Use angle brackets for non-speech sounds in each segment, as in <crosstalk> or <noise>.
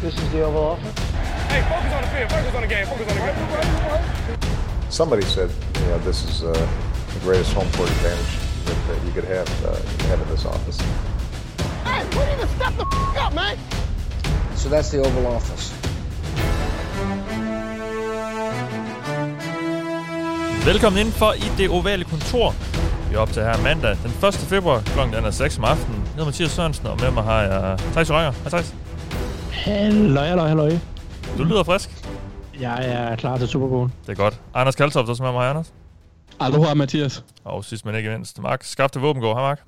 This is the Oval Office. Hey, focus on the field. Focus on the game. Focus on the game. Somebody said, you know, this is uh, the greatest home court advantage that, that you could have, uh, you could have in this office. Hey, we need to step the f- up, man. So that's the Oval Office. Velkommen indenfor i det ovale kontor. Vi er op til her mandag den 1. februar. Klokken er 6 om aftenen. Jeg hedder Mathias Sørensen, og med mig har jeg Thijs Røger. Hej Thijs. Halløj, halløj, halløj. Du lyder frisk. Jeg er klar til Super Bowl. Det er godt. Anders Kaltoft, også med mig, Anders. Aloha, Mathias. Og sidst men ikke mindst, Mark Skafte Våbengård. Hej Mark.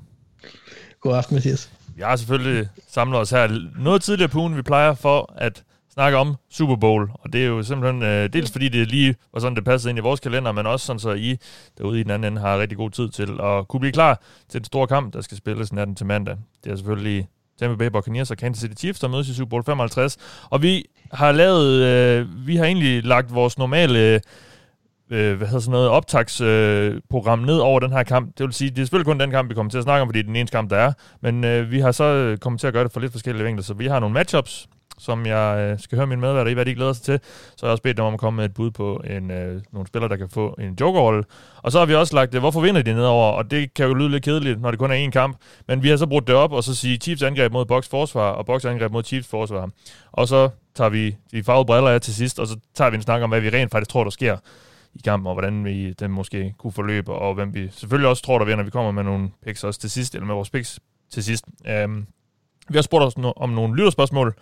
God aften, Mathias. Vi har selvfølgelig samlet os her noget tidligere på ugen, vi plejer for at snakke om Super Bowl. Og det er jo simpelthen øh, dels fordi det lige var sådan, det passede ind i vores kalender, men også sådan, så I derude i den anden ende har rigtig god tid til at kunne blive klar til den store kamp, der skal spilles natten til mandag. Det er selvfølgelig Tampa Bay Buccaneers og Kansas City Chiefs, der mødes i Super Bowl 55. Og vi har lavet, øh, vi har egentlig lagt vores normale øh, hvad hedder sådan noget, optagsprogram øh, ned over den her kamp. Det vil sige, det er selvfølgelig kun den kamp, vi kommer til at snakke om, fordi det er den eneste kamp, der er. Men øh, vi har så øh, kommet til at gøre det for lidt forskellige vinkler, så vi har nogle matchups, som jeg øh, skal høre mine medværter i, hvad de glæder sig til. Så har jeg også bedt dem om at komme med et bud på en, øh, nogle spillere, der kan få en jokerrolle. Og så har vi også lagt, det, hvorfor vinder de nedover? Og det kan jo lyde lidt kedeligt, når det kun er én kamp. Men vi har så brugt det op, og så sige Chiefs angreb mod Box forsvar, og Box angreb mod Chiefs forsvar. Og så tager vi de farvede briller af til sidst, og så tager vi en snak om, hvad vi rent faktisk tror, der sker i kampen, og hvordan vi den måske kunne forløbe, og hvem vi selvfølgelig også tror, der vinder. Vi kommer med nogle picks også til sidst, eller med vores picks til sidst. Um, vi har spurgt os no- om nogle lytterspørgsmål,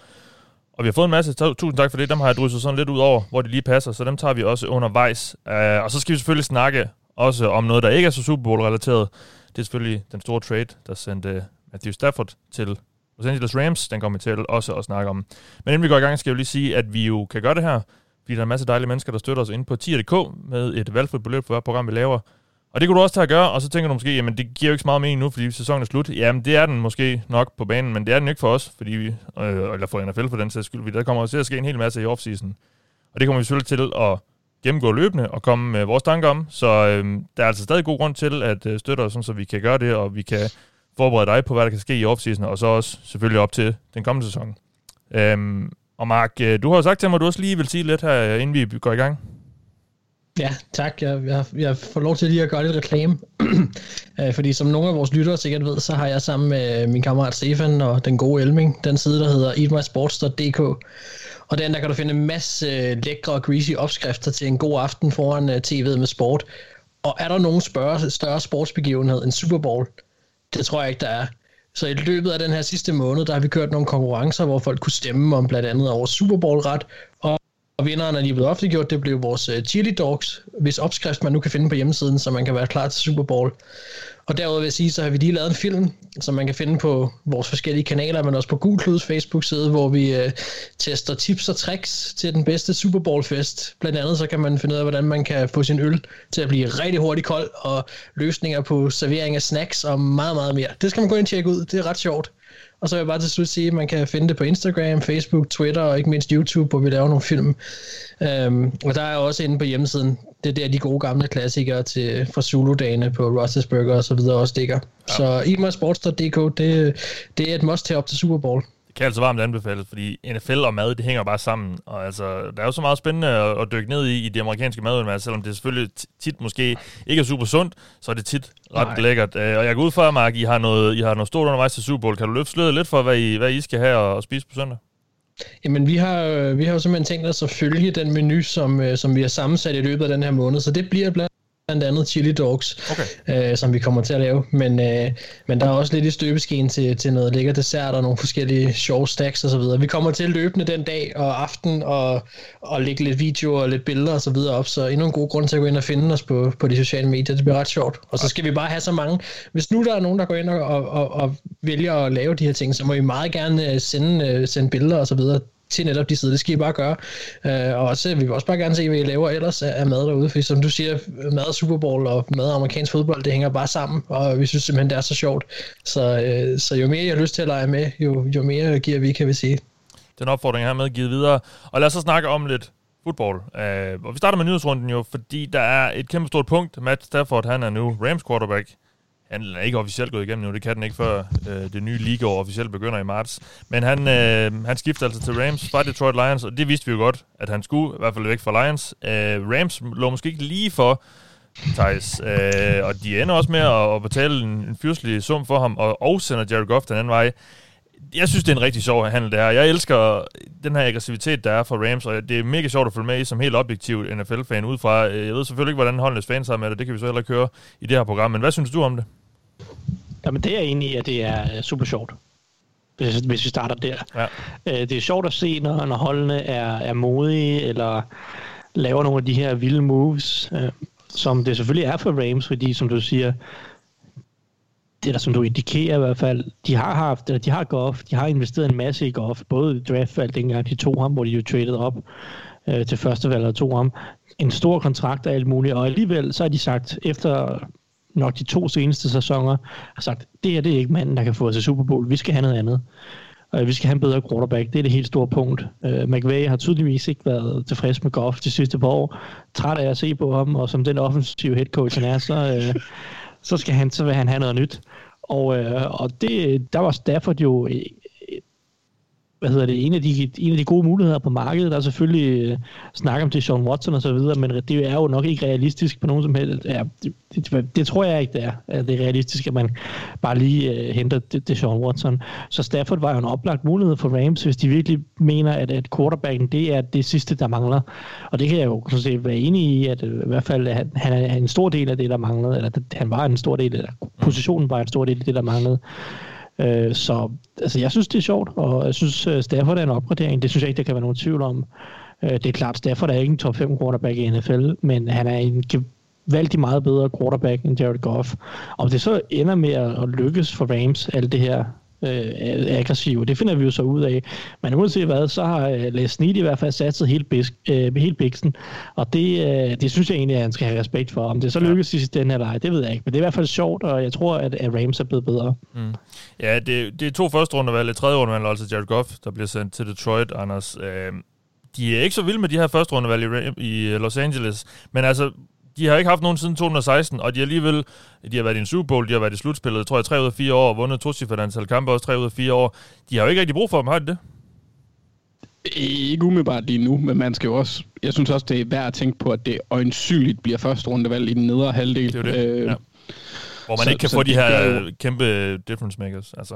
og vi har fået en masse. Tusind tak for det. Dem har jeg drysset sådan lidt ud over, hvor de lige passer, så dem tager vi også undervejs. Uh, og så skal vi selvfølgelig snakke også om noget, der ikke er så Super Bowl-relateret. Det er selvfølgelig den store trade, der sendte øh, Matthew Stafford til Los Angeles Rams. Den kommer vi til også at snakke om. Men inden vi går i gang, skal jeg jo lige sige, at vi jo kan gøre det her, fordi der er en masse dejlige mennesker, der støtter os inde på tier.dk med et valgfrit beløb for hver program, vi laver. Og det kunne du også tage at gøre, og så tænker du måske, jamen det giver jo ikke så meget mening nu, fordi sæsonen er slut. Jamen det er den måske nok på banen, men det er den ikke for os, fordi vi, øh, eller for NFL for den sags skyld, der kommer til at ske en hel masse i offseason. Og det kommer vi selvfølgelig til at gennemgå løbende og komme med vores tanker om. Så øh, der er altså stadig god grund til at øh, støtte os, sådan, så vi kan gøre det, og vi kan forberede dig på, hvad der kan ske i offseason, og så også selvfølgelig op til den kommende sæson. Øh, og Mark, øh, du har jo sagt til mig, at du også lige vil sige lidt her, inden vi går i gang. Ja, tak. Jeg, jeg, jeg får lov til lige at gøre lidt reklame. <clears throat> Øh, fordi som nogle af vores lyttere sikkert ved, så har jeg sammen med min kammerat Stefan og den gode Elming, den side, der hedder eatmysports.dk. Og den der kan du finde en masse øh, lækre og greasy opskrifter til en god aften foran øh, tv'et med sport. Og er der nogen spørge, større sportsbegivenhed end Super Bowl? Det tror jeg ikke, der er. Så i løbet af den her sidste måned, der har vi kørt nogle konkurrencer, hvor folk kunne stemme om blandt andet over Super Bowl-ret, og og vinderen, er lige blevet offentliggjort, det blev vores uh, chili dogs, hvis opskrift man nu kan finde på hjemmesiden, så man kan være klar til Super Bowl. Og derudover vil jeg sige, så har vi lige lavet en film, som man kan finde på vores forskellige kanaler, men også på Gul Kluds Facebook-side, hvor vi uh, tester tips og tricks til den bedste Super Bowl-fest. Blandt andet så kan man finde ud af, hvordan man kan få sin øl til at blive rigtig hurtigt kold, og løsninger på servering af snacks og meget, meget mere. Det skal man gå ind og tjekke ud. Det er ret sjovt. Og så vil jeg bare til slut sige, at man kan finde det på Instagram, Facebook, Twitter og ikke mindst YouTube, hvor vi laver nogle film. Um, og der er også inde på hjemmesiden, det er der de gode gamle klassikere til, fra Zulu-dagene på Rosses Burger og så videre også ligger. Ja. Så eatmysports.dk, det, det er et must til op til Super Bowl. Kan altså varmt anbefales, fordi NFL og mad, det hænger bare sammen. Og altså, der er jo så meget spændende at, at dykke ned i, i det amerikanske madunivers, selvom det selvfølgelig tit måske ikke er super sundt, så er det tit ret Nej. lækkert. Øh, og jeg går ud fra, Mark, I har noget, I har noget stort undervejs til Super Bowl. Kan du løfte sløret lidt for, hvad I, hvad I skal have og, og spise på søndag? Jamen, vi har, vi har jo simpelthen tænkt os at følge den menu, som, som vi har sammensat i løbet af den her måned, så det bliver blandt blandt andet chili dogs, okay. øh, som vi kommer til at lave. Men, øh, men der er også lidt i støbeskeen til, til noget lækker dessert og nogle forskellige sjove stacks og så videre. Vi kommer til løbende den dag og aften og, og lægge lidt videoer og lidt billeder og så videre op, så endnu en god grund til at gå ind og finde os på, på de sociale medier. Det bliver ret sjovt. Og så skal vi bare have så mange. Hvis nu der er nogen, der går ind og, og, og, og vælger at lave de her ting, så må I meget gerne sende, sende billeder og så videre til netop de sider. Det skal I bare gøre. Uh, og også, vi vil også bare gerne se, hvad I laver ellers af, mad derude, for som du siger, mad og Super Bowl og mad og amerikansk fodbold, det hænger bare sammen, og vi synes simpelthen, det er så sjovt. Så, øh, så jo mere jeg har lyst til at lege med, jo, jo mere giver vi, kan vi sige. Den opfordring her med givet videre. Og lad os så snakke om lidt fodbold. Uh, og vi starter med nyhedsrunden jo, fordi der er et kæmpe stort punkt. Matt Stafford, han er nu Rams quarterback. Han er ikke officielt gået igennem nu, det kan den ikke før øh, det nye ligaår officielt begynder i marts. Men han, øh, han skifter altså til Rams fra Detroit Lions, og det vidste vi jo godt, at han skulle, i hvert fald væk fra Lions. Øh, Rams lå måske ikke lige for Thijs, øh, og de ender også med at, at betale en, en fyrselig sum for ham, og, og sender Jared Goff den anden vej jeg synes, det er en rigtig sjov handel, det her. Jeg elsker den her aggressivitet, der er for Rams, og det er mega sjovt at følge med i som helt objektiv NFL-fan udefra. Øh, jeg ved selvfølgelig ikke, hvordan holdenes fans har med det, det kan vi så heller køre i det her program, men hvad synes du om det? Jamen, det er jeg enig i, at det er super sjovt, hvis, hvis vi starter der. Ja. Øh, det er sjovt at se, når, når holdene er, er modige, eller laver nogle af de her vilde moves, øh, som det selvfølgelig er for Rams, fordi som du siger, eller som du indikerer i hvert fald, de har haft, eller de har Goff, de har investeret en masse i Goff, både i draftvalg dengang de tog ham, hvor de jo traded op øh, til første valg og tog ham, en stor kontrakt og alt muligt, og alligevel så har de sagt, efter nok de to seneste sæsoner, har sagt, det her det er ikke manden, der kan få os til Super Bowl, vi skal have noget andet. Og vi skal have en bedre quarterback. Det er det helt store punkt. Uh, McVay har tydeligvis ikke været tilfreds med Goff de sidste par år. Træt af at se på ham, og som den offensive head coach han er, så, uh, så, skal han, så vil han have noget nyt. Og, øh, og det, der var Stafford jo hvad hedder det, en af, de, en af de gode muligheder på markedet. Der er selvfølgelig øh, snak om det Sean Watson og så videre, men det er jo nok ikke realistisk på nogen som helst. Ja, det, det, det tror jeg ikke, det er. At det er realistisk, at man bare lige øh, henter det, det Sean Watson. Så Stafford var jo en oplagt mulighed for Rams, hvis de virkelig mener, at, at quarterbacken, det er det sidste, der mangler. Og det kan jeg jo sådan set være enig i, at øh, i hvert fald at han er en stor del af det, der manglede, eller han var en stor del, eller positionen var en stor del af det, der manglede. Øh, så altså, jeg synes, det er sjovt, og jeg synes, øh, Stafford er en opgradering. Det synes jeg ikke, der kan være nogen tvivl om. Øh, det er klart, Stafford er ikke en top 5 quarterback i NFL, men han er en gevaldig meget bedre quarterback end Jared Goff. Om det så ender med at lykkes for Rams, alt det her øh, aggressive. Det finder vi jo så ud af. Men uanset hvad, så har øh, Les Snead i hvert fald satset helt, bisk, øh, helt biksen. Og det, øh, det synes jeg egentlig, at han skal have respekt for. Om det så lykkes i den her leg, det ved jeg ikke. Men det er i hvert fald sjovt, og jeg tror, at, at Rams er blevet bedre. Mm. Ja, det, det er to første rundevalg, et tredje rundevalg, altså Jared Goff, der bliver sendt til Detroit, Anders. Øh, de er ikke så vilde med de her første rundevalg i, i Los Angeles, men altså, de har ikke haft nogen siden 2016, og de har alligevel, de har været i en Super Bowl, de har været i slutspillet, tror jeg, tre ud af fire år, og vundet to antal kampe, også tre ud af fire år. De har jo ikke rigtig brug for dem, har de det? Ikke umiddelbart lige nu, men man skal jo også, jeg synes også, det er værd at tænke på, at det øjensynligt bliver første rundevalg i den nedre halvdel. Det er det, øh, ja. Hvor man så, ikke kan få de her jo... kæmpe difference makers. Altså,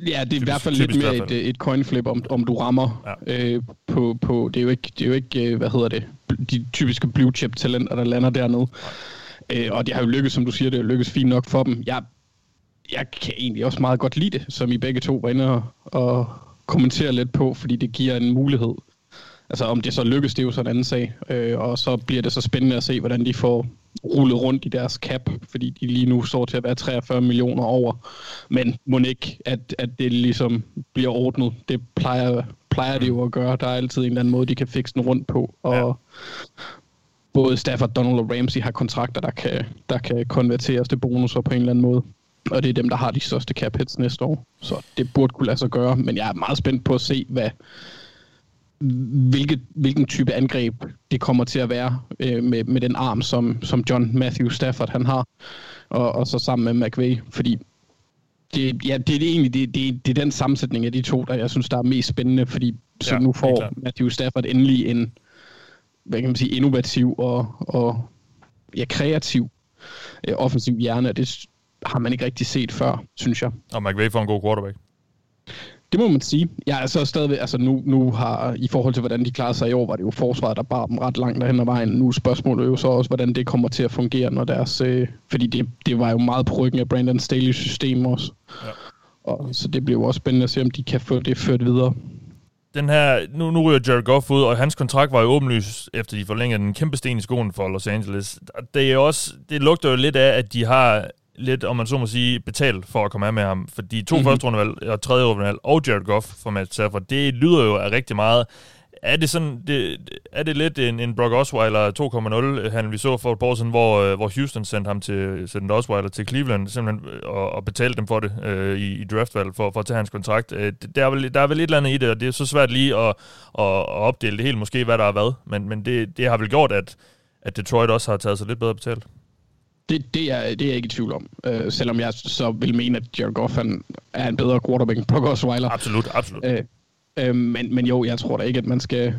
Ja, det er i hvert fald lidt mere et, et coin flip, om, om du rammer ja. øh, på, på... Det er jo ikke, det er jo ikke øh, hvad hedder det, de typiske blue chip talenter, der lander dernede. Øh, og det har jo lykkes, som du siger, det har lykkes fint nok for dem. Jeg, jeg kan egentlig også meget godt lide det, som I begge to var inde og, og kommentere lidt på, fordi det giver en mulighed. Altså om det så lykkes, det er jo sådan en anden sag. Øh, og så bliver det så spændende at se, hvordan de får rullet rundt i deres cap, fordi de lige nu står til at være 43 millioner over. Men må ikke, at, at det ligesom bliver ordnet. Det plejer, plejer det jo at gøre. Der er altid en eller anden måde, de kan fikse den rundt på. Og ja. både Stafford, Donald og Ramsey har kontrakter, der kan, der kan konverteres til bonusser på en eller anden måde. Og det er dem, der har de største cap hits næste år. Så det burde kunne lade sig gøre. Men jeg er meget spændt på at se, hvad, hvilket, hvilken type angreb det kommer til at være øh, med, med den arm, som, som John Matthew Stafford han har, og, og så sammen med McVay, fordi det, ja, det er egentlig det, det, det er den sammensætning af de to, der jeg synes, der er mest spændende, fordi så ja, nu får Matthew Stafford endelig en hvad kan man sige, innovativ og, og ja, kreativ øh, offensiv hjerne, det har man ikke rigtig set før, synes jeg. Og McVay får en god quarterback. Det må man sige. Ja, altså stadigvæk, altså nu, nu har, i forhold til hvordan de klarede sig i år, var det jo forsvaret, der bar dem ret langt derhen ad vejen. Nu er spørgsmålet jo så også, hvordan det kommer til at fungere, når deres, øh, fordi det, det var jo meget på ryggen af Brandon Staley's system også. Ja. Og, så det bliver jo også spændende at se, om de kan få det ført videre. Den her, nu, nu ryger Jared Goff ud, og hans kontrakt var jo åbenlyst, efter de forlængede den kæmpe sten i skoen for Los Angeles. Det, er også, det lugter jo lidt af, at de har lidt, om man så må sige, betalt for at komme af med ham. Fordi to mm-hmm. første rundevalg og tredje rundevalg og Jared Goff for Matt Stafford, det lyder jo af rigtig meget. Er det, sådan, det, er det lidt en, en Brock Osweiler 2.0, han vi så for et par år siden, hvor, øh, hvor Houston sendte ham til, sendte Osweiler til Cleveland, simpelthen, øh, og, og betalte dem for det øh, i, i draftvalg for, for at tage hans kontrakt. Øh, der, er vel, der er vel et eller andet i det, og det er så svært lige at, at, at opdele det helt, måske hvad der er hvad, men, men det, det har vel gjort, at, at Detroit også har taget sig lidt bedre betalt. Det, det, er, det er jeg ikke i tvivl om. Øh, selvom jeg så vil mene, at Jared Goff han er en bedre quarterback end Brock Osweiler. Absolut, absolut. Øh, øh, men, men jo, jeg tror da ikke, at man skal...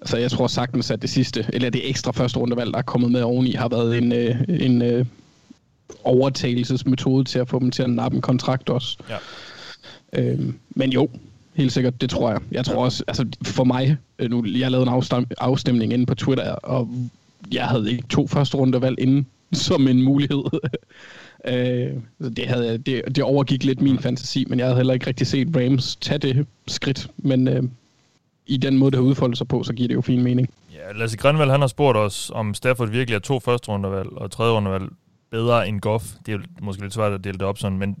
Altså, jeg tror sagtens, at det sidste, eller det ekstra første rundevalg, der er kommet med oveni, har været en, øh, en øh, overtagelsesmetode til at få dem til at nappe en kontrakt også. Ja. Øh, men jo, helt sikkert, det tror jeg. Jeg tror også, altså for mig, øh, nu, jeg lavede en afstem, afstemning inde på Twitter, og jeg havde ikke to første rundevalg inden <laughs> som en mulighed. <laughs> øh, det, havde, det, det overgik lidt min fantasi, men jeg havde heller ikke rigtig set Rams tage det skridt. Men øh, i den måde, det har udfoldet sig på, så giver det jo fin mening. Ja, Lasse Grønvald, han har spurgt os, om Stafford virkelig er to første rundevalg og tredje rundevalg bedre end Goff. Det er jo måske lidt svært at dele det op sådan, men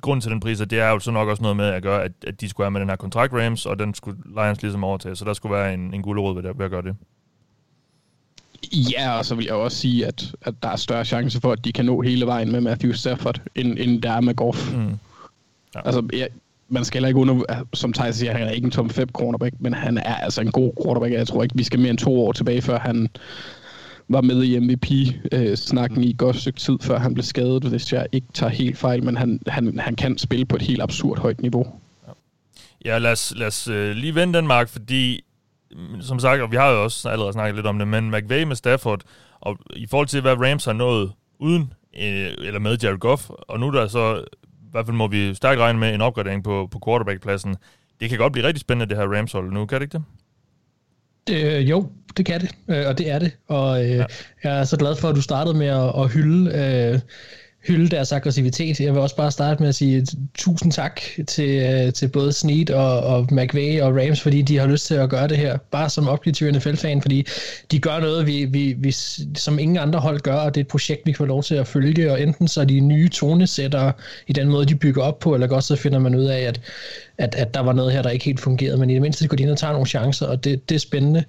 grunden til den pris, det er jo så nok også noget med at gøre, at, at de skulle have med den her kontrakt Rams, og den skulle Lions ligesom overtage, så der skulle være en, en gulerod ved, ved at gøre det. Ja, og så vil jeg også sige, at, at der er større chance for, at de kan nå hele vejen med Matthew Stafford, end, end der er med Goff. Mm. Ja. Altså, ja, man skal heller ikke under, som Thijs siger, han er ikke en tom 5 cornerback, men han er altså en god quarterback. Jeg tror ikke, vi skal mere end to år tilbage, før han var med i MVP-snakken i et godt stykke tid, før han blev skadet, hvis jeg ikke tager helt fejl, men han, han, han kan spille på et helt absurd højt niveau. Ja, lad os, lad os uh, lige vende den, Mark, fordi som sagt, og vi har jo også allerede snakket lidt om det, men McVay med Stafford, og i forhold til, hvad Rams har nået uden, øh, eller med Jared Goff, og nu der så, i hvert fald må vi stærkt regne med en opgradering på, på quarterback-pladsen. Det kan godt blive rigtig spændende, det her Rams-hold nu, kan det ikke det? Øh, jo, det kan det, øh, og det er det. Og øh, ja. jeg er så glad for, at du startede med at, at hylde øh, hylde deres aggressivitet. Jeg vil også bare starte med at sige tusind tak til, øh, til både Snead og, og McVay og Rams, fordi de har lyst til at gøre det her, bare som objektiv NFL-fan, fordi de gør noget, vi, vi, vi, som ingen andre hold gør, og det er et projekt, vi får lov til at følge, og enten så er de nye tonesætter i den måde, de bygger op på, eller også så finder man ud af, at, at, at der var noget her, der ikke helt fungerede, men i det mindste går de ind og tager nogle chancer, og det, det er spændende.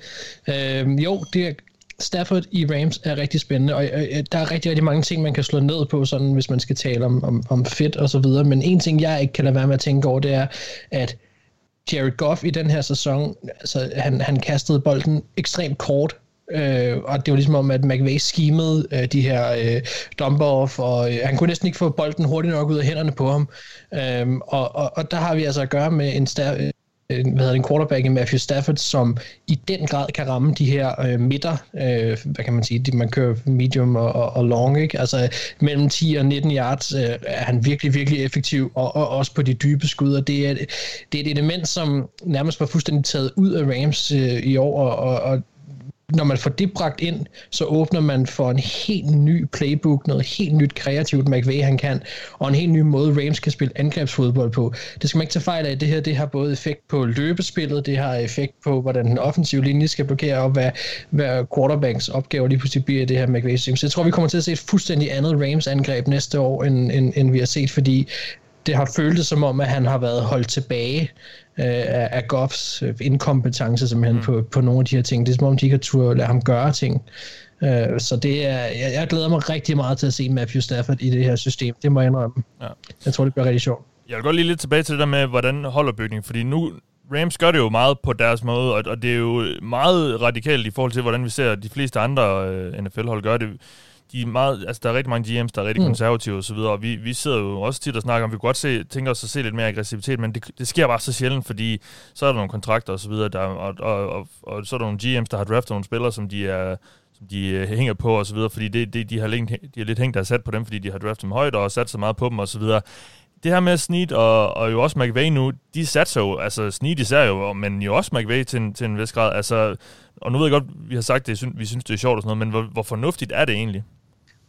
Øh, jo, det Stafford i Rams er rigtig spændende, og øh, der er rigtig, rigtig mange ting, man kan slå ned på, sådan, hvis man skal tale om, om, om fedt og så videre. Men en ting, jeg ikke kan lade være med at tænke over, det er, at Jared Goff i den her sæson, altså, han, han kastede bolden ekstremt kort, Øh, og det var ligesom om, at McVay skimede øh, de her øh, dump-off, og øh, han kunne næsten ikke få bolden hurtigt nok ud af hænderne på ham. Øh, og, og, og der har vi altså at gøre med en, stær- Øh, hvad hedder det, en quarterback i Matthew Stafford, som i den grad kan ramme de her øh, midter, øh, hvad kan man sige, de, man kører medium og, og, og long, ikke? altså mellem 10 og 19 yards øh, er han virkelig, virkelig effektiv, og, og også på de dybe skud, og det er, det er et element, som nærmest var fuldstændig taget ud af Rams øh, i år, og, og, og når man får det bragt ind, så åbner man for en helt ny playbook, noget helt nyt kreativt McVay han kan, og en helt ny måde Rams kan spille angrebsfodbold på. Det skal man ikke tage fejl af. Det her det har både effekt på løbespillet, det har effekt på, hvordan den offensive linje skal blokere, og hvad, hvad quarterbacks opgaver lige pludselig bliver i det her McVay system. Så jeg tror, vi kommer til at se et fuldstændig andet Rams angreb næste år, end, end, end vi har set, fordi det har føltes som om, at han har været holdt tilbage øh, af, af Goffs øh, inkompetence simpelthen mm. på, på nogle af de her ting. Det er som om, de ikke har turde lade ham gøre ting. Øh, så det er, jeg, jeg glæder mig rigtig meget til at se Matthew Stafford i det her system. Det må jeg indrømme. Ja. Jeg tror, det bliver rigtig sjovt. Jeg vil godt lige lidt tilbage til det der med, hvordan holder bygningen, fordi nu, Rams gør det jo meget på deres måde, og, og det er jo meget radikalt i forhold til, hvordan vi ser de fleste andre øh, NFL-hold gøre det de er meget, altså der er rigtig mange GM's, der er rigtig mm. konservative osv., og vi, vi sidder jo også tit og snakker om, vi kunne godt se, tænke os at se lidt mere aggressivitet, men det, det sker bare så sjældent, fordi så er der nogle kontrakter osv., og, og, og, og, og så er der nogle GM's, der har draftet nogle spillere, som de er som de uh, hænger på og så videre, fordi det, det, de, har længe, de har lidt hængt der sat på dem, fordi de har draftet dem højt og sat så meget på dem og så videre. Det her med Snead og, og jo også McVay nu, de satser jo, altså Snead især jo, men jo også McVay til, en, til en vis grad, altså, og nu ved jeg godt, vi har sagt det, vi synes det er sjovt og sådan noget, men hvor, hvor fornuftigt er det egentlig?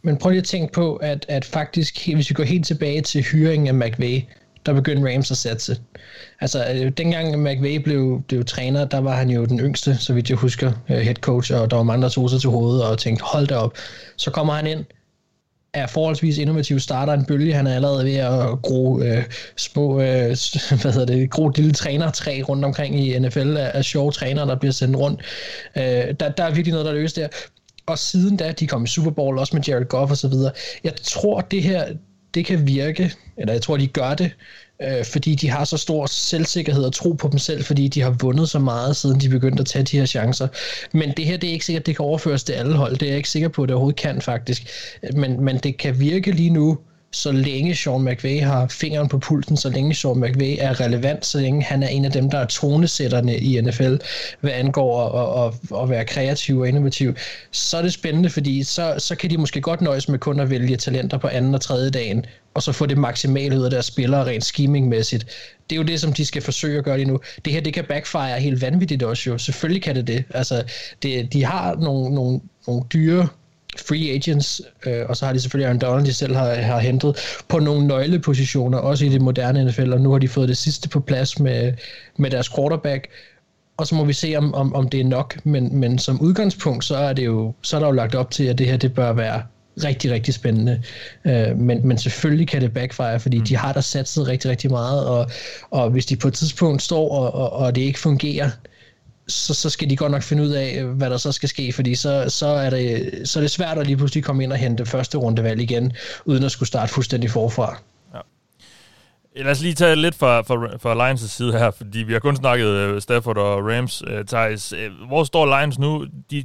Men prøv lige at tænke på, at, at faktisk, hvis vi går helt tilbage til hyringen af McVay, der begyndte Rams at satse. Altså, øh, dengang McVay blev, blev træner, der var han jo den yngste, så vidt jeg husker, øh, head coach, og der var mange, der tog sig til hovedet og tænkte, hold da op. Så kommer han ind, er forholdsvis innovativ, starter en bølge, han er allerede ved at gro øh, små, øh, <laughs> hvad hedder det, gro lille trænertræ rundt omkring i NFL af, af sjove trænere, der bliver sendt rundt. Øh, der, der er virkelig noget, der løses der og siden da, de kom i Super Bowl, også med Jared Goff og så videre. Jeg tror, det her, det kan virke, eller jeg tror, de gør det, øh, fordi de har så stor selvsikkerhed og tro på dem selv, fordi de har vundet så meget, siden de begyndte at tage de her chancer. Men det her, det er ikke sikkert, det kan overføres til alle hold. Det er jeg ikke sikker på, at det overhovedet kan faktisk. Men, men det kan virke lige nu, så længe Sean McVay har fingeren på pulsen, så længe Sean McVay er relevant, så længe han er en af dem, der er tonesætterne i NFL, hvad angår at, at, at være kreativ og innovativ, så er det spændende, fordi så, så kan de måske godt nøjes med kun at vælge talenter på anden og tredje dagen, og så få det maksimale ud af deres spillere rent schemingmæssigt. Det er jo det, som de skal forsøge at gøre lige nu. Det her, det kan backfire helt vanvittigt også jo. Selvfølgelig kan det det. Altså, det, de har nogle, nogle, nogle dyre free agents, øh, og så har de selvfølgelig Aaron Donald, de selv har, har hentet på nogle nøglepositioner, også i det moderne NFL, og nu har de fået det sidste på plads med, med deres quarterback, og så må vi se, om, om, om det er nok, men, men som udgangspunkt, så er, det jo, så er der jo lagt op til, at det her det bør være rigtig, rigtig spændende. Øh, men, men selvfølgelig kan det backfire, fordi mm. de har der satset rigtig, rigtig meget, og, og hvis de på et tidspunkt står, og, og, og det ikke fungerer, så, så skal de godt nok finde ud af, øh, hvad der så skal ske, fordi så, så, er, det, så er det svært at lige pludselig komme ind og hente første rundevalg igen, uden at skulle starte fuldstændig forfra. Ja. Lad os lige tage lidt fra, fra, fra Lions' side her, fordi vi har kun snakket uh, Stafford og Rams, uh, Thijs. Uh, hvor står Lions nu? De,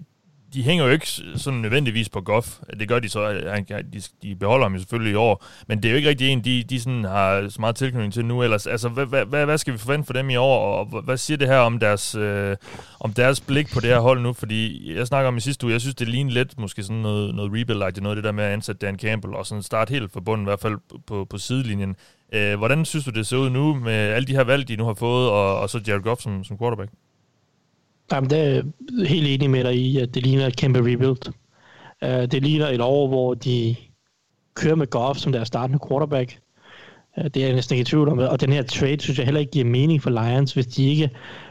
de hænger jo ikke sådan nødvendigvis på Goff. Det gør de så. De, de beholder ham jo selvfølgelig i år. Men det er jo ikke rigtig en, de, de sådan har så meget tilknytning til nu. Ellers, altså, hvad, hvad, hvad skal vi forvente for dem i år? Og hvad siger det her om deres, øh, om deres blik på det her hold nu? Fordi jeg snakker om i sidste uge, jeg synes, det ligner lidt måske sådan noget, noget rebuild -like. noget det der med at ansætte Dan Campbell og sådan starte helt forbundet, i hvert fald på, på sidelinjen. Øh, hvordan synes du, det ser ud nu med alle de her valg, de nu har fået, og, og så Jared Goff som, som quarterback? Jamen, det er helt enig med dig i, at det ligner et kæmpe rebuild. Uh, det ligner et år, hvor de kører med Goff som deres startende quarterback. Uh, det er jeg næsten ikke i tvivl om. Og den her trade, synes jeg heller ikke giver mening for Lions, hvis de ikke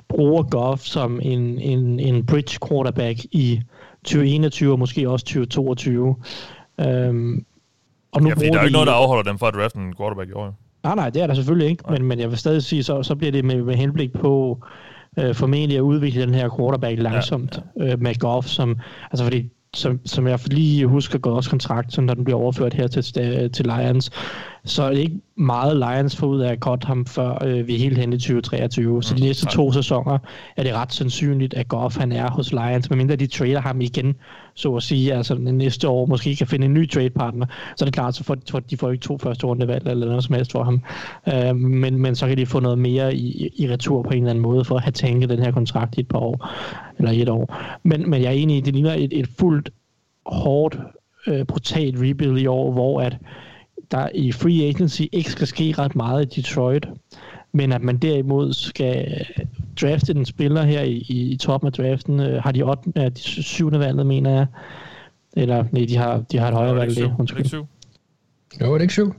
bruger Goff som en, en, en bridge quarterback i 2021 og måske også 2022. Um, øhm, og nu ja, fordi der er jo ikke noget, der afholder dem fra at drafte en quarterback i år. Nej, nej, det er der selvfølgelig ikke, men, men jeg vil stadig sige, så, så bliver det med, med henblik på øh, formentlig at udvikle den her quarterback langsomt ja, ja. Øh, med Goff, som, altså fordi som, som jeg lige husker Goffs kontrakt, som når den bliver overført her til, til Lions, så er det ikke meget Lions får ud af at cut ham, før øh, vi er helt hen i 2023. Så de mm, næste to sæsoner er det ret sandsynligt, at Goff han er hos Lions, medmindre de trader ham igen, så at sige, altså næste år måske kan finde en ny trade partner, så er det klart, så får, for de får ikke to første rundevalg eller noget som helst for ham. Øh, men, men så kan de få noget mere i, i retur på en eller anden måde, for at have tænket den her kontrakt i et par år, eller et år. Men, men jeg er enig i, det ligner et, et fuldt hårdt, øh, brutalt rebuild i år, hvor at der i free agency ikke skal ske ret meget i Detroit, men at man derimod skal drafte en spiller her i, i, toppen af draften. Øh, har de 8, ja, de syvende valget, mener jeg. Eller nej, de har, de har et højere valg. Det, undskyld. syv? Jo, er det ikke syv?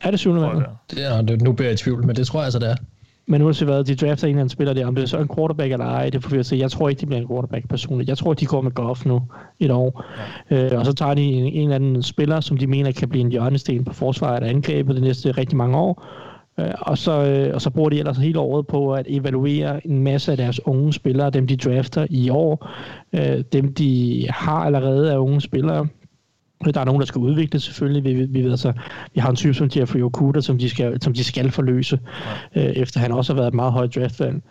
Er det syvende valget? Det er, det, nu bliver jeg i tvivl, men det tror jeg altså, det er. Men nu har været, de drafter en eller anden spiller der. Om det er så en quarterback eller ej, det får vi at se. Jeg tror ikke, de bliver en quarterback personligt. Jeg tror, de går med Goff nu et år. Ja. Øh, og så tager de en, en eller anden spiller, som de mener kan blive en hjørnesten på forsvaret og angrebet de næste rigtig mange år. Øh, og, så, øh, og så bruger de ellers hele året på at evaluere en masse af deres unge spillere, dem de drafter i år, øh, dem de har allerede af unge spillere, der er nogen, der skal udvikle selvfølgelig. Vi, vi, ved, altså, vi har en type som Jeffrey Okuda, som de skal, som de skal forløse, ja. øh, efter han også har været et meget højt draftvalg.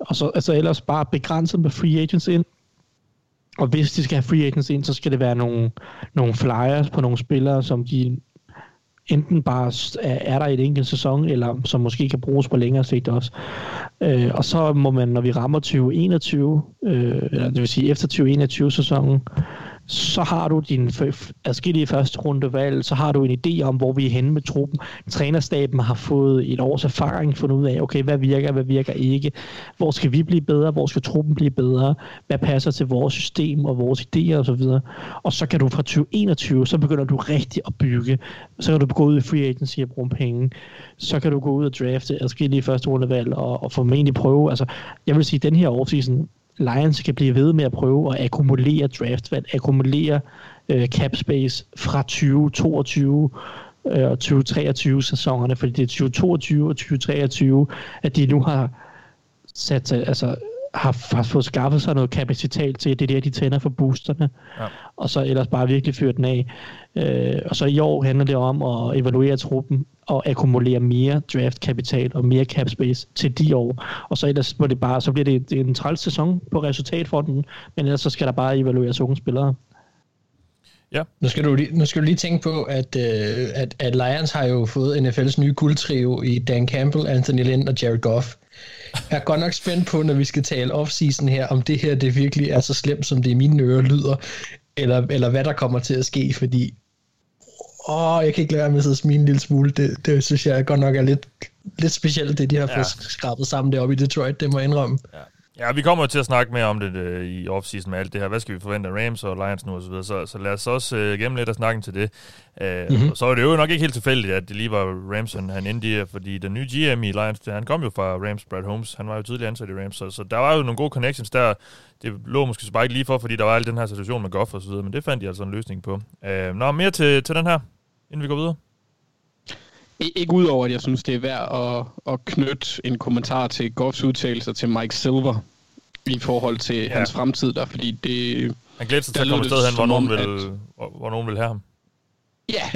Og så altså ellers bare begrænset med free agents ind. Og hvis de skal have free agents ind, så skal det være nogle, nogle flyers på nogle spillere, som de enten bare er der i et enkelt sæson, eller som måske kan bruges på længere sigt også. Øh, og så må man, når vi rammer 2021, øh, eller det vil sige efter 2021-sæsonen, så har du din adskillige første rundevalg, så har du en idé om, hvor vi er henne med truppen. Trænerstaben har fået et års erfaring, fundet ud af, okay, hvad virker, hvad virker ikke, hvor skal vi blive bedre, hvor skal truppen blive bedre, hvad passer til vores system og vores idéer osv. Og, og så kan du fra 2021, så begynder du rigtig at bygge, så kan du gå ud i free agency og bruge penge, så kan du gå ud og drafte adskillige første rundevalg og, og formentlig prøve, altså jeg vil sige, den her offseason, Lions kan blive ved med at prøve at akkumulere draftvalg, akkumulere øh, cap space fra 2022 øh, og 2023 sæsonerne, fordi det er 2022 og 2023, at de nu har sat, altså har, har fået skaffet sig noget kapacitet til, det er der, de tænder for boosterne, ja. og så ellers bare virkelig fyrt den af. Øh, og så i år handler det om at evaluere truppen og akkumulere mere draftkapital og mere cap space til de år. Og så ellers må det bare, så bliver det en træls sæson på resultatfronten, men ellers så skal der bare evalueres unge spillere. Ja. Nu skal du lige, nu skal du lige tænke på, at, uh, at, at Lions har jo fået NFL's nye guldtrio i Dan Campbell, Anthony Lynn og Jared Goff. Jeg er godt nok spændt på, når vi skal tale off-season her, om det her det virkelig er så slemt, som det i mine ører lyder, eller, eller hvad der kommer til at ske, fordi åh, jeg kan ikke lade være med at sidde og smile en lille smule. Det, det synes jeg godt nok er lidt, lidt specielt, det de har ja. fået skrabet sammen deroppe i Detroit, det må jeg indrømme. Ja. Ja, vi kommer til at snakke mere om det øh, i offseason med alt det her. Hvad skal vi forvente af Rams og Lions nu og så. Så, så lad os også øh, gennem lidt af snakken til det. Øh, mm-hmm. Så er det jo nok ikke helt tilfældigt, at det lige var Rams, han endte i, fordi den nye GM i Lions, han kom jo fra Rams, Brad Holmes. Han var jo tidligere ansat i Rams, så, så der var jo nogle gode connections der. Det lå måske så bare ikke lige for, fordi der var al den her situation med Goff og så videre, men det fandt de altså en løsning på. Øh, nå, mere til, til den her, inden vi går videre. Ikke udover, at jeg synes, det er værd at, at knytte en kommentar til Goffs udtalelser til Mike Silver i forhold til ja. hans fremtid der, fordi det... Han glæder sig til at komme sted hen, hvor nogen, vil, at, hvor nogen vil have ham. Ja,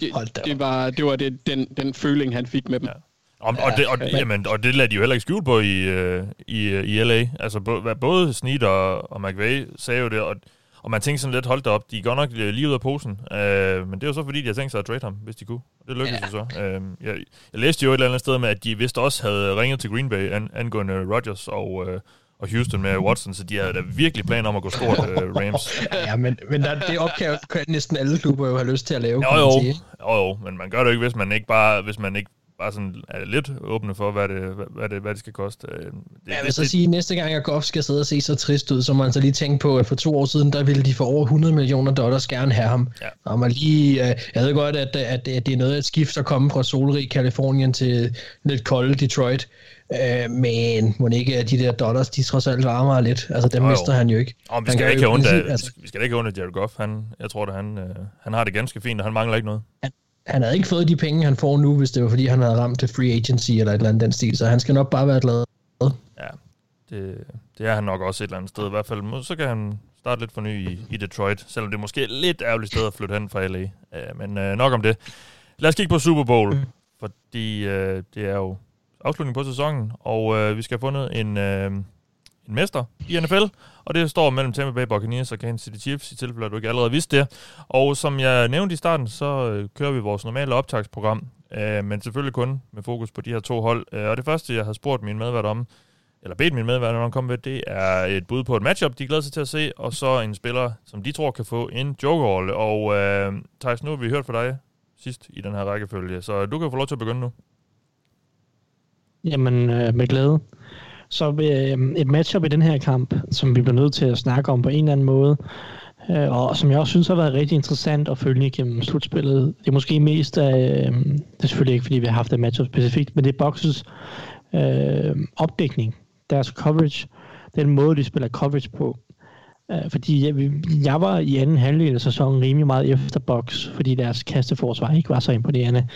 det, det var, det var det, den, den føling, han fik med dem. Ja. Og, og, det, og, ja, jamen, og det lader de jo heller ikke skjule på i, uh, i, uh, i LA. Altså, både Snead og, og McVay sagde jo det, og, og man tænkte sådan lidt, hold da op, de er godt nok lige ud af posen. Uh, men det er jo så fordi, de har tænkt sig at trade ham, hvis de kunne. Det lykkedes ja. jo så. Uh, jeg, jeg læste jo et eller andet sted med, at de vist også havde ringet til Green Bay an, angående Rodgers og, uh, og Houston med Watson, så de havde da virkelig planer om at gå stort uh, <laughs> Rams. ja, men, men der, det opgave kan næsten alle klubber jo have lyst til at lave. Jo, jo, jo, jo, men man gør det jo ikke, hvis man ikke bare, hvis man ikke bare sådan er lidt åbne for, hvad det, hvad det, hvad det skal koste. Øh, det, ja, jeg vil så det, sige, at næste gang, at Goff skal sidde og se så trist ud, så man så lige tænke på, at for to år siden, der ville de for over 100 millioner dollars gerne have ham. Ja. Og man lige, øh, jeg ved godt, at, at, at det er noget af et skift at komme fra solrig Kalifornien til lidt kolde Detroit. Øh, men må ikke, at de der dollars, de trods alt varmer lidt. Altså, dem jo, jo. mister han jo ikke. Og vi skal, ikke under, altså, vi skal ikke under Jared Goff. Han, jeg tror, at han, øh, han har det ganske fint, og han mangler ikke noget. Han, han havde ikke fået de penge, han får nu, hvis det var, fordi han havde ramt til free agency eller et eller andet den stil. Så han skal nok bare være glad. Ja, det, det er han nok også et eller andet sted. I hvert fald, så kan han starte lidt for ny i, i Detroit, selvom det er måske lidt ærgerligt sted at flytte hen fra LA. Uh, men uh, nok om det. Lad os kigge på Super Bowl, mm. fordi uh, det er jo afslutning på sæsonen, og øh, vi skal have fundet en, øh, en mester i NFL, og det står mellem Tampa Bay Buccaneers og Kansas City Chiefs, i tilfælde, at du ikke allerede vidste det. Og som jeg nævnte i starten, så øh, kører vi vores normale optagsprogram, øh, men selvfølgelig kun med fokus på de her to hold. Øh, og det første, jeg har spurgt min medvært om, eller bedt min medvært om at komme ved, det er et bud på et matchup, de glæder sig til at se, og så en spiller, som de tror kan få en jokerrolle. Og øh, Thijs, nu har vi hørt fra dig sidst i den her rækkefølge, så du kan få lov til at begynde nu. Jamen, øh, med glæde. Så øh, et matchup i den her kamp, som vi bliver nødt til at snakke om på en eller anden måde, øh, og som jeg også synes har været rigtig interessant at følge igennem slutspillet. Det er måske mest af, øh, det er selvfølgelig ikke, fordi vi har haft et matchup specifikt, men det er Boxes øh, opdækning, deres coverage, den måde, de spiller coverage på. Øh, fordi jeg, jeg var i anden halvdel af sæsonen rimelig meget efter box, fordi deres kasteforsvar ikke var så imponerende.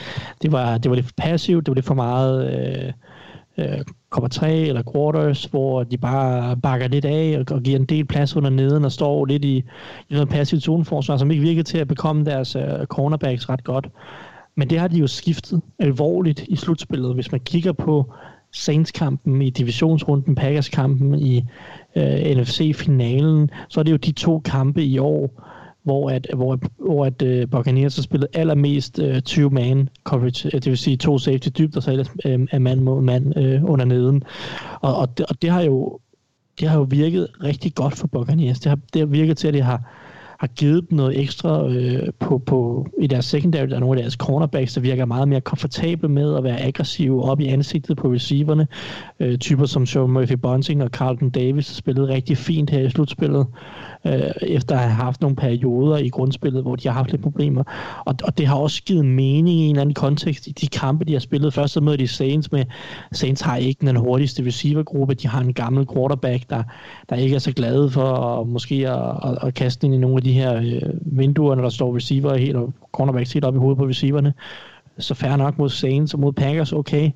Det var, det var lidt passivt, det var lidt for meget... Øh, øh, kommer tre eller quarters, hvor de bare bakker lidt af og, og giver en del plads under neden og står lidt i, i noget passivt zoneforsvar, som ikke virker til at bekomme deres øh, cornerbacks ret godt. Men det har de jo skiftet alvorligt i slutspillet. Hvis man kigger på Saints-kampen i divisionsrunden, Packers-kampen i øh, NFC-finalen, så er det jo de to kampe i år, hvor at, hvor, hvor at uh, Buccaneers har spillet allermest øh, uh, 20-man coverage, uh, det vil sige to safety dybt, og så ellers uh, mand mod mand uh, under neden. Og, og, det, og det har jo det har jo virket rigtig godt for Buccaneers. Det har, det har virket til, at det har, har givet dem noget ekstra øh, på, på, i deres secondary. Der er nogle af deres cornerbacks, der virker meget mere komfortable med at være aggressive op i ansigtet på receiverne. Øh, typer som Sean Murphy Bunting og Carlton Davis har spillet rigtig fint her i slutspillet øh, efter at have haft nogle perioder i grundspillet, hvor de har haft lidt problemer. Og, og det har også givet mening i en eller anden kontekst i de kampe, de har spillet. Først så møder de Saints med, Saints har ikke den hurtigste receivergruppe, de har en gammel quarterback, der, der ikke er så glad for at, måske at, at, at kaste ind i nogle af de her øh, vinduer, når der står receiver helt, og cornerbacks helt op i hovedet på receiverne. Så færre nok mod Saints og mod Packers, okay.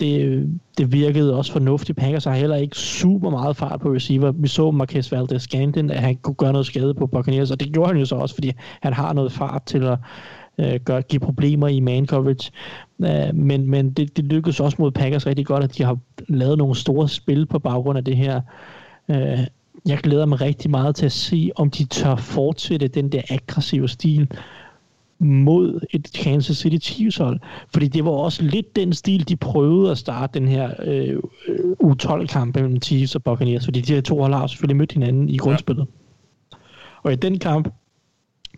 det, det virkede også fornuftigt. Packers har heller ikke super meget fart på receiver. Vi så Marquez Valdez Scandin, at han kunne gøre noget skade på Buccaneers, og det gjorde han jo så også, fordi han har noget fart til at øh, gøre, give problemer i man coverage. Øh, men men det, det lykkedes også mod Packers rigtig godt, at de har lavet nogle store spil på baggrund af det her. Øh, jeg glæder mig rigtig meget til at se, om de tør fortsætte den der aggressive stil mod et Kansas City Chiefs hold. Fordi det var også lidt den stil, de prøvede at starte den her øh, U12-kamp mellem Chiefs og Buccaneers, fordi de her to hold har selvfølgelig mødt hinanden i grundspillet. Ja. Og i den kamp,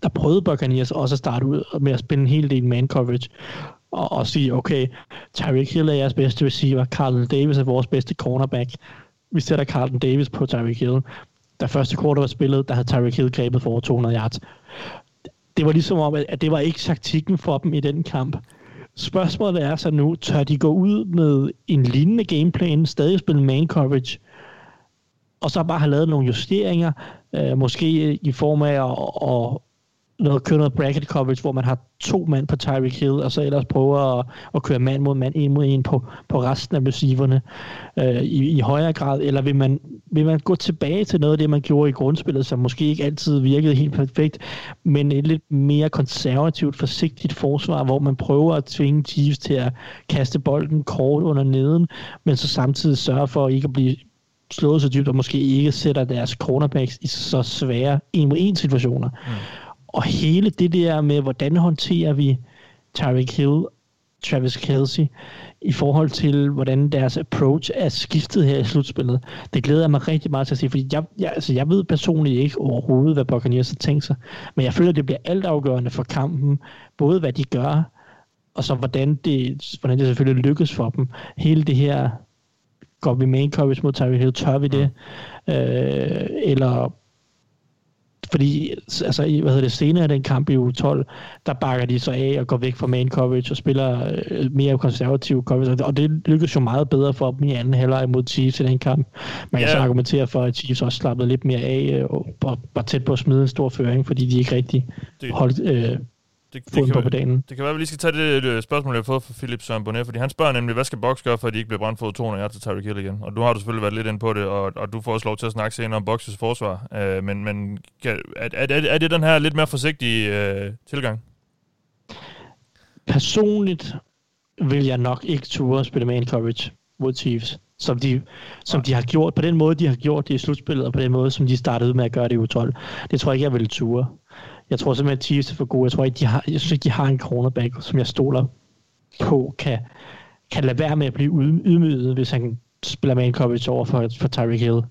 der prøvede Buccaneers også at starte ud med at spille en hel del man coverage, og, og sige, okay, Tyreek Hill er jeres bedste receiver, Carlton Davis er vores bedste cornerback, vi sætter Carlton Davis på Tyreek Hill. Da første quarter var spillet, der havde Tyreek Hill grebet for over 200 yards. Det var ligesom om, at det var ikke taktikken for dem i den kamp. Spørgsmålet er så nu, tør de gå ud med en lignende gameplan, stadig spille man coverage, og så bare have lavet nogle justeringer, øh, måske i form af at, at noget, køre noget bracket coverage, hvor man har to mand på Tyreek Hill, og så ellers prøver at, at køre mand mod mand, en mod en på, på resten af receiverne øh, i, i højere grad, eller vil man, vil man gå tilbage til noget af det, man gjorde i grundspillet, som måske ikke altid virkede helt perfekt, men et lidt mere konservativt, forsigtigt forsvar, hvor man prøver at tvinge Chiefs til at kaste bolden kort under neden, men så samtidig sørge for ikke at blive slået så dybt, og måske ikke sætter deres cornerbacks i så svære en-mod-en situationer. Mm. Og hele det der med, hvordan håndterer vi Tyreek Hill, Travis Kelsey, i forhold til, hvordan deres approach er skiftet her i slutspillet. Det glæder jeg mig rigtig meget til at se, fordi jeg, jeg, altså jeg ved personligt ikke overhovedet, hvad Buccaneers har tænkt sig, men jeg føler, at det bliver altafgørende for kampen, både hvad de gør, og så hvordan det, hvordan det selvfølgelig lykkes for dem. Hele det her, går vi main coverage mod Tyreek Hill, tør vi det? Øh, eller fordi altså, hvad hedder det, senere i den kamp i u 12, der bakker de så af og går væk fra main coverage og spiller øh, mere konservativ coverage, og det lykkedes jo meget bedre for dem i anden halvleg mod Chiefs i den kamp. Man kan yeah. så argumentere for, at Chiefs også slappede lidt mere af øh, og var tæt på at smide en stor føring, fordi de ikke rigtig holdt øh, det, det, kan, på dagen. Det kan være, at vi lige skal tage det spørgsmål, jeg har fået fra Philip Søren Bonnet, fordi han spørger nemlig, hvad skal Box gøre, for at de ikke bliver brændt for 200 yards til Tyreek Hill igen? Og du har du selvfølgelig været lidt ind på det, og, og du får også lov til at snakke senere om Boxes forsvar. Uh, men men kan, er, er, er, det den her lidt mere forsigtige uh, tilgang? Personligt vil jeg nok ikke ture at spille man coverage mod Chiefs, som de, som de har gjort, på den måde, de har gjort det i slutspillet, og på den måde, som de startede med at gøre det i U12. Det tror jeg ikke, jeg vil ture. Jeg tror simpelthen, at Chiefs er for gode. Jeg tror ikke, de har, jeg synes ikke, de har en cornerback, som jeg stoler på, kan, kan lade være med at blive ydmyget, hvis han spiller man coverage over for, for Tyreek Hill.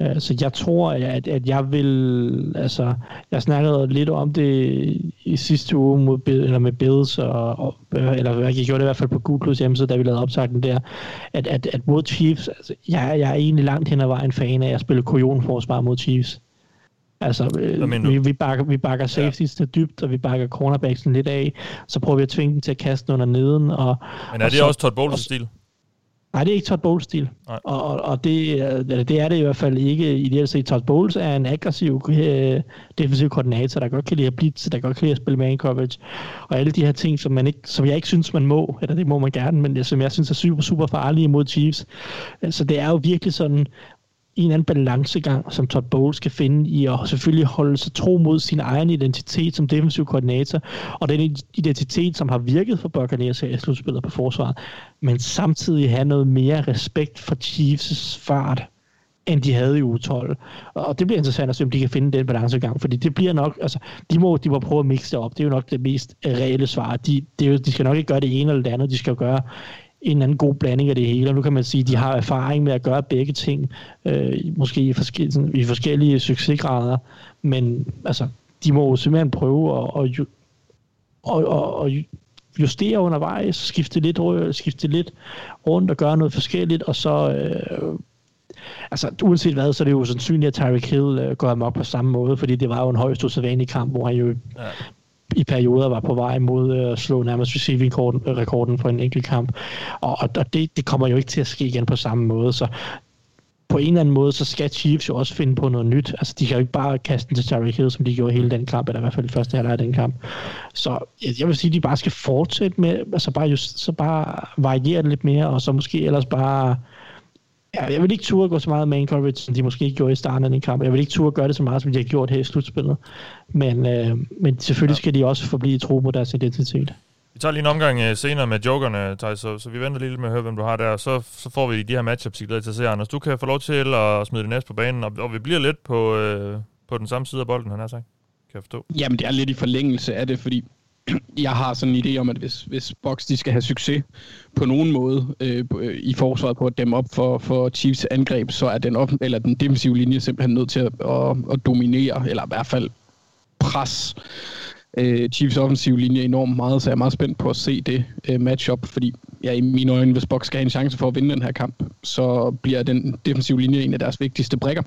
Uh, så jeg tror, at, at jeg vil, altså, jeg snakkede lidt om det i sidste uge mod, eller med Bills, og, og, eller jeg gjorde det i hvert fald på Googles hjemmeside, da vi lavede opsagten der, at, at, at mod Chiefs, altså, jeg, jeg er egentlig langt hen ad vejen fan af at spille kujonforsvar mod Chiefs. Altså, øh, vi, vi, bakker, vi bakker safeties ja. til dybt, og vi bakker cornerbacksen lidt af. Så prøver vi at tvinge dem til at kaste den under neden. Og, Men er det og også Todd Bowles stil? Nej, det er ikke Todd Bowles stil. Og, og, og det, det er det i hvert fald ikke ideelt set. Todd Bowles er en aggressiv øh, defensiv koordinator, der godt kan lide at blitse, der godt kan lide at spille man coverage. Og alle de her ting, som, man ikke, som jeg ikke synes, man må, eller det må man gerne, men som jeg synes er super, super farlige mod Chiefs. Så det er jo virkelig sådan, en anden balancegang, som Todd Bowles skal finde i at selvfølgelig holde sig tro mod sin egen identitet som defensiv koordinator, og den identitet, som har virket for Buccaneers her i slutspillet på forsvaret, men samtidig have noget mere respekt for Chiefs' fart, end de havde i u 12. Og det bliver interessant at se, om de kan finde den balancegang, fordi det bliver nok, altså, de må, de må prøve at mixe det op. Det er jo nok det mest reelle svar. De, det er jo, de skal nok ikke gøre det ene eller det andet, de skal gøre en anden god blanding af det hele, og nu kan man sige, at de har erfaring med at gøre begge ting, øh, måske i forskellige, sådan, i forskellige succesgrader, men altså, de må jo simpelthen prøve at, at, at, at justere undervejs, skifte lidt, skifte lidt rundt og gøre noget forskelligt, og så, øh, altså uanset hvad, så er det jo sandsynligt, at Tyreek Hill øh, går amok på samme måde, fordi det var jo en højst usædvanlig kamp, hvor han jo ja i perioder var på vej mod øh, at slå nærmest receiving-rekorden for en enkelt kamp. Og, og det, det kommer jo ikke til at ske igen på samme måde, så på en eller anden måde, så skal Chiefs jo også finde på noget nyt. Altså, de kan jo ikke bare kaste den til Tyreek Hill, som de gjorde hele den kamp, eller i hvert fald i første halvleg af den kamp. Så jeg vil sige, at de bare skal fortsætte med, altså bare, just, så bare variere det lidt mere, og så måske ellers bare Ja, jeg vil ikke turde gå så meget man coverage, som de måske gjorde i starten af den kamp. Jeg vil ikke turde gøre det så meget, som de har gjort her i slutspillet. Men, øh, men selvfølgelig ja. skal de også forblive tro på deres identitet. Vi tager lige en omgang øh, senere med jokerne, Thijs, så, så vi venter lige lidt med at høre, hvem du har der. Så, så får vi de her matchups, I glæder til at se, Anders. Du kan få lov til at smide det næste på banen, og, og vi bliver lidt på, øh, på den samme side af bolden, han har sagt. Kan jeg forstå? Jamen, det er lidt i forlængelse af det, fordi <clears throat> jeg har sådan en idé om, at hvis, hvis Box de skal have succes på nogen måde øh, i forsvaret på at dæmme op for, for Chiefs angreb, så er den, op, eller den defensive linje simpelthen nødt til at, at, at dominere, eller i hvert fald pres øh, Chiefs offensive linje enormt meget, så jeg er meget spændt på at se det øh, matchup, fordi ja, i mine øjne, hvis Box skal have en chance for at vinde den her kamp, så bliver den defensive linje en af deres vigtigste brikker.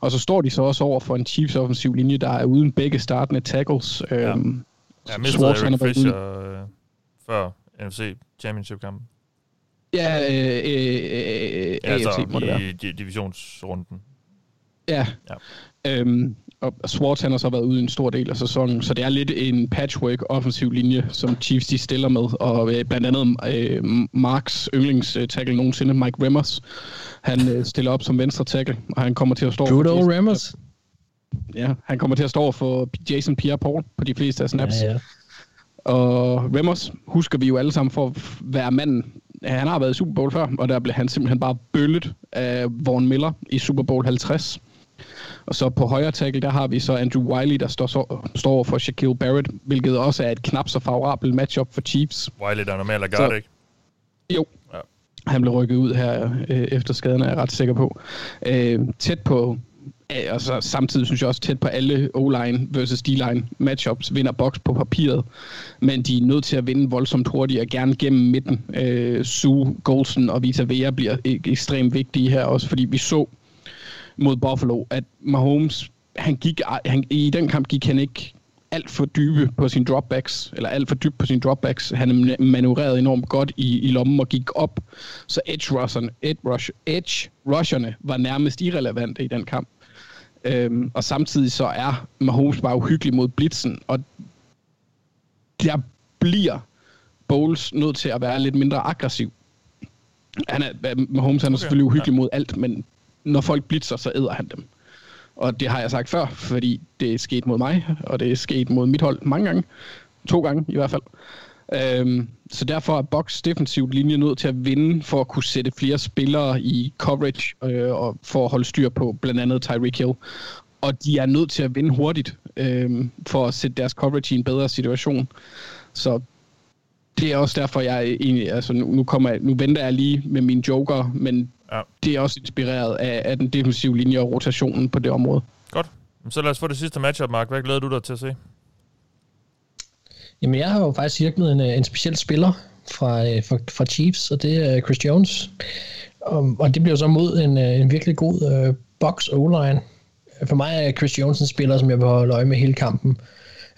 Og så står de så også over for en Chiefs offensiv linje, der er uden begge startende tackles. Ja. Ja, mistede Eric Fisher øh, før NFC Championship-kampen. Ja, øh, øh, øh, altså, AFC må det være. i divisionsrunden. Ja. ja. Øhm, og Swartz han har så været ude en stor del af sæsonen, så det er lidt en patchwork offensiv linje, som Chiefs de stiller med, og øh, blandt andet øh, Marks yndlingstackle nogensinde, Mike Remmers, han øh, stiller op som venstre tackle, og han kommer til at stå... Good old Remmers. Ja, han kommer til at stå for Jason Pierre-Paul på de fleste af snaps. Ja, ja. Og Remmers husker vi jo alle sammen for at være manden. Han har været i Super Bowl før, og der blev han simpelthen bare bøllet af Vaughn Miller i Super Bowl 50. Og så på højre tackle, der har vi så Andrew Wiley, der står, så, står for Shaquille Barrett, hvilket også er et knap så favorabelt matchup for Chiefs. Wiley, der er normalt er guard, ikke? Jo. Ja. Han blev rykket ud her øh, efter skaden, er jeg ret sikker på. Øh, tæt på og så samtidig synes jeg også tæt på alle O-line versus D-line matchups vinder boks på papiret, men de er nødt til at vinde voldsomt hurtigt og gerne gennem midten. Øh, Sue, Golson og Vita Vea bliver e-, ekstremt vigtige her også, fordi vi så mod Buffalo, at Mahomes, han gik, han, i den kamp gik han ikke alt for dybe på sine dropbacks, eller alt for dybt på sine dropbacks. Han manøvrerede enormt godt i, i lommen og gik op, så edge, rusherne, edge, rush, edge rusherne var nærmest irrelevante i den kamp. Øhm, og samtidig så er Mahomes bare uhyggelig mod blitzen, og der bliver Bowles nødt til at være lidt mindre aggressiv. Han er, Mahomes han er okay. selvfølgelig uhyggelig mod alt, men når folk blitzer, så æder han dem. Og det har jeg sagt før, fordi det er sket mod mig, og det er sket mod mit hold mange gange. To gange i hvert fald. Øhm, så derfor er Box defensivt linje nødt til at vinde for at kunne sætte flere spillere i coverage øh, og for at holde styr på blandt andet Tyreek Hill. Og de er nødt til at vinde hurtigt øh, for at sætte deres coverage i en bedre situation. Så det er også derfor, jeg egentlig, altså nu, nu, kommer jeg, nu venter jeg lige med min joker, men ja. det er også inspireret af, af den defensive linje og rotationen på det område. Godt. Så lad os få det sidste matchup, Mark. Hvad glæder du dig til at se? Jamen, jeg har jo faktisk cirklet en, øh, en speciel spiller fra, øh, fra, fra Chiefs, og det er Chris Jones. Og, og det bliver så mod en, øh, en virkelig god uh, box O-line. For mig er Chris Jones en spiller, som jeg vil holde øje med hele kampen.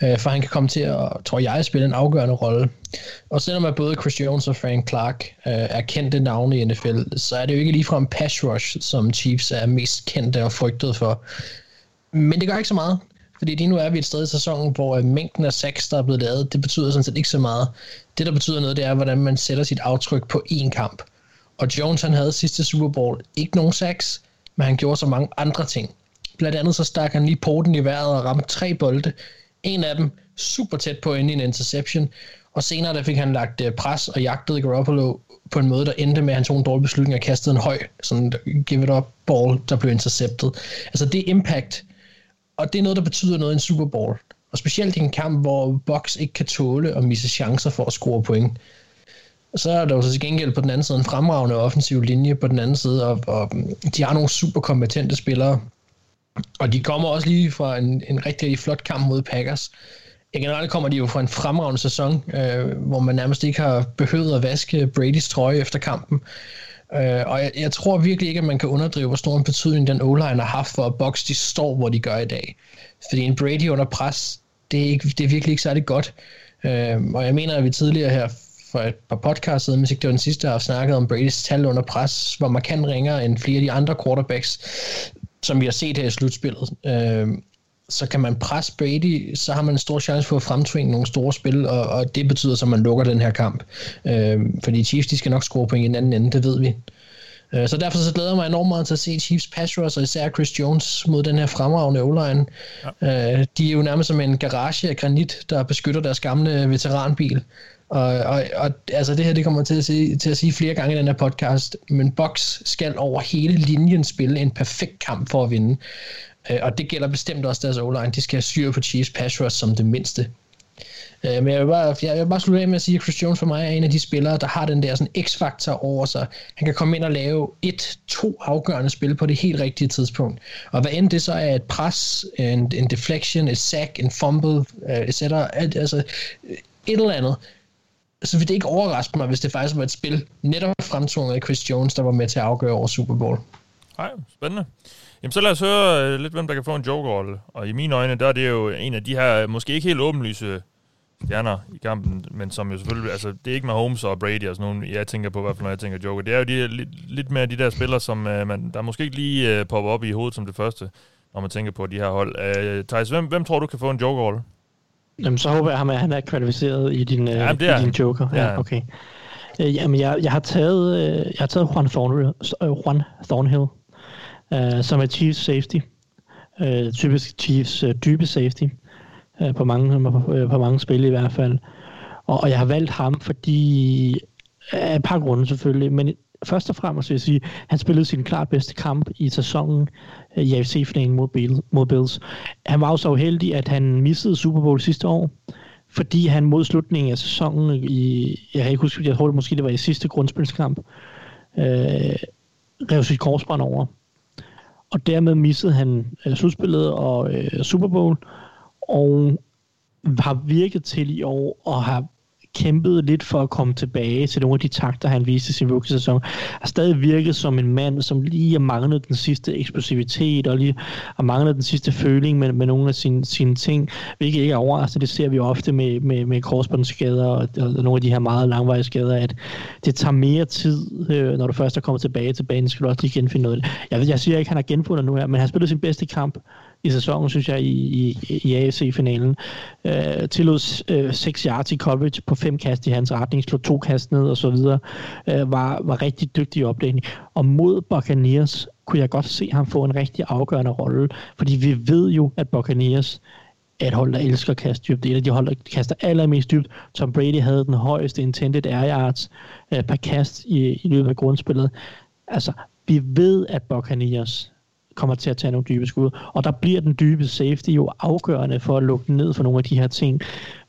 Uh, for han kan komme til at, tror jeg, spille en afgørende rolle. Og selvom at både Chris Jones og Frank Clark uh, er kendte navne i NFL, så er det jo ikke ligefrem pass rush, som Chiefs er mest kendte og frygtet for. Men det gør ikke så meget. Fordi lige nu er vi et sted i sæsonen, hvor øh, mængden af sacks, der er blevet lavet, det betyder sådan set ikke så meget. Det, der betyder noget, det er, hvordan man sætter sit aftryk på én kamp. Og Jones, han havde sidste Super Bowl ikke nogen sacks, men han gjorde så mange andre ting. Blandt andet så stak han lige porten i vejret og ramte tre bolde. En af dem super tæt på inde i en interception, og senere der fik han lagt øh, pres og jagtede Garoppolo på en måde, der endte med, at han tog en dårlig beslutning og kastede en høj, sådan give it up ball, der blev interceptet. Altså det impact, og det er noget, der betyder noget i en Super Bowl. Og specielt i en kamp, hvor Box ikke kan tåle at misse chancer for at score point. Og Så er der jo så til gengæld på den anden side en fremragende offensiv linje på den anden side, og, og de har nogle super kompetente spillere. Og de kommer også lige fra en, en rigtig flot kamp mod Packers. I generelt kommer de jo fra en fremragende sæson, øh, hvor man nærmest ikke har behøvet at vaske Bradys trøje efter kampen. Øh, og jeg, jeg tror virkelig ikke, at man kan underdrive, hvor stor en betydning den o har haft for, at Bucks de står, hvor de gør i dag. Fordi en Brady under pres, det er, ikke, det er virkelig ikke særlig godt. Øh, og jeg mener, at vi tidligere her for et par podcasts siden, hvis ikke det var den sidste, der har snakket om Brady's tal under pres, hvor man kan ringere end flere af de andre quarterbacks, som vi har set her i slutspillet. Øh, så kan man presse Brady, så har man en stor chance for at fremtvinge nogle store spil, og, og det betyder så, at man lukker den her kamp. Øh, fordi Chiefs, de skal nok score point i den anden ende, det ved vi. Øh, så derfor så glæder jeg mig enormt meget til at se Chiefs pass rush, og især Chris Jones mod den her fremragende O-line. Ja. Øh, de er jo nærmest som en garage af granit, der beskytter deres gamle veteranbil. Og, og, og altså det her, det kommer til at, sige, til at sige flere gange i den her podcast, men Box skal over hele linjen spille en perfekt kamp for at vinde. Øh, og det gælder bestemt også deres O-line. De skal have styr på Chiefs pass rush som det mindste. Øh, men jeg vil, bare, jeg vil bare slutte af med at sige, at Chris Jones for mig er en af de spillere, der har den der sådan x-faktor over sig. Han kan komme ind og lave et, to afgørende spil på det helt rigtige tidspunkt. Og hvad end det så er et pres, en, en deflection, et sack, en fumble, øh, etc. Alt, altså øh, et eller andet, så vil det ikke overraske mig, hvis det faktisk var et spil netop fremtvunget af Chris Jones, der var med til at afgøre over Super Bowl. Nej, spændende. Jamen så lad os høre øh, lidt, hvem der kan få en joker Og i mine øjne, der er det jo en af de her, måske ikke helt åbenlyse stjerner i kampen, men som jo selvfølgelig, altså det er ikke Mahomes og Brady og sådan nogle, jeg tænker på, i hvert fald når jeg tænker Joker. Det er jo de, lidt, lidt mere de der spillere, som uh, man, der måske ikke lige uh, popper op i hovedet som det første, når man tænker på de her hold. Uh, Thijs, hvem, hvem tror du kan få en joker Jamen, så håber jeg, at han er kvalificeret i din, ja, det er. i din joker. Ja, ja okay. Jamen, jeg, jeg, har taget, jeg har taget Juan Thornhill, Juan Thornhill uh, som er Chiefs safety. Uh, typisk Chiefs uh, dybe safety øh, på, mange, øh, på mange spil i hvert fald. Og, og jeg har valgt ham, fordi af et par grunde selvfølgelig, men først og fremmest vil jeg sige, han spillede sin klart bedste kamp i sæsonen øh, i AFC-finalen mod, Bill, mod Bills. Han var jo så uheldig, at han missede Super Bowl sidste år, fordi han mod slutningen af sæsonen i, jeg kan ikke huske, jeg tror det måske det var i sidste grundspilskamp, øh, rev sit korsbånd over. Og dermed missede han øh, slutspillet og øh, Super Bowl, og har virket til i år og har kæmpede lidt for at komme tilbage til nogle af de takter, han viste i sin rookie-sæson. Har stadig virket som en mand, som lige har manglet den sidste eksplosivitet, og lige har manglet den sidste føling med, med nogle af sine, sine ting, hvilket ikke er overraskende. Det ser vi ofte med, med, med korsbåndsskader og, og nogle af de her meget langvarige skader, at det tager mere tid, øh, når du først er kommet tilbage til banen, skal du også lige genfinde noget. Jeg, jeg siger ikke, at han har genfundet nu her, men han spillede sin bedste kamp i sæsonen, synes jeg, i, i, i AFC-finalen. Øh, tillod øh, 6 yards i coverage på fem kast i hans retning, slog to kast ned og så videre. Øh, var, var rigtig dygtig i oplægning. Og mod Buccaneers kunne jeg godt se ham få en rigtig afgørende rolle, fordi vi ved jo, at Buccaneers er et hold, der elsker at kaste dybt. Det er et af de hold, der kaster allermest dybt. Tom Brady havde den højeste intended air yards øh, per kast i, i løbet af grundspillet. Altså, vi ved, at Buccaneers kommer til at tage nogle dybe skud. Og der bliver den dybe safety jo afgørende for at lukke ned for nogle af de her ting.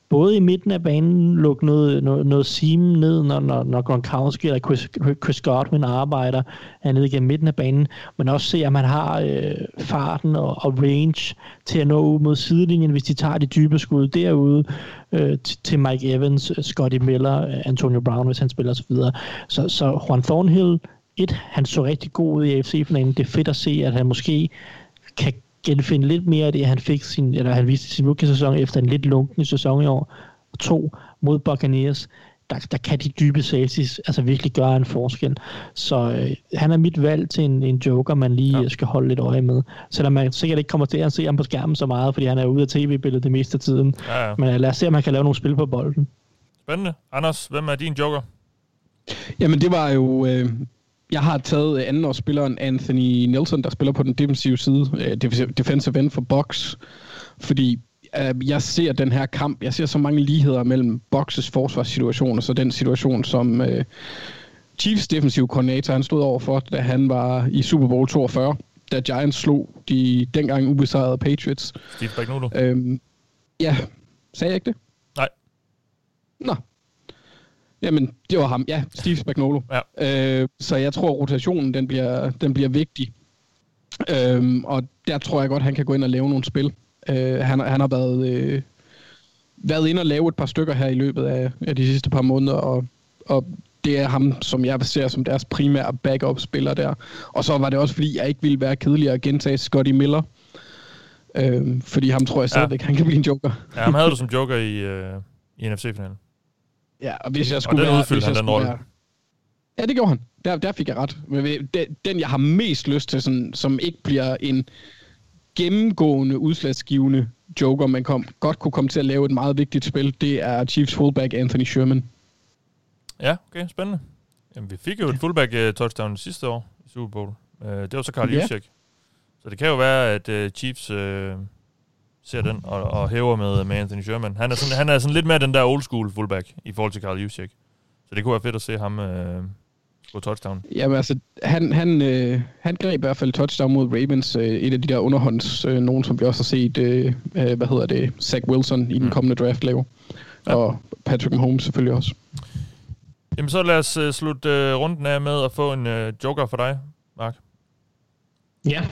Både i midten af banen, lukke noget, noget, noget seam ned, når, når, når Gronkowski eller Chris, Chris Godwin arbejder nede igennem midten af banen, men også se, at man har øh, farten og, og range til at nå ud mod sidelinjen, hvis de tager de dybe skud derude øh, til Mike Evans, øh, Scotty Miller, øh, Antonio Brown, hvis han spiller osv. Så, så Juan Thornhill et, han så rigtig god ud i AFC-finalen. Det er fedt at se, at han måske kan genfinde lidt mere af det, han fik sin, eller han viste sin rookie-sæson efter en lidt lunken sæson i år. To, mod Buccaneers, der, der kan de dybe safeties altså virkelig gøre en forskel. Så øh, han er mit valg til en, en joker, man lige ja. skal holde lidt øje med. Selvom man sikkert ikke kommer til at se ham på skærmen så meget, fordi han er ude af tv-billedet det meste af tiden. Ja, ja. Men lad os se, om han kan lave nogle spil på bolden. Spændende. Anders, hvem er din joker? Jamen, det var jo... Øh jeg har taget andenårsspilleren Anthony Nelson, der spiller på den defensive side, uh, defensive end for Box, fordi uh, jeg ser den her kamp, jeg ser så mange ligheder mellem Boxes forsvarssituation og så den situation, som Chiefs defensive koordinator han stod overfor, da han var i Super Bowl 42, da Giants slog de dengang ubesejrede Patriots. Steve Spagnuolo. Øhm, ja, sagde jeg ikke det? Nej. Nå, Jamen, det var ham. Ja, Steve Spagnolo. Ja. Øh, så jeg tror, rotationen den bliver, den bliver vigtig. Øh, og der tror jeg godt, han kan gå ind og lave nogle spil. Øh, han, han har været, øh, været inde og lave et par stykker her i løbet af, af de sidste par måneder, og, og det er ham, som jeg ser som deres primære backup-spiller der. Og så var det også, fordi jeg ikke ville være kedelig at gentage Scotty Miller. Øh, fordi ham tror jeg stadigvæk, ja. han kan blive en joker. Ja, ham havde du som joker i, øh, i NFC-finalen. Ja, og hvis jeg skulle og den være... udfyldte han den rolle. Være... Ja, det gjorde han. Der, der fik jeg ret. Men den, jeg har mest lyst til, sådan, som ikke bliver en gennemgående, udslagsgivende joker, man kom, godt kunne komme til at lave et meget vigtigt spil, det er Chiefs fullback Anthony Sherman. Ja, okay, spændende. Jamen, vi fik jo et fullback uh, touchdown sidste år i Super Bowl. Uh, det var så Carl ja. Juszczyk. Så det kan jo være, at uh, Chiefs ser den og, og hæver med, med Anthony Sherman. Han er, sådan, han er sådan lidt mere den der old school fullback i forhold til Carl Juszczyk. Så det kunne være fedt at se ham uh, på touchdown. Jamen altså, han, han, øh, han greb i hvert fald touchdown mod Ravens. Øh, et af de der underhånds, øh, nogen som vi også har set, øh, øh, hvad hedder det, Zach Wilson i den mm. kommende draft lave. Ja. Og Patrick Mahomes selvfølgelig også. Jamen så lad os uh, slutte uh, runden af med at få en uh, joker for dig, Mark. Ja,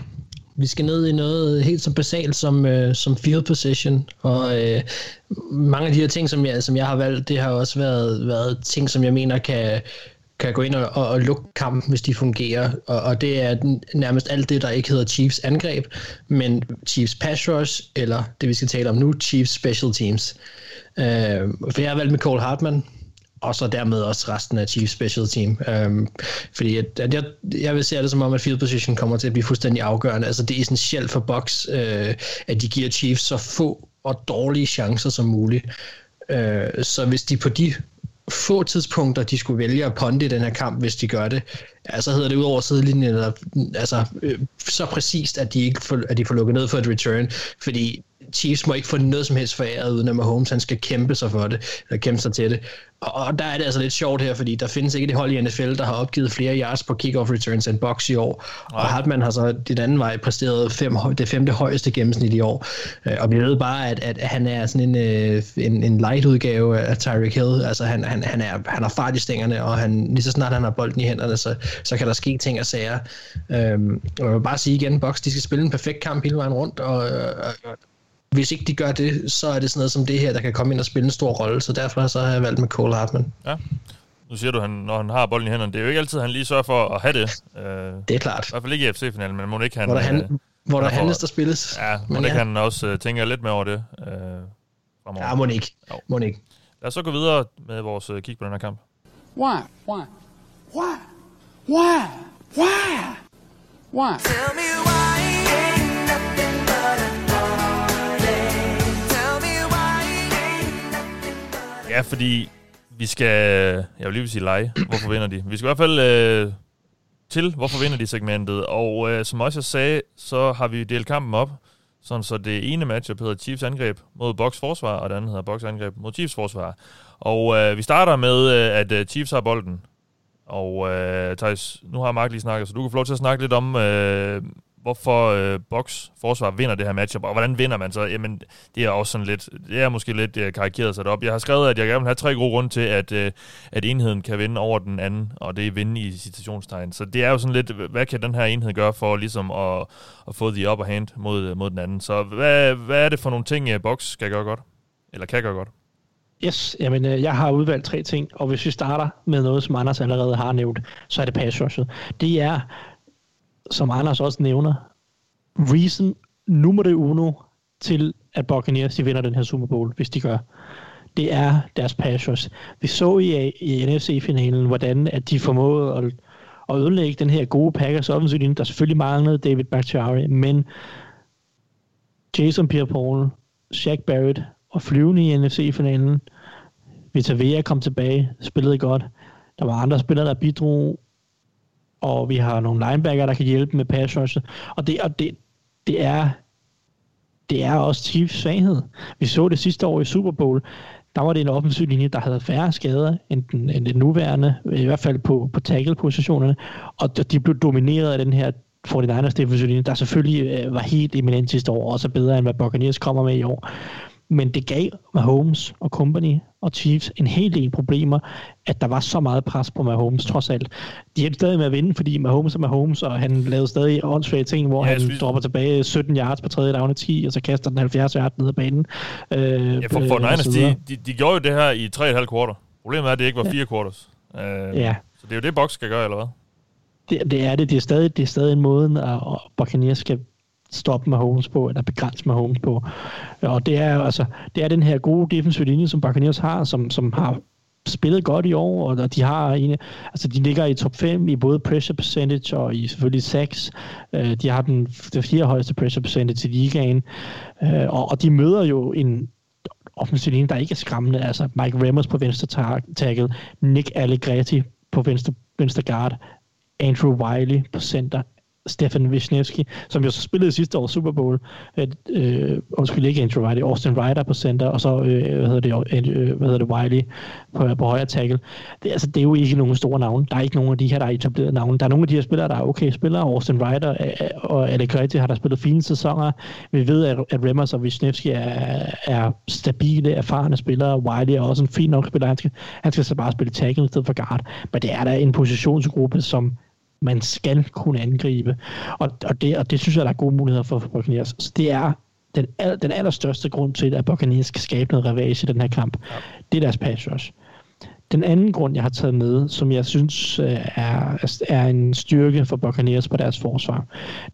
vi skal ned i noget helt så basalt som, øh, som field position, og øh, mange af de her ting, som jeg, som jeg har valgt, det har også været, været ting, som jeg mener kan, kan gå ind og, og, og lukke kampen, hvis de fungerer. Og, og det er nærmest alt det, der ikke hedder Chiefs angreb, men Chiefs pass rush, eller det vi skal tale om nu, Chiefs special teams. Øh, for jeg har valgt med Cole Hartman, og så dermed også resten af Chiefs special team. Øhm, fordi at, at jeg, jeg vil se det som om, at field position kommer til at blive fuldstændig afgørende. Altså det er essentielt for Box, øh, at de giver Chiefs så få og dårlige chancer som muligt. Øh, så hvis de på de få tidspunkter, de skulle vælge at ponde i den her kamp, hvis de gør det, ja, så hedder det ud over sidelinjen, eller, altså, øh, så præcist, at de ikke får, at de får lukket ned for et return, fordi Chiefs må ikke få noget som helst foræret, uden at Mahomes han skal kæmpe sig for det, eller kæmpe sig til det. Og, og der er det altså lidt sjovt her, fordi der findes ikke et hold i NFL, der har opgivet flere yards på kickoff returns end Box i år. Nej. Og Hartmann har så den anden vej præsteret fem, det femte højeste gennemsnit i år. Øh, og vi ved bare, at, at han er sådan en, øh, en, en light udgave af Tyreek Hill. Altså han, han, han, er, han har fart i stængerne, og han, lige så snart han har bolden i hænderne, så, så kan der ske ting og sager. Øhm, og jeg vil bare sige igen, Box, de skal spille en perfekt kamp hele vejen rundt, og, og hvis ikke de gør det, så er det sådan noget som det her, der kan komme ind og spille en stor rolle, så derfor så har jeg valgt med Cole Hartman. Ja. Nu siger du, han, når han har bolden i hænderne, det er jo ikke altid, han lige sørger for at have det. Øh, det er klart. I hvert fald ikke i FC-finalen, men må ikke han... Hvor der, han, øh, hvor der handles, der spilles. Ja, må ikke ja. han også uh, tænke lidt mere over det øh, fremover. Ja, må ikke. Jo. Må ikke. Lad os så gå videre med vores uh, kig på den her kamp. Why? Why? Why? Why? Why? Why? Tell me why Ja, fordi vi skal, jeg vil lige sige lege, hvorfor vinder de? Vi skal i hvert fald øh, til, hvorfor vinder de segmentet, og øh, som også jeg sagde, så har vi delt kampen op, sådan så det ene matchup hedder Chiefs angreb mod Box forsvar, og det andet hedder Box angreb mod Chiefs forsvar. Og øh, vi starter med, øh, at øh, Chiefs har bolden. Og øh, Thijs, nu har Mark lige snakket, så du kan få lov til at snakke lidt om, øh, hvorfor øh, Boks forsvar vinder det her matchup, og hvordan vinder man så? Jamen, det er også sådan lidt, det er måske lidt øh, karikeret sat op. Jeg har skrevet, at jeg gerne vil have tre gode grunde til, at, øh, at enheden kan vinde over den anden, og det er vinde i citationstegn. Så det er jo sådan lidt, hvad kan den her enhed gøre for ligesom at, at få the upper hand mod, øh, mod den anden? Så hvad, hvad er det for nogle ting, øh, Boks skal gøre godt? Eller kan gøre godt? Yes, jamen, øh, jeg har udvalgt tre ting, og hvis vi starter med noget, som Anders allerede har nævnt, så er det pass rushet. Det er som Anders også nævner, reason nummer uno til, at Buccaneers de vinder den her Super Bowl, hvis de gør. Det er deres passers. Vi så i, i NFC-finalen, hvordan at de formåede at, at ødelægge den her gode Packers offensiv Der selvfølgelig manglede David Bakhtiari, men Jason Pierre-Paul, Shaq Barrett og flyvende i NFC-finalen. Vita Vea kom tilbage, spillede godt. Der var andre spillere, der bidrog og vi har nogle linebacker, der kan hjælpe med pass rushet. Og det, og det, det er det er også Chiefs svaghed. Vi så det sidste år i Super Bowl, der var det en offensiv linje, der havde færre skader end den, end den nuværende, i hvert fald på, på tackle-positionerne, og de blev domineret af den her 49ers defensiv linje, der selvfølgelig øh, var helt eminent sidste år, og også bedre end hvad Buccaneers kommer med i år. Men det gav Mahomes og company og Chiefs en hel del problemer, at der var så meget pres på Mahomes trods alt. De endte stadig med at vinde, fordi Mahomes er Mahomes, og han lavede stadig åndssvage ting, hvor ja, han synes... dropper tilbage 17 yards på tredje down 10, og så kaster den 70 yards ned ad banen. Øh, ja, for, for Niners, de, de, de, gjorde jo det her i 3,5 kvarter. Problemet er, at det ikke var 4 ja. quarters. Øh, ja. Så det er jo det, Box skal gøre, eller hvad? Det, det er det. Det er stadig, det er stadig en måde, at Buccaneers skal stoppe Mahomes på, eller begrænse Mahomes på. Og det er altså, det er den her gode defensive linje, som Buccaneers har, som, som har spillet godt i år, og de har en, altså de ligger i top 5 i både pressure percentage og i selvfølgelig sacks. Øh, de har den, den fjerde højeste pressure percentage i ligaen, øh, og, og de møder jo en offensiv linje, der ikke er skræmmende. Altså Mike Remmers på venstre tackle, Nick Allegretti på venstre, venstre guard, Andrew Wiley på center, Stefan Wisniewski, som jo så spillede sidste år Super Bowl. Øh, øh, undskyld, ikke Andrew Wiley, Austin Ryder på center, og så, øh, hvad, hedder det, øh, hvad hedder det, Wiley på, på højre tackle. Det, altså, det er jo ikke nogen store navne. Der er ikke nogen af de her, der er etableret navne. Der er nogle af de her spillere, der er okay spillere. Austin Ryder øh, øh, og og Allegretti har der spillet fine sæsoner. Vi ved, at, at Remmers og Wisniewski er, er stabile, erfarne spillere. Wiley er også en fin nok spiller. Han skal, han skal så bare spille tackle i stedet for guard. Men det er der en positionsgruppe, som man skal kunne angribe. Og, og, det, og det synes jeg, der er gode muligheder for, for Buccaneers. Så det er den, den allerstørste grund til, at Buccaneers skal skabe noget ravage i den her kamp. Ja. Det er deres pass rush. Den anden grund, jeg har taget med, som jeg synes øh, er, er en styrke for Buccaneers på deres forsvar,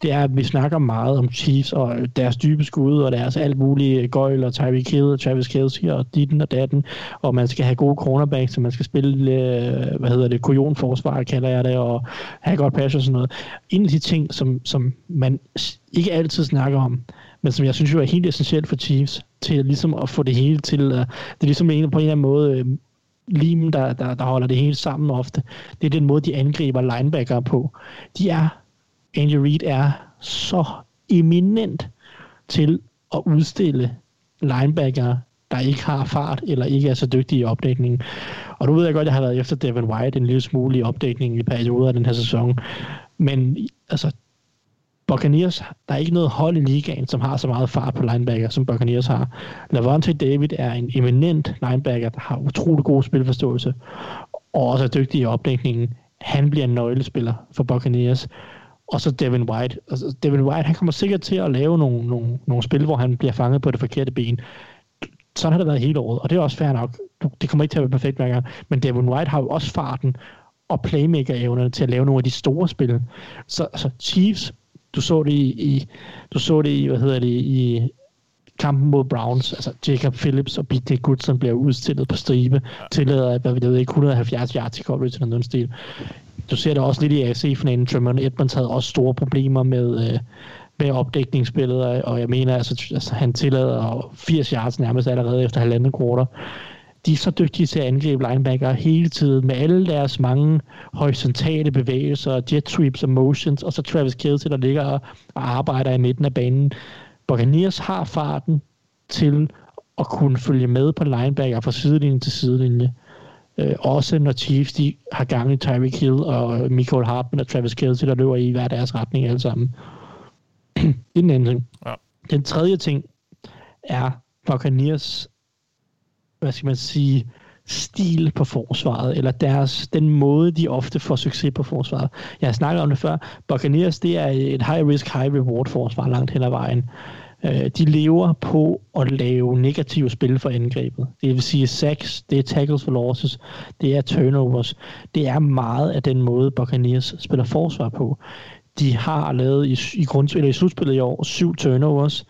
det er, at vi snakker meget om Chiefs og deres dybe skud og deres alt mulige gøjl og Tyreek Hill og Travis Kelce og ditten og datten, og man skal have gode cornerbacks, så man skal spille, øh, hvad hedder det, kujonforsvar, kalder jeg det, og have godt pass og sådan noget. En af de ting, som, som man ikke altid snakker om, men som jeg synes jo er helt essentielt for Chiefs, til ligesom at få det hele til, uh, det er ligesom en, på en eller anden måde øh, lim, der, der, der holder det hele sammen ofte. Det er den måde, de angriber linebacker på. De er, Andy Reid er så eminent til at udstille linebacker, der ikke har fart, eller ikke er så dygtige i opdækningen. Og nu ved jeg godt, at jeg har været efter Devin White en lille smule i opdækningen i perioder af den her sæson. Men altså, Buccaneers, der er ikke noget hold i ligaen, som har så meget fart på linebacker, som Buccaneers har. Lavonte David er en eminent linebacker, der har utrolig god spilforståelse, og også er dygtig i opdækningen. Han bliver en nøglespiller for Buccaneers. Og så Devin White. Altså, Devin White, han kommer sikkert til at lave nogle, nogle, nogle spil, hvor han bliver fanget på det forkerte ben. Sådan har det været hele året, og det er også fair nok. Det kommer ikke til at være perfekt hver gang. Men Devin White har jo også farten og playmaker-evnerne til at lave nogle af de store spil. Så altså, Chiefs du så det i, i du så det i, hvad hedder det, i kampen mod Browns, altså Jacob Phillips og B.J. Goodson bliver udstillet på stribe, ja. tillader, hvad ved ikke, 170 yards i coverage eller noget stil. Du ser det også lidt i AFC-finalen. Tremont Edmonds havde også store problemer med, øh, med opdækningsspillet, og jeg mener, altså, altså han tillader 80 yards nærmest allerede efter halvandet quarter de er så dygtige til at angribe linebacker hele tiden, med alle deres mange horisontale bevægelser, jet sweeps og motions, og så Travis Kelce, der ligger og, arbejder i midten af banen. Buccaneers har farten til at kunne følge med på linebacker fra sidelinje til sidelinje. Øh, også når Chiefs de har gang i Tyreek Hill og Michael Hartman og Travis Kelce, der løber i hver deres retning alle sammen. <clears throat> det er den anden ting. Ja. Den tredje ting er Buccaneers hvad skal man sige, stil på forsvaret, eller deres, den måde, de ofte får succes på forsvaret. Jeg har snakket om det før. Buccaneers, det er et high-risk, high-reward forsvar langt hen ad vejen. Øh, de lever på at lave negative spil for angrebet. Det vil sige sacks, det er tackles for losses, det er turnovers. Det er meget af den måde, Buccaneers spiller forsvar på. De har lavet i, i, eller i slutspillet i år syv turnovers.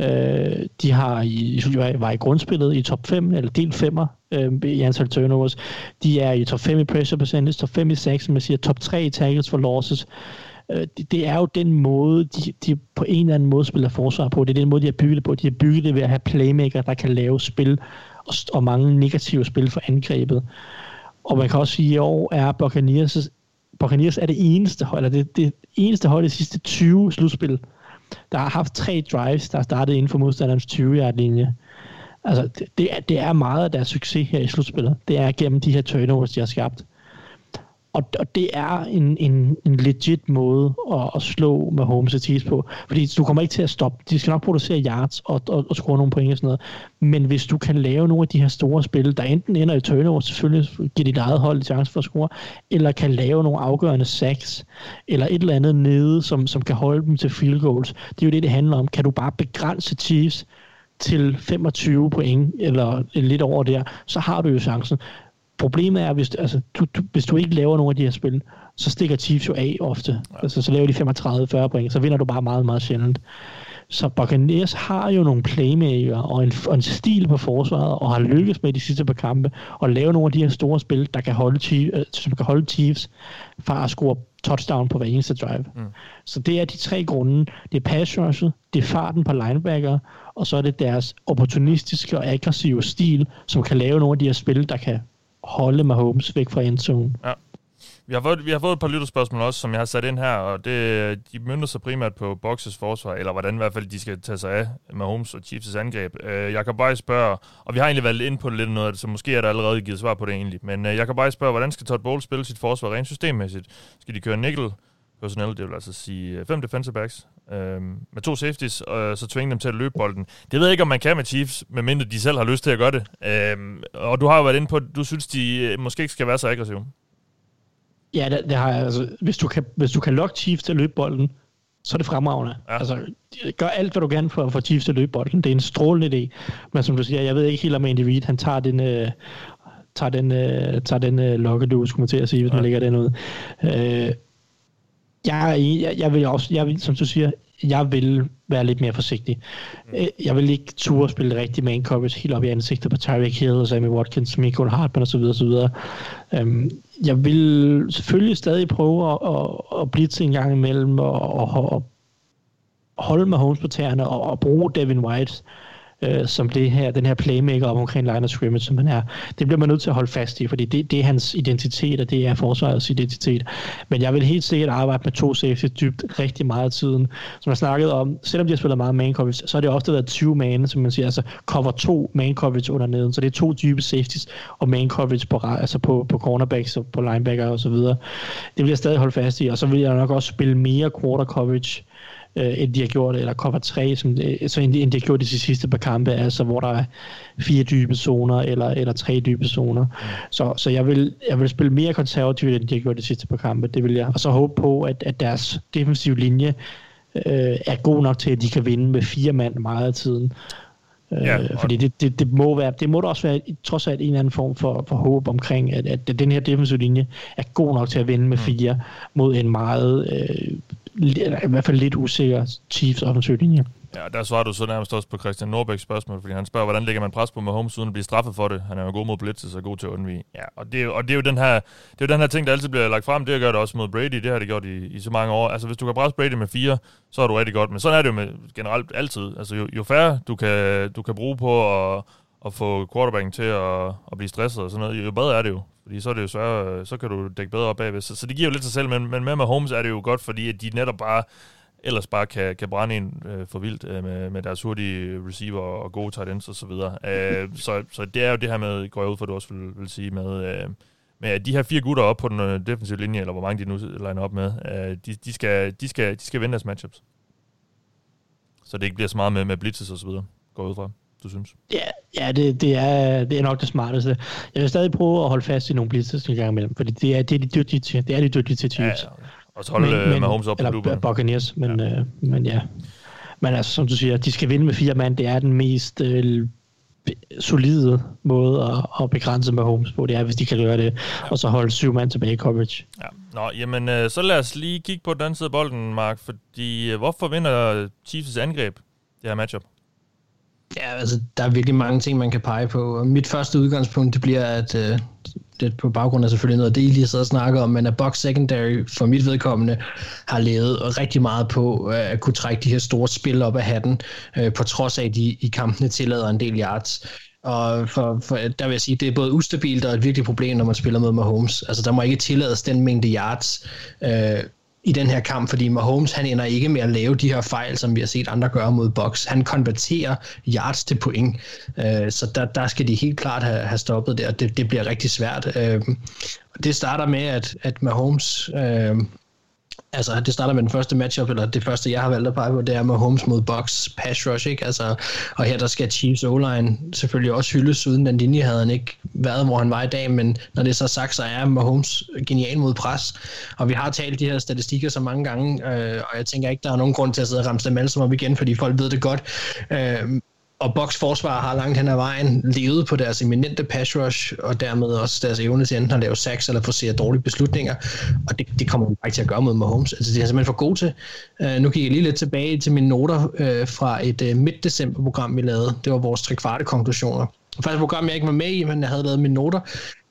Øh, de har i, var i grundspillet i top 5, eller del 5'er øh, i antal turnovers. De er i top 5 i pressure percentage, top 5 i sacks, man siger top 3 i tackles for losses. Øh, det, det er jo den måde, de, de på en eller anden måde spiller forsvar på. Det er den måde, de har bygget det på. De har bygget det ved at have playmaker, der kan lave spil og, og mange negative spil for angrebet. Og man kan også sige, at i år er Buccaneers, Buccaneers er det eneste hold, eller det, det eneste hold i de sidste 20 slutspil, der har haft tre drives, der startede inden for modstanderens 20-yard linje. Altså, det, er, det er meget af deres succes her i slutspillet. Det er gennem de her turnovers, de har skabt. Og, og det er en, en, en legit måde at, at slå med Holmes og Thies på. Fordi du kommer ikke til at stoppe. De skal nok producere yards og, og, og score nogle point og sådan noget. Men hvis du kan lave nogle af de her store spil, der enten ender i turnover, selvfølgelig giver dit eget hold en chance for at score, eller kan lave nogle afgørende sacks, eller et eller andet nede, som, som kan holde dem til field goals. Det er jo det, det handler om. Kan du bare begrænse Chiefs til 25 point, eller lidt over der, så har du jo chancen. Problemet er, hvis, altså, du, du, hvis du ikke laver nogle af de her spil, så stikker Chiefs jo af ofte. Ja. Altså, så laver de 35-40 point, så vinder du bare meget, meget sjældent. Så Buccaneers har jo nogle playmaker og en, og en stil på forsvaret, og har lykkes med de sidste par kampe, at lave nogle af de her store spil, der kan holde, Chiefs, øh, som kan holde Chiefs fra at score touchdown på hver eneste drive. Mm. Så det er de tre grunde. Det er pass rushet, det er farten på linebacker, og så er det deres opportunistiske og aggressive stil, som kan lave nogle af de her spil, der kan holde Mahomes væk fra endzone. Ja. Vi har, fået, vi har fået et par lytterspørgsmål også, som jeg har sat ind her, og det, de mønter sig primært på Boxes forsvar, eller hvordan i hvert fald de skal tage sig af Mahomes og Chiefs' angreb. Øh, uh, jeg kan bare spørge, og vi har egentlig valgt ind på lidt noget af det, så måske er der allerede givet svar på det egentlig, men øh, uh, jeg kan bare spørge, hvordan skal Todd Bowles spille sit forsvar rent systemmæssigt? Skal de køre nickel personnel, det vil altså sige øh, fem defensive backs, uh, med to safeties, og så tvinge dem til at løbe bolden. Det ved jeg ikke, om man kan med Chiefs, medmindre de selv har lyst til at gøre det. Uh, og du har jo været inde på, at du synes, de måske ikke skal være så aggressive. Ja, det, det har jeg. Altså, hvis, du kan, hvis du kan lokke Chiefs til at løbe bolden, så er det fremragende. Ja. Altså, gør alt, hvad du kan for at få Chiefs til at løbe bolden. Det er en strålende idé. Men som du siger, jeg ved ikke helt om Andy Reid, han tager den, øh, tager den, øh, tager den øh, lokke, du skulle til at sige, hvis ja. man lægger den ud. Øh, jeg, jeg, jeg vil også, jeg vil, som du siger, jeg vil være lidt mere forsigtig. Mm. Øh, jeg vil ikke turde spille rigtig man coverage helt op i ansigtet på Tyreek Hill og Sammy Watkins, Michael Hartman osv. osv. Jeg vil selvfølgelig stadig prøve at, at, at blitse en gang imellem og, og, og holde med Holmes på tæerne og, og bruge Devin White øh, Øh, som det her, den her playmaker om omkring line of scrimmage, som han er. Det bliver man nødt til at holde fast i, fordi det, det er hans identitet, og det er forsvarets identitet. Men jeg vil helt sikkert arbejde med to safety dybt rigtig meget af tiden. Som jeg snakkede om, selvom de har spillet meget man coverage, så har det ofte været 20 man, som man siger, altså cover to man coverage under neden, så det er to dybe safeties og man coverage på, altså på, på cornerbacks og på linebacker og så videre. Det vil jeg stadig holde fast i, og så vil jeg nok også spille mere quarter coverage øh, end de har gjort, eller cover 3, som, øh, så end, de, end de har gjort i de sidste par kampe, altså hvor der er fire dybe zoner, eller, eller tre dybe zoner. Så, så jeg, vil, jeg vil spille mere konservativt, end de har gjort de sidste par kampe, det vil jeg. Og så håbe på, at, at deres defensive linje øh, er god nok til, at de kan vinde med fire mand meget af tiden. Ja, øh, fordi det, det, det, må være, det må da også være trods alt en eller anden form for, for håb omkring, at, at den her defensive linje er god nok til at vinde med mm. fire mod en meget øh, i hvert fald lidt usikker Chiefs offensiv linje. Ja, der svarer du så nærmest også på Christian Norbæks spørgsmål, fordi han spørger, hvordan lægger man pres på Mahomes uden at blive straffet for det? Han er jo god mod blitzes og god til at undvige. Ja, og det, er, og det er jo den her, det er jo den her ting, der altid bliver lagt frem. Det gør det også mod Brady. Det har det gjort i, i så mange år. Altså, hvis du kan presse Brady med fire, så er du rigtig godt. Men sådan er det jo med generelt altid. Altså, jo, jo færre du kan, du kan bruge på at, at få quarterbacken til at, at blive stresset og sådan noget, jo bedre er det jo. Fordi så er det jo sværere, så kan du dække bedre op bagved. Så, så det giver jo lidt sig selv, men, men med Mahomes er det jo godt, fordi at de netop bare ellers bare kan, kan brænde en øh, for vildt øh, med, med deres hurtige receiver og gode tight ends og så videre. Øh, <laughs> så, så det er jo det her med, går jeg ud for, du også vil, vil sige, med, øh, med at de her fire gutter op på den øh, defensive linje, eller hvor mange de nu liner op med, øh, de, de, skal, de, skal, de skal vinde deres matchups. Så det ikke bliver så meget med, med blitzes og så videre, går ud fra du synes? Ja, ja det, det, er, det er nok det smarteste. Jeg vil stadig prøve at holde fast i nogle blitzes en gang imellem, fordi det er, det er de dygtige til. Det er de dygtige til Chiefs. Ja, ja. Og så holde men, Mahomes op eller, på Buccaneers, men ja. Øh, men ja. Men altså, som du siger, de skal vinde med fire mand. Det er den mest øh, solide måde at, at begrænse Mahomes på. Det er, hvis de kan gøre det, ja. og så holde syv mand tilbage i coverage. Ja. Nå, jamen, øh, så lad os lige kigge på den anden side af bolden, Mark, fordi øh, hvorfor vinder Chiefs angreb det her matchup? Ja, altså, der er virkelig mange ting, man kan pege på. Mit første udgangspunkt, det bliver, at øh, det på baggrund af selvfølgelig noget, det I lige sidder og snakker om, men at Box Secondary for mit vedkommende har levet rigtig meget på øh, at kunne trække de her store spil op af hatten, øh, på trods af, at de i kampene tillader en del yards. Og for, for, der vil jeg sige, det er både ustabilt og et virkelig problem, når man spiller med Mahomes. Altså, der må ikke tillades den mængde yards, øh, i den her kamp, fordi Mahomes han ender ikke med at lave de her fejl, som vi har set andre gøre mod Box. Han konverterer yards til point, øh, så der, der skal de helt klart have, have stoppet det, og det, det bliver rigtig svært. Øh, det starter med, at, at Mahomes øh, altså det starter med den første matchup, eller det første, jeg har valgt at pege på, det er med Holmes mod Box pass rush, ikke? Altså, og her der skal Chiefs o selvfølgelig også hyldes, uden den linje havde han ikke været, hvor han var i dag, men når det er så sagt, så er Mahomes genial mod pres, og vi har talt de her statistikker så mange gange, øh, og jeg tænker ikke, der er nogen grund til at sidde og ramse dem alle sammen op igen, fordi folk ved det godt, øh, og Boks forsvar har langt hen ad vejen levet på deres eminente pass rush, og dermed også deres evne til enten at lave sacks eller forsere dårlige beslutninger, og det, det kommer de ikke til at gøre mod Mahomes. Altså, det er simpelthen for god til. Uh, nu kigger jeg lige lidt tilbage til mine noter uh, fra et uh, midt-december-program, vi lavede. Det var vores tre kvarte konklusioner. Faktisk et program, jeg ikke var med i, men jeg havde lavet mine noter,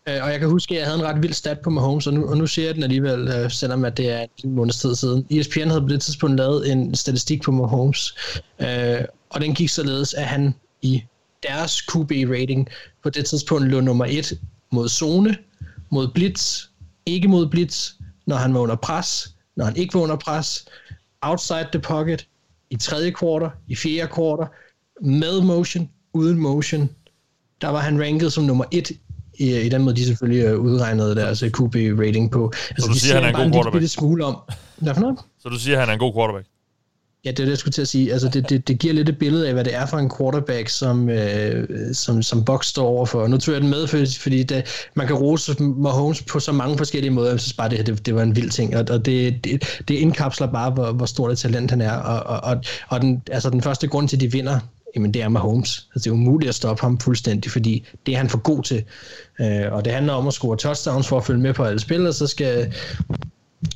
Uh, og jeg kan huske, at jeg havde en ret vild stat på Mahomes, og nu, og nu ser jeg den alligevel, uh, selvom at det er en måneds tid siden. ESPN havde på det tidspunkt lavet en statistik på Mahomes, uh, og den gik således, at han i deres QB-rating på det tidspunkt lå nummer et mod zone, mod blitz, ikke mod blitz, når han var under pres, når han ikke var under pres, outside the pocket, i tredje kvartal, i fjerde kvartal, med motion, uden motion, der var han ranket som nummer et i, i den måde, de selvfølgelig øh, udregnede deres øh, QB-rating på. Altså, så du siger, han er en god quarterback? smule om. Hvad for noget? Så du siger, han er en god quarterback? Ja, det er det, jeg skulle til at sige. Altså, det, det, det giver lidt et billede af, hvad det er for en quarterback, som, øh, som, som Box står overfor. Nu tror jeg den med, fordi det, man kan rose Mahomes på så mange forskellige måder. Jeg synes bare, det, det, det var en vild ting, og, og det, det, det indkapsler bare, hvor, hvor stort et talent han er. Og, og, og, og den, altså, den første grund til, at de vinder, jamen det er Mahomes. Altså, det er umuligt at stoppe ham fuldstændig, fordi det er han for god til. Øh, og det handler om at score touchdowns for at følge med på alle spil, og så skal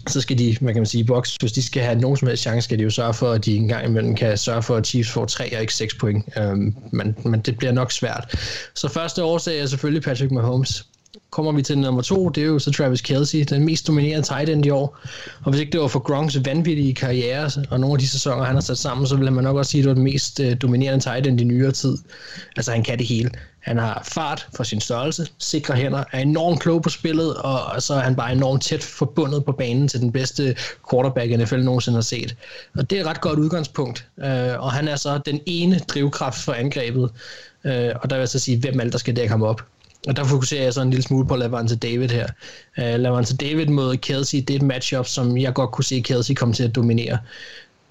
så skal de, man kan man sige, box, hvis de skal have nogen som helst chance, skal de jo sørge for, at de en gang imellem kan sørge for, at Chiefs får 3 og ikke 6 point. Øhm, men, men det bliver nok svært. Så første årsag er selvfølgelig Patrick Mahomes. Kommer vi til nummer to, det er jo så Travis Kelsey, den mest dominerende tight end i år. Og hvis ikke det var for Gronks vanvittige karriere og nogle af de sæsoner, han har sat sammen, så ville man nok også sige, at det var den mest øh, dominerende tight end i nyere tid. Altså han kan det hele. Han har fart for sin størrelse, sikre hænder, er enormt klog på spillet, og så er han bare enormt tæt forbundet på banen til den bedste quarterback, NFL nogensinde har set. Og det er et ret godt udgangspunkt. Øh, og han er så den ene drivkraft for angrebet. Øh, og der vil jeg så sige, hvem alt der skal dække ham op. Og der fokuserer jeg så en lille smule på Lavante David her. Uh, Lavante David mod Kelsey, det er et matchup, som jeg godt kunne se Kelsey komme til at dominere.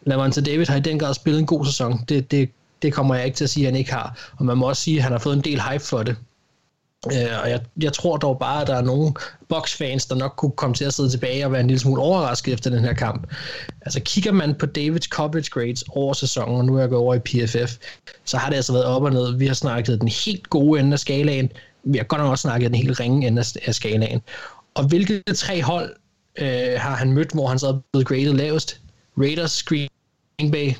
Lavante David har i den grad spillet en god sæson. Det, det det kommer jeg ikke til at sige, at han ikke har. Og man må også sige, at han har fået en del hype for det. Øh, og jeg, jeg tror dog bare, at der er nogle boxfans, der nok kunne komme til at sidde tilbage og være en lille smule overrasket efter den her kamp. Altså kigger man på Davids coverage grades over sæsonen, og nu er jeg gået over i PFF, så har det altså været op og ned. Vi har snakket den helt gode ende af skalaen, vi har godt nok også snakket den helt ringe ende af skalaen. Og hvilke tre hold øh, har han mødt, hvor han så er blevet graded lavest? Raiders, Green Bay,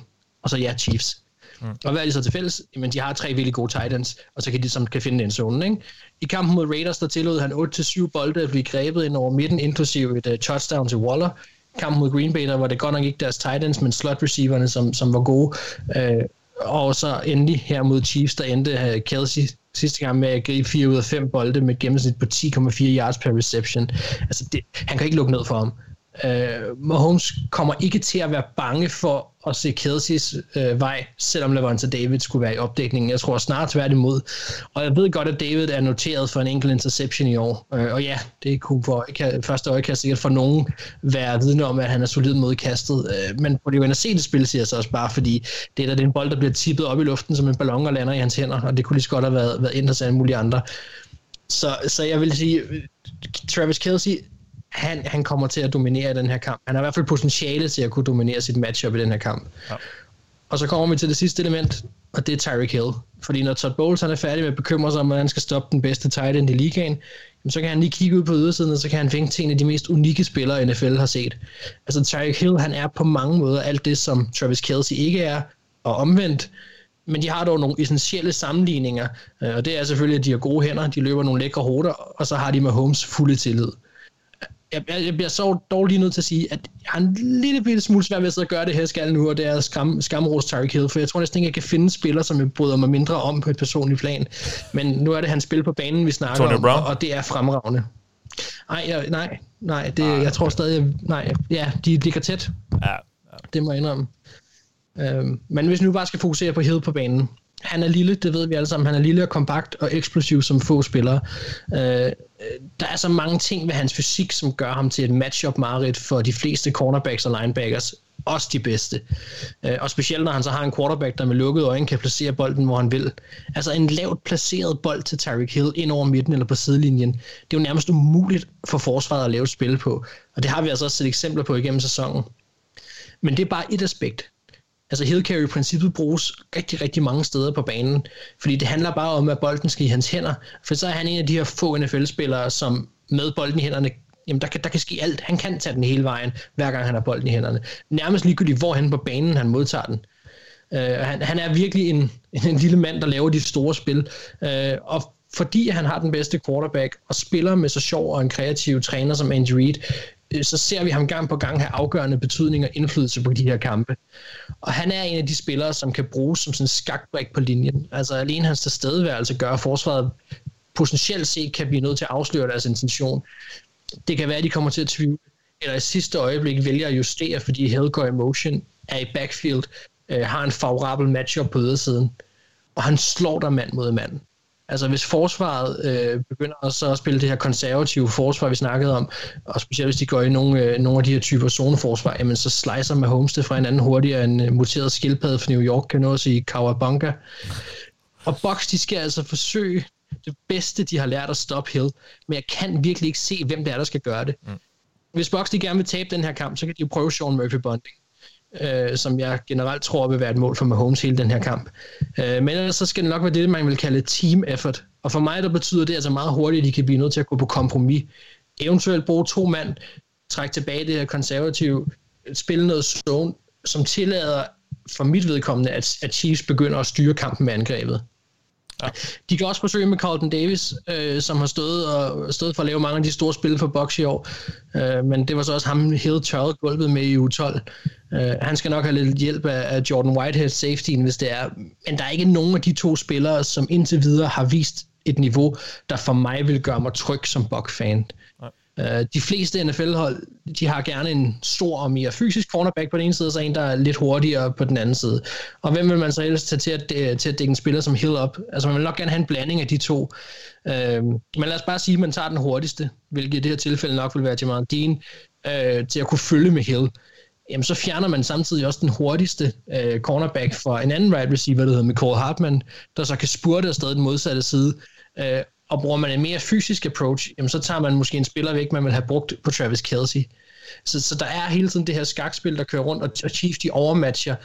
og så ja, Chiefs. Mm. Og hvad er de så til fælles? Jamen, de har tre virkelig gode Titans, og så kan de som kan finde en zone. Ikke? I kampen mod Raiders, der tillod han 8-7 bolde at blive grebet ind over midten, inklusive et uh, touchdown til Waller. Kampen mod Green Bay, der var det godt nok ikke deres Titans, men slot receiverne, som, som var gode. Uh, og så endelig her mod Chiefs, der endte øh, uh, Kelsey sidste gang med at gribe 4 ud af 5 bolde med et gennemsnit på 10,4 yards per reception. Altså, det, han kan ikke lukke ned for ham. Uh, Mahomes kommer ikke til at være bange for at se Kelseys uh, øh, vej, selvom Lavonte David skulle være i opdækningen. Jeg tror snart tværtimod. Og jeg ved godt, at David er noteret for en enkelt interception i år. Uh, og ja, det kunne for kan, første øjekast sikkert for nogen være vidne om, at han er solid mod kastet. Uh, men på det jo se det spil, siger jeg så også bare, fordi det er da det er en bold, der bliver tippet op i luften som en ballon og lander i hans hænder, og det kunne lige så godt have været, været ind hos alle mulige andre. Så, så jeg vil sige, Travis Kelsey han, han kommer til at dominere den her kamp. Han har i hvert fald potentiale til at kunne dominere sit matchup i den her kamp. Ja. Og så kommer vi til det sidste element, og det er Tyreek Hill. Fordi når Todd Bowles han er færdig med at bekymre sig om, hvordan han skal stoppe den bedste tight end i ligaen, så kan han lige kigge ud på ydersiden, og så kan han finde til en af de mest unikke spillere, NFL har set. Altså Tyreek Hill, han er på mange måder alt det, som Travis Kelsey ikke er, og omvendt. Men de har dog nogle essentielle sammenligninger, øh, og det er selvfølgelig, at de har gode hænder, de løber nogle lækre hårder, og så har de med Holmes fulde tillid jeg, jeg, jeg bliver så dog lige nødt til at sige, at jeg har en lille bitte smule svært ved at sidde og gøre det her skal nu, og det er skam, skamros Tyreek Hill, for jeg tror næsten ikke, jeg kan finde spiller, som jeg bryder mig mindre om på et personligt plan. Men nu er det hans spil på banen, vi snakker Tony om, Brown. Og, og det er fremragende. Ej, jeg, nej, nej, det, ah, jeg tror stadig, nej, ja, de ligger tæt. Ja, ja. Det må jeg indrømme. Øhm, men hvis vi nu bare skal fokusere på Hill på banen, han er lille, det ved vi alle sammen. Han er lille og kompakt og eksplosiv som få spillere. Øh, der er så mange ting ved hans fysik, som gør ham til et matchup mareridt for de fleste cornerbacks og linebackers. Også de bedste. Øh, og specielt når han så har en quarterback, der med lukkede øjne kan placere bolden, hvor han vil. Altså en lavt placeret bold til Tyreek Hill ind over midten eller på sidelinjen. Det er jo nærmest umuligt for forsvaret at lave et spil på. Og det har vi altså også set eksempler på igennem sæsonen. Men det er bare et aspekt. Altså hill carry princippet bruges rigtig, rigtig mange steder på banen, fordi det handler bare om, at bolden skal i hans hænder, for så er han en af de her få NFL-spillere, som med bolden i hænderne jamen der kan, der kan ske alt. Han kan tage den hele vejen, hver gang han har bolden i hænderne. Nærmest ligegyldigt, hvor han på banen han modtager den. Uh, han, han er virkelig en, <laughs> en lille mand, der laver de store spil. Uh, og fordi han har den bedste quarterback og spiller med så sjov og en kreativ træner som Andy Reid, Øh, så ser vi ham gang på gang have afgørende betydning og indflydelse på de her kampe. Og han er en af de spillere, som kan bruges som sådan en skakbrik på linjen. Altså alene hans tilstedeværelse gør, at forsvaret potentielt set kan blive nødt til at afsløre deres intention. Det kan være, at de kommer til at tvivle, eller i sidste øjeblik vælger at justere, fordi Hill Emotion motion, er i backfield, øh, har en favorabel matchup på ydersiden, og han slår der mand mod mand. Altså hvis forsvaret øh, begynder så at spille det her konservative forsvar, vi snakkede om, og specielt hvis de går i nogle, øh, nogle af de her typer zoneforsvar, jamen så slicer med Holmes det fra en anden hurtigere end uh, muteret skildpadde fra New York kan nå at sige Kawabunga. Og Box, de skal altså forsøge det bedste, de har lært at stoppe Hill, men jeg kan virkelig ikke se, hvem det er, der skal gøre det. Mm. Hvis Box de gerne vil tabe den her kamp, så kan de jo prøve Sean Murphy Bonding øh, som jeg generelt tror vil være et mål for Mahomes hele den her kamp. Øh, men ellers så skal det nok være det, man vil kalde team effort. Og for mig, der betyder det altså meget hurtigt, at de kan blive nødt til at gå på kompromis. Eventuelt bruge to mand, trække tilbage det her konservative, spille noget zone, som tillader for mit vedkommende, at, at Chiefs begynder at styre kampen med angrebet. Ja. De kan også forsøge med Carlton Davis, øh, som har stået, og, stået for at lave mange af de store spil for box i år. Øh, men det var så også ham, Hill tørrede gulvet med i U12. Øh, han skal nok have lidt hjælp af, af Jordan Whitehead safety, hvis det er. Men der er ikke nogen af de to spillere, som indtil videre har vist et niveau, der for mig vil gøre mig tryg som Buck-fan. Øh, de fleste NFL-hold, de har gerne en stor og mere fysisk cornerback på den ene side, og så en, der er lidt hurtigere på den anden side. Og hvem vil man så ellers tage til at, øh, til at dække en spiller som Hill op? Altså man vil nok gerne have en blanding af de to. Uh, men lad os bare sige, at man tager den hurtigste, hvilket i det her tilfælde nok vil være Jamal Dean, uh, til at kunne følge med Hill. Jamen så fjerner man samtidig også den hurtigste øh, cornerback for en anden right receiver, der hedder Michael Hartman, der så kan spurte afsted den modsatte side. Øh, og bruger man en mere fysisk approach, jamen så tager man måske en spiller væk, man vil have brugt på Travis Kelsey. Så, så der er hele tiden det her skakspil, der kører rundt, og, og Chiefs de overmatcher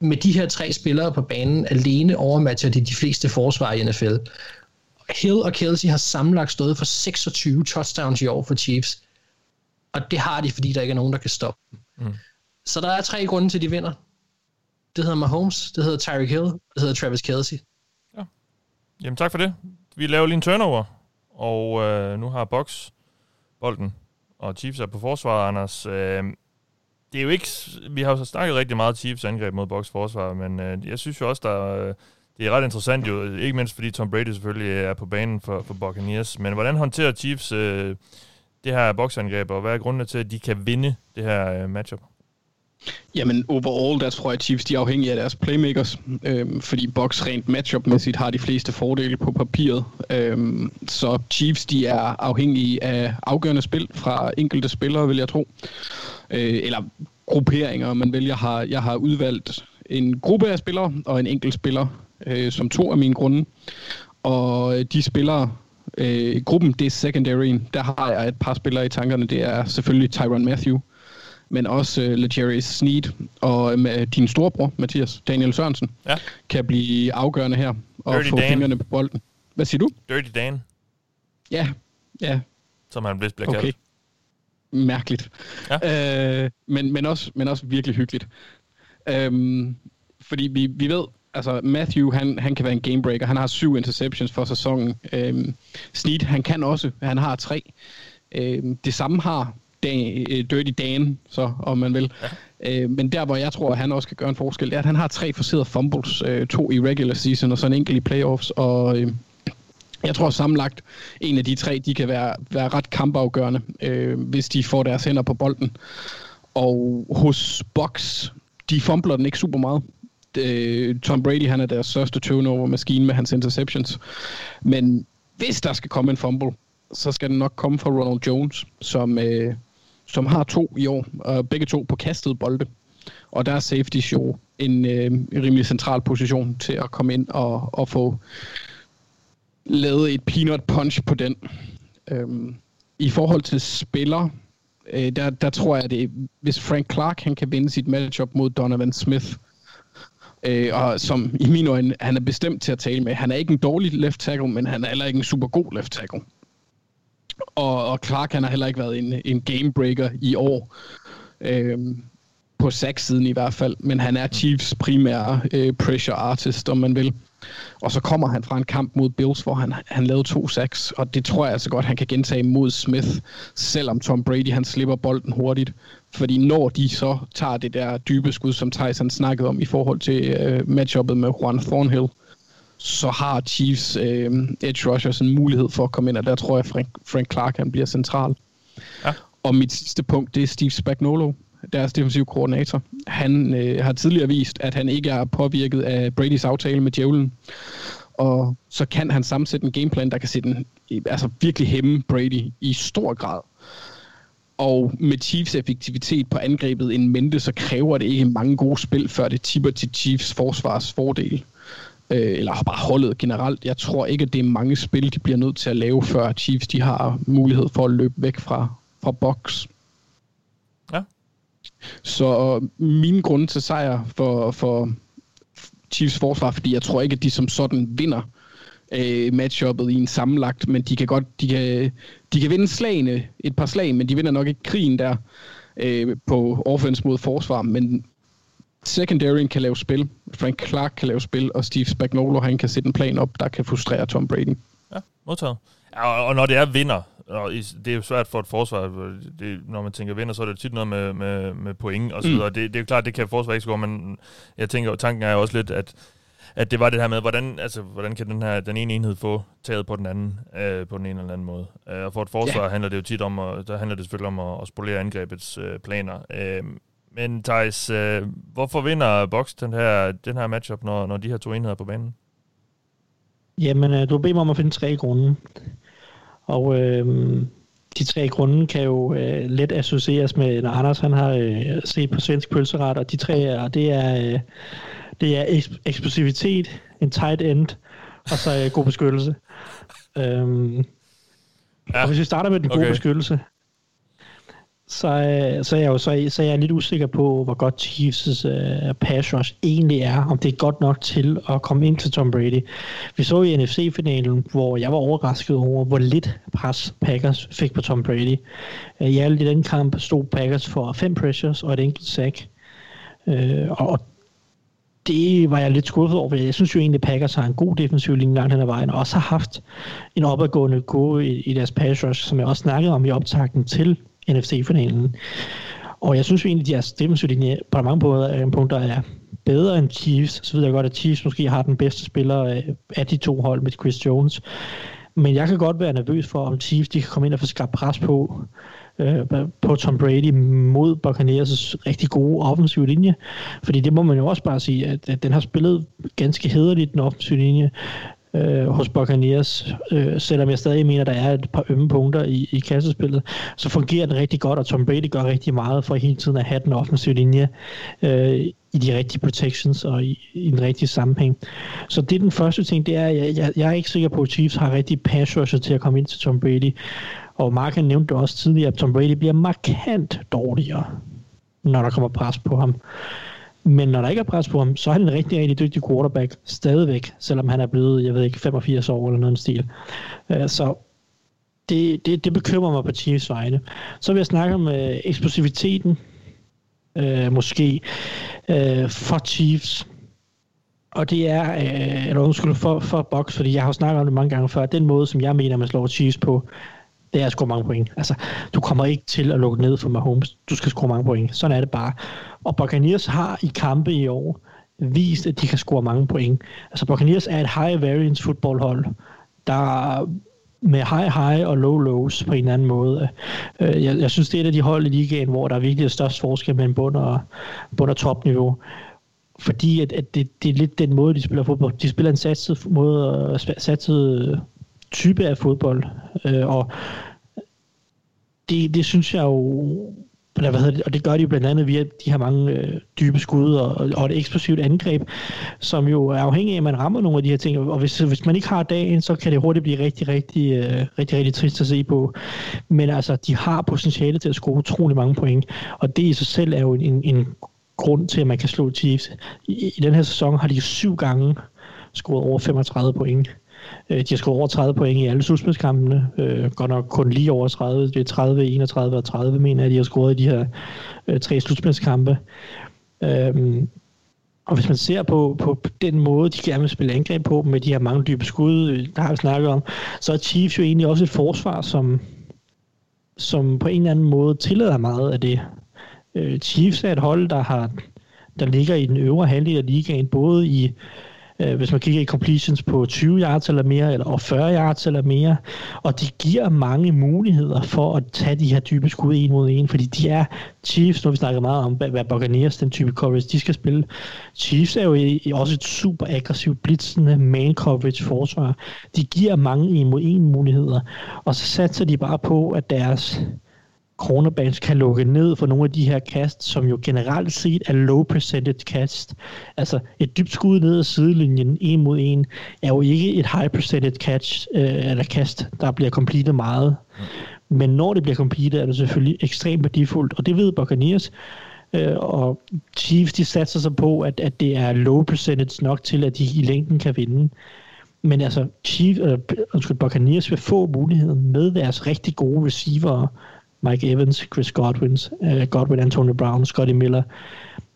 med de her tre spillere på banen, alene overmatcher de de fleste forsvar i NFL. Hill og Kelsey har sammenlagt stået for 26 touchdowns i år for Chiefs. Og det har de, fordi der ikke er nogen, der kan stoppe dem. Mm. Så der er tre grunde til, at de vinder. Det hedder Mahomes, det hedder Tyreek Hill, det hedder Travis Kelsey. Ja. Jamen tak for det vi laver lige en turnover, og øh, nu har Box bolden, og Chiefs er på forsvaret, Anders. Øh, det er jo ikke... Vi har jo snakket rigtig meget Chiefs angreb mod Box forsvar, men øh, jeg synes jo også, der øh, det er ret interessant jo, ikke mindst fordi Tom Brady selvfølgelig er på banen for, for Buccaneers. Men hvordan håndterer Chiefs øh, det her boksangreb, og hvad er grundene til, at de kan vinde det her øh, matchup? Jamen, overall, der tror jeg, Chiefs de er afhængige af deres playmakers, øhm, fordi Box rent matchup-mæssigt har de fleste fordele på papiret. Øhm, så Chiefs, de er afhængige af afgørende spil fra enkelte spillere, vil jeg tro. Øh, eller grupperinger, man vælger. Har, jeg har udvalgt en gruppe af spillere og en enkelt spiller øh, som to af mine grunde. Og de spillere, øh, gruppen, det er secondary. Der har jeg et par spillere i tankerne. Det er selvfølgelig Tyron Matthew, men også uh, Legarius Sneed og med din storebror, Mathias Daniel Sørensen, ja. kan blive afgørende her og Dirty få Dan. fingrene på bolden. Hvad siger du? Dirty Dan. Ja, ja. Som han vist bliver okay. kaldt. Mærkeligt. Ja. Øh, men, men, også, men også virkelig hyggeligt. Øhm, fordi vi, vi ved, altså Matthew, han, han kan være en gamebreaker. Han har syv interceptions for sæsonen. Øhm, Sneed, han kan også. Han har tre. Øhm, det samme har Dan, øh, Dirty Dan, så om man vil. Ja. Øh, men der, hvor jeg tror, at han også kan gøre en forskel, det er, at han har tre forserede fumbles. Øh, to i regular season, og så en enkelt i playoffs. Og øh, jeg tror sammenlagt, en af de tre, de kan være, være ret kampafgørende, øh, hvis de får deres hænder på bolden. Og hos Box, de fumbler den ikke super meget. Øh, Tom Brady, han er deres største turnover-maskine med hans interceptions. Men hvis der skal komme en fumble, så skal den nok komme fra Ronald Jones, som, øh, som har to i år, og begge to på kastet bolde. Og der er safety show en, øh, rimelig central position til at komme ind og, og få lavet et peanut punch på den. Øhm, I forhold til spiller, øh, der, der tror jeg, at det, hvis Frank Clark han kan vinde sit matchup mod Donovan Smith, Øh, og som i mine øjne, han er bestemt til at tale med. Han er ikke en dårlig left tackle, men han er heller ikke en super god left tackle. Og, og Clark, han har heller ikke været en, en game breaker i år. Øh, på siden i hvert fald, men han er Chiefs primære øh, pressure artist, om man vil. Og så kommer han fra en kamp mod Bills, hvor han, han lavede to sacks, og det tror jeg altså godt, han kan gentage mod Smith, selvom Tom Brady han slipper bolden hurtigt. Fordi når de så tager det der dybe skud, som Tyson snakkede om i forhold til øh, matchuppet med Juan Thornhill, så har Chiefs øh, edge rushers en mulighed for at komme ind, og der tror jeg, Frank, Frank Clark han bliver central. Ja. Og mit sidste punkt, det er Steve Spagnuolo deres defensiv koordinator. Han øh, har tidligere vist, at han ikke er påvirket af Bradys aftale med djævlen. Og så kan han sammensætte en gameplan, der kan sætte en, altså virkelig hæmme Brady i stor grad. Og med Chiefs effektivitet på angrebet en mente, så kræver det ikke mange gode spil, før det tipper til Chiefs forsvars fordel. Øh, eller bare holdet generelt. Jeg tror ikke, at det er mange spil, de bliver nødt til at lave, før Chiefs de har mulighed for at løbe væk fra, fra box. Så min grund til sejr for, for Chiefs forsvar, fordi jeg tror ikke, at de som sådan vinder øh, matchuppet i en sammenlagt, men de kan godt, de kan, de kan vinde slagene, et par slag, men de vinder nok ikke krigen der øh, på offense mod forsvar, men secondary kan lave spil, Frank Clark kan lave spil, og Steve Spagnuolo, han kan sætte en plan op, der kan frustrere Tom Brady. Ja, modtaget. Og, og når det er vinder, og det er jo svært for et forsvar, det, når man tænker vinder, så er det tit noget med, med, med point og så mm. videre. Mm. Det, det er jo klart, det kan forsvar ikke score, men jeg tænker, tanken er jo også lidt, at at det var det her med, hvordan, altså, hvordan kan den her den ene enhed få taget på den anden, øh, på den ene eller anden måde. Øh, og for et forsvar yeah. handler det jo tit om, at, der handler det selvfølgelig om at, at spolere angrebets øh, planer. Øh, men Thijs, øh, hvorfor vinder Box den her, den her matchup, når, når de her to enheder er på banen? Jamen, øh, du beder mig om at finde tre grunde. Og øh, de tre grunde kan jo øh, let associeres med, når Anders han har øh, set på svensk pølseret, og de tre er, det er, øh, det er eks- eksplosivitet, en tight end, og så øh, god beskyttelse. <laughs> Øhm, ja. Og hvis vi starter med den gode okay. beskyttelse, så, øh, så, er jeg jo så, så er jeg lidt usikker på, hvor godt Chiefs' uh, pass rush egentlig er, om det er godt nok til at komme ind til Tom Brady. Vi så i NFC-finalen, hvor jeg var overrasket over, hvor lidt pres Packers fik på Tom Brady. Uh, I alle i den kamp stod Packers for fem pressures og et enkelt sack. Uh, og det var jeg lidt skuffet over, jeg synes jo egentlig, at Packers har en god defensiv linje langt hen ad vejen, og også har haft en opadgående gode i, i deres pass rush, som jeg også snakkede om i optakten til NFC-finalen. Og jeg synes jo egentlig, at deres defensive på mange punkter, øh, punkter er bedre end Chiefs. Så ved jeg godt, at Chiefs måske har den bedste spiller øh, af de to hold med Chris Jones. Men jeg kan godt være nervøs for, om Chiefs de kan komme ind og få skabt pres på, øh, på Tom Brady mod Buccaneers' rigtig gode offensive linje. Fordi det må man jo også bare sige, at, at den har spillet ganske hederligt, den offensive linje øh, hos Buccaneers, øh, selvom jeg stadig mener, der er et par ømme punkter i, i kassespillet, så fungerer den rigtig godt, og Tom Brady gør rigtig meget for hele tiden at have den offensive linje øh, i de rigtige protections og i, i den rigtige sammenhæng. Så det er den første ting, det er, jeg, jeg, jeg er ikke sikker på, at Chiefs har rigtig pass til at komme ind til Tom Brady. Og Mark han nævnte også tidligere, at Tom Brady bliver markant dårligere, når der kommer pres på ham. Men når der ikke er pres på ham, så er han en rigtig, rigtig dygtig quarterback stadigvæk, selvom han er blevet, jeg ved ikke, 85 år eller noget stil. Øh, så det, det, det bekymrer mig på Chiefs vegne. Så vil jeg snakke om øh, eksplosiviteten, uh, måske, uh, for Chiefs. Og det er, eller undskyld, for, for Box, fordi jeg har jo snakket om det mange gange før, den måde, som jeg mener, man slår Chiefs på, det er at score mange point. Altså, du kommer ikke til at lukke ned for Mahomes. Du skal score mange point. Sådan er det bare. Og Buccaneers har i kampe i år vist, at de kan score mange point. Altså Buccaneers er et high variance fodboldhold, der med high high og low lows på en eller anden måde. Øh, øh, jeg, jeg synes, det er et af de hold i ligaen, hvor der er virkelig er størst forskel mellem bund og, bund og topniveau. Fordi at, at det, det er lidt den måde, de spiller fodbold. De spiller en satset måde, øh, satset type af fodbold. Og det, det synes jeg jo eller hvad hedder det, og det gør de blandt andet via de her mange øh, dybe skud og, og et eksplosivt angreb, som jo er afhængig af, at man rammer nogle af de her ting. Og hvis, hvis man ikke har dagen, så kan det hurtigt blive rigtig, rigtig, øh, rigtig, rigtig trist at se på. Men altså, de har potentiale til at score utrolig mange point, og det i sig selv er jo en, en grund til, at man kan slå Chiefs. I, i den her sæson har de syv gange scoret over 35 point. Øh, de har skåret over 30 point i alle slutspilskampene. Øh, godt nok kun lige over 30. Det er 30, 31 og 30, mener jeg, de har scoret i de her øh, tre slutspilskampe. Øh, og hvis man ser på, på den måde, de gerne vil spille angreb på, med de her mange dybe skud, øh, der har vi snakket om, så er Chiefs jo egentlig også et forsvar, som, som på en eller anden måde tillader meget af det. Øh, Chiefs er et hold, der har der ligger i den øvre halvdel af ligaen, både i øh, hvis man kigger i completions på 20 yards eller mere, eller 40 yards eller mere, og de giver mange muligheder for at tage de her dybe skud en mod en, fordi de er Chiefs, nu vi snakker meget om, hvad Buccaneers, den type coverage, de skal spille. Chiefs er jo også et super aggressivt, blitzende man coverage forsvar. De giver mange en mod en muligheder, og så satser de bare på, at deres cornerbacks kan lukke ned for nogle af de her kast, som jo generelt set er low percentage kast. Altså et dybt skud ned ad sidelinjen, en mod en, er jo ikke et high percentage catch, øh, eller kast, der bliver completed meget. Men når det bliver completed, er det selvfølgelig ekstremt værdifuldt, og det ved Buccaneers. Øh, og Chiefs, de satser sig på, at, at det er low percentage nok til, at de i længden kan vinde. Men altså, Chiefs, øh, undskyld, Buccaneers vil få muligheden med deres rigtig gode receiver, Mike Evans, Chris Godwin, uh, Godwin, Antonio Brown, Scotty Miller,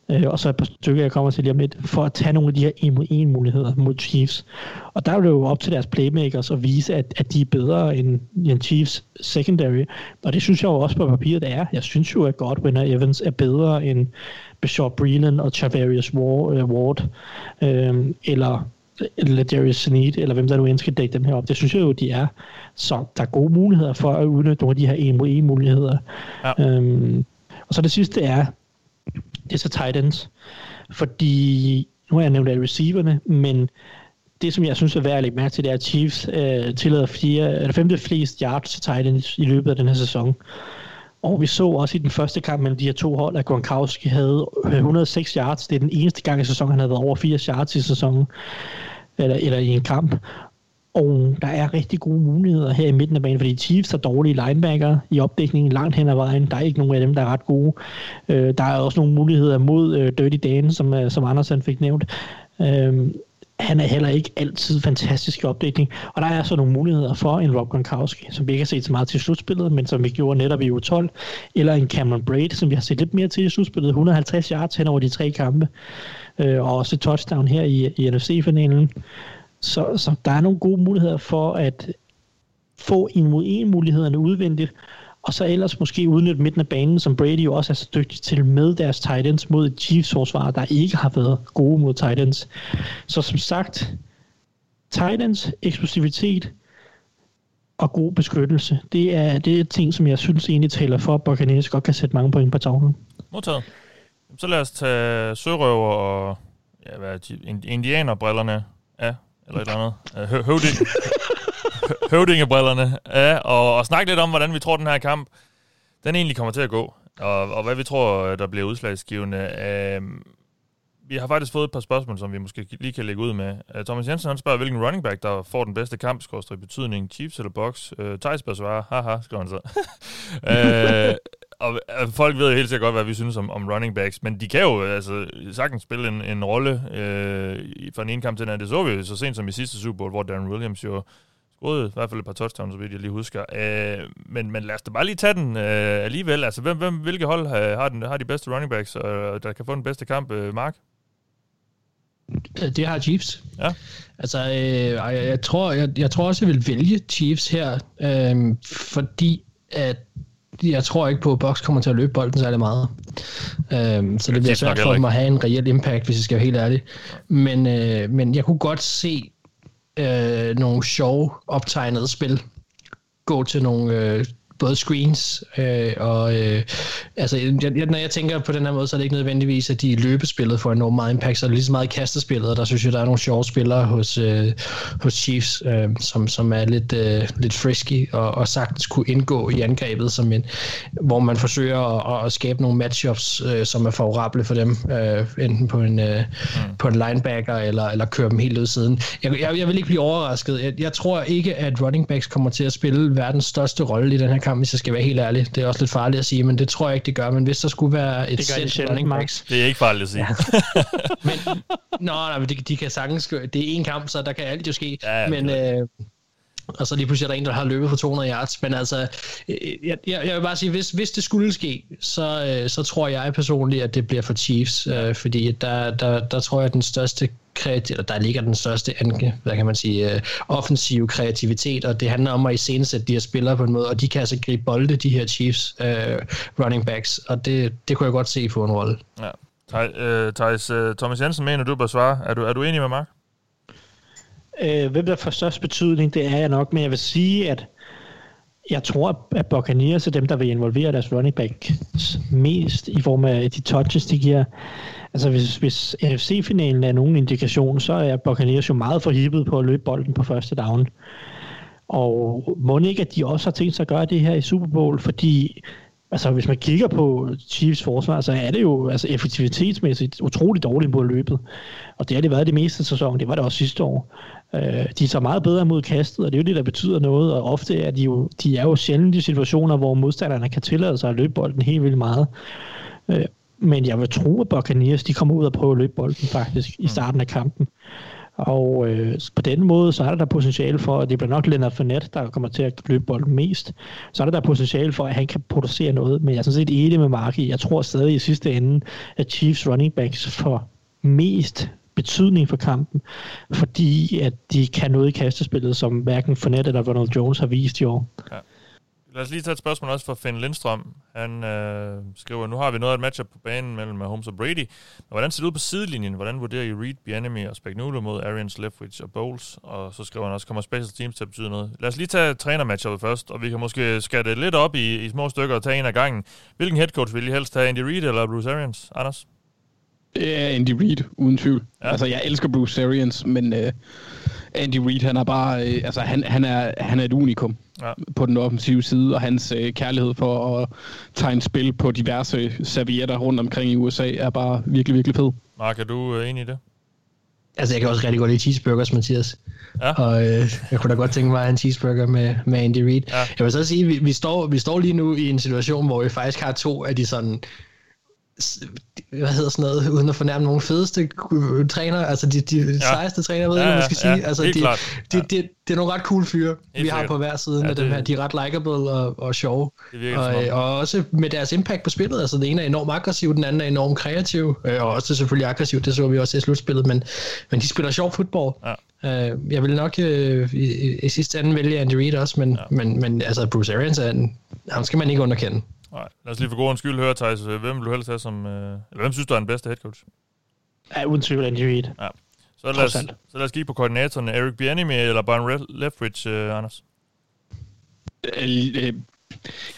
uh, og så et par stykker, jeg kommer til lige om lidt, for at tage nogle af de her 1 mod 1 muligheder mod Chiefs. Og der er det jo op til deres playmakers at vise, at, at de er bedre end, end Chiefs secondary. Og det synes jeg jo også på papiret er. Jeg synes jo, at Godwin og Evans er bedre end Bishop Breland og Chavarius øh, Ward, uh, eller eller Darius Sneed, eller hvem der nu end skal dække dem her op. Det synes jeg jo, de er. Så der er gode muligheder for at udnytte nogle af de her en mod en muligheder. Ja. Øhm, og så det sidste er, det er så tight ends. Fordi, nu har jeg nævnt alle receiverne, men det, som jeg synes er værd at lægge mærke til, det er, at Chiefs øh, tillader fire, eller femte flest yards til tight ends i løbet af den her sæson. Og vi så også i den første kamp mellem de her to hold, at Gronkowski havde øh, 106 yards. Det er den eneste gang i sæsonen, han havde været over 80 yards i sæsonen, eller, eller i en kamp. Og der er rigtig gode muligheder her i midten af banen, fordi Chiefs har dårlige linebacker i opdækningen langt hen ad vejen. Der er ikke nogen af dem, der er ret gode. Øh, der er også nogle muligheder mod øh, Dirty Dan, som, øh, som Andersen fik nævnt. Øh, han er heller ikke altid fantastisk i opdækning. Og der er så nogle muligheder for en Rob Gronkowski, som vi ikke har set så meget til slutspillet, men som vi gjorde netop i U12, eller en Cameron Braid, som vi har set lidt mere til i slutspillet, 150 yards hen over de tre kampe, øh, og også et touchdown her i, i NFC-finalen. Så, så der er nogle gode muligheder for at få en mod en mulighederne udvendigt, og så ellers måske udnytte midten af banen, som Brady jo også er så dygtig til med deres tight ends mod et Chiefs-forsvar, der ikke har været gode mod tight ends. Så som sagt, tight ends, eksplosivitet og god beskyttelse, det er, det er ting, som jeg synes egentlig taler for, at Buccaneers godt kan sætte mange point på tavlen. Modtaget. Så lad os tage sørøver og ja, hvad er indianerbrillerne af, eller et eller andet. Høvding, <laughs> høvdingebrillerne af, og, og snakke lidt om, hvordan vi tror, den her kamp, den egentlig kommer til at gå, og, og hvad vi tror, der bliver udslagsgivende. Uh, vi har faktisk fået et par spørgsmål, som vi måske lige kan lægge ud med. Uh, Thomas Jensen han spørger, hvilken running back, der får den bedste kamp, i betydning, Chiefs eller Box. Uh, øh, Thijs bør svare, haha, skriver han så. uh, <laughs> og folk ved jo helt sikkert godt, hvad vi synes om, om running backs, men de kan jo altså, sagtens spille en, en rolle uh, fra den ene kamp til den anden. Det så vi så sent som i sidste Super Bowl, hvor Darren Williams jo scorede i hvert fald et par touchdowns, så vidt jeg lige husker. Øh, men, men lad os da bare lige tage den øh, alligevel. Altså, hvem, hvem, hvilke hold har, har, den, har de bedste running backs, øh, der kan få den bedste kamp, øh, Mark? Det har Chiefs. Ja. Altså, øh, jeg, jeg, tror, jeg, jeg tror også, jeg vil vælge Chiefs her, øh, fordi at jeg tror ikke på, at Box kommer til at løbe bolden særlig meget. Øh, så det bliver svært for dem at have en reel impact, hvis jeg skal være helt ærlig. Men, øh, men jeg kunne godt se øh, nogle sjove optegnede spil. Gå til nogle øh, både screens øh, og øh, altså jeg, når jeg tænker på den her måde, så er det ikke nødvendigvis, at de i løbespillet får enormt meget impact, så er det lige så meget i kastespillet, og der synes jeg, der er nogle sjove spillere hos, øh, hos Chiefs, øh, som, som er lidt, øh, lidt frisky og, og sagtens kunne indgå i angrebet, som en, hvor man forsøger at, at skabe nogle matchups, øh, som er favorable for dem, øh, enten på en, øh, mm. på en linebacker eller, eller køre dem helt ud siden. Jeg, jeg, jeg vil ikke blive overrasket. Jeg, jeg tror ikke, at running backs kommer til at spille verdens største rolle i den her kamp, kamp, hvis jeg skal være helt ærlig. Det er også lidt farligt at sige, men det tror jeg ikke, det gør. Men hvis der skulle være et sæt running backs... Det er ikke farligt at sige. Ja. <laughs> men, nå, nej, men de, de kan sagtens... Det er en kamp, så der kan alt jo ske. Ja, men, øh, og så lige pludselig er der en, der har løbet for 200 yards. Men altså, øh, jeg, jeg, jeg vil bare sige, hvis, hvis det skulle ske, så, øh, så tror jeg personligt, at det bliver for Chiefs. Øh, fordi der, der, der tror jeg, at den største kreativ, eller der ligger den største hvad kan man sige, uh, offensiv kreativitet, og det handler om at iscenesætte de her spillere på en måde, og de kan altså gribe bolde, de her Chiefs uh, running backs, og det, det kunne jeg godt se få en rolle. Ja. Thijs, uh, Thomas Jensen mener, du bør svare. Er du, er du enig med Mark? Øh, hvem der får størst betydning, det er jeg nok, men jeg vil sige, at jeg tror, at Buccaneers er dem, der vil involvere deres running back mest i form af de touches, de giver. Altså hvis, hvis NFC-finalen er nogen indikation, så er Buccaneers jo meget forhippet på at løbe bolden på første down. Og må ikke, at de også har tænkt sig at gøre det her i Super Bowl, fordi altså, hvis man kigger på Chiefs forsvar, så er det jo altså, effektivitetsmæssigt utroligt dårligt på løbet. Og det har det været det meste af sæsonen, det var det også sidste år. Øh, de er så meget bedre mod kastet, og det er jo det, der betyder noget, og ofte er de jo, de er jo sjældent i situationer, hvor modstanderne kan tillade sig at løbe bolden helt vildt meget. Øh, men jeg vil tro, at Buccaneers de kommer ud og prøver at løbe bolden faktisk i mm. starten af kampen. Og øh, på den måde, så er der der potentiale for, at det bliver nok Leonard Fournette, der kommer til at løbe bolden mest. Så er der der potentiale for, at han kan producere noget. Men jeg er sådan set enig med Mark i, jeg tror stadig i sidste ende, at Chiefs running backs får mest betydning for kampen, fordi at de kan noget i kastespillet, som hverken Fournette eller Ronald Jones har vist i år. Ja. Lad os lige tage et spørgsmål også fra Finn Lindstrøm. Han øh, skriver, nu har vi noget af et matchup på banen mellem Holmes og Brady. Men hvordan ser det ud på sidelinjen? Hvordan vurderer I Reed, Bianemi og Spagnuolo mod Arians, Leftwich og Bowles? Og så skriver han også, kommer special teams til at betyde noget? Lad os lige tage trænermatchuppet først, og vi kan måske skære det lidt op i, i små stykker og tage en af gangen. Hvilken headcoach vil I helst have, Andy Reid eller Bruce Arians? Anders? Det er Andy Reid, uden tvivl. Ja. Altså, jeg elsker Bruce Arians, men uh, Andy Reid, han er bare, uh, altså, han, han, er, han er et unikum ja. på den offensive side, og hans uh, kærlighed for at tegne spil på diverse servietter rundt omkring i USA er bare virkelig, virkelig fed. Mark, er du uh, enig i det? Altså, jeg kan også rigtig godt lide cheeseburgers, Mathias. Ja. Og øh, jeg kunne da godt tænke mig en cheeseburger med, med Andy Reid. Ja. Jeg vil så sige, at vi, vi, står, vi står lige nu i en situation, hvor vi faktisk har to af de sådan hvad hedder sådan noget, uden at fornærme nogen fedeste træner, altså de, de ja. sejeste træner, ved ja, jeg, man skal ja, sige. Altså, de, klart. de, de, de, det er nogle ret cool fyre, vi har på hver side ja, af dem her. De er ret likable og, og sjove. Og, og også med deres impact på spillet. Altså, den ene er enormt aggressiv, den anden er enormt kreativ. Øh, og også selvfølgelig aggressiv, det så vi også i slutspillet. Men, men de spiller sjov fodbold. Ja. Øh, jeg vil nok øh, i, i, sidste ende vælge Andy Reid også, men, ja. men, men altså Bruce Arians, er en, ham skal man ikke underkende. Nej, lad os lige for god skyld høre, Thijs. Hvem vil du helst have som... Øh, hvem synes du er den bedste head coach? Ja, uden tvivl Andy Reid. Ja. Så lad, os, så lad os kigge på koordinatorerne. Eric Bieniemy eller Brian Leftwich, uh, Anders? Øh, øh,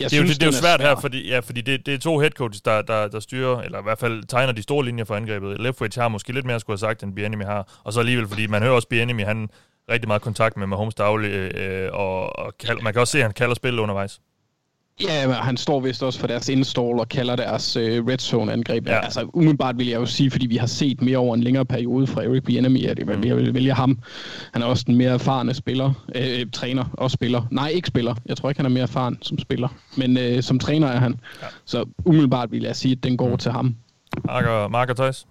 jeg det, er jo, det, det er jo svært her, fordi, ja, fordi det, det er to head coaches, der, der, der styrer, eller i hvert fald tegner de store linjer for angrebet. Leftwich har måske lidt mere skulle have sagt, end Bieniemy har. Og så alligevel, fordi man hører også Bieniemy, han rigtig meget kontakt med Mahomes daglig, øh, og, og kald, man kan også se, at han kalder spillet undervejs. Ja, men han står vist også for deres install og kalder deres øh, red zone angreb. Ja. Altså umiddelbart vil jeg jo sige, fordi vi har set mere over en længere periode fra Eric Bieniemy, at jeg vil vælge ham. Han er også den mere erfarne spiller, øh, træner og spiller. Nej, ikke spiller. Jeg tror ikke, han er mere erfaren som spiller. Men øh, som træner er han. Ja. Så umiddelbart vil jeg sige, at den går mm. til ham. Marker, Marker Theis?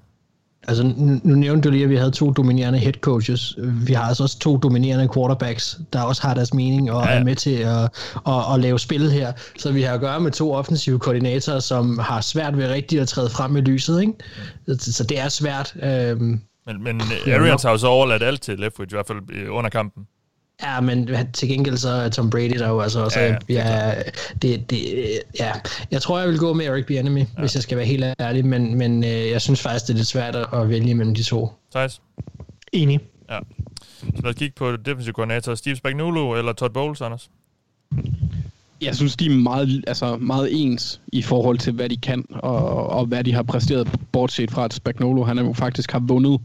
Altså, nu nævnte du lige, at vi havde to dominerende head coaches. Vi har altså også to dominerende quarterbacks, der også har deres mening og ja. er med til at, at, at lave spil her. Så vi har at gøre med to offensive koordinatorer, som har svært ved rigtigt at træde frem i lyset. Ikke? Så det er svært. Øhm, men, men Arians har jo så overladt alt til Leftwich, i hvert fald under kampen. Ja, men til gengæld så er Tom Brady der jo altså også... Ja, ja, det, det, ja. Jeg tror, jeg vil gå med Eric Bieniemy, ja. hvis jeg skal være helt ærlig, men, men øh, jeg synes faktisk, det er lidt svært at vælge mellem de to. Thijs? Enig. Ja. Så lad os kigge på defensive koordinator. Steve Spagnuolo eller Todd Bowles, Anders? Jeg synes, de er meget, altså meget ens i forhold til, hvad de kan, og, og hvad de har præsteret, bortset fra, at Spagnuolo, han er jo faktisk har vundet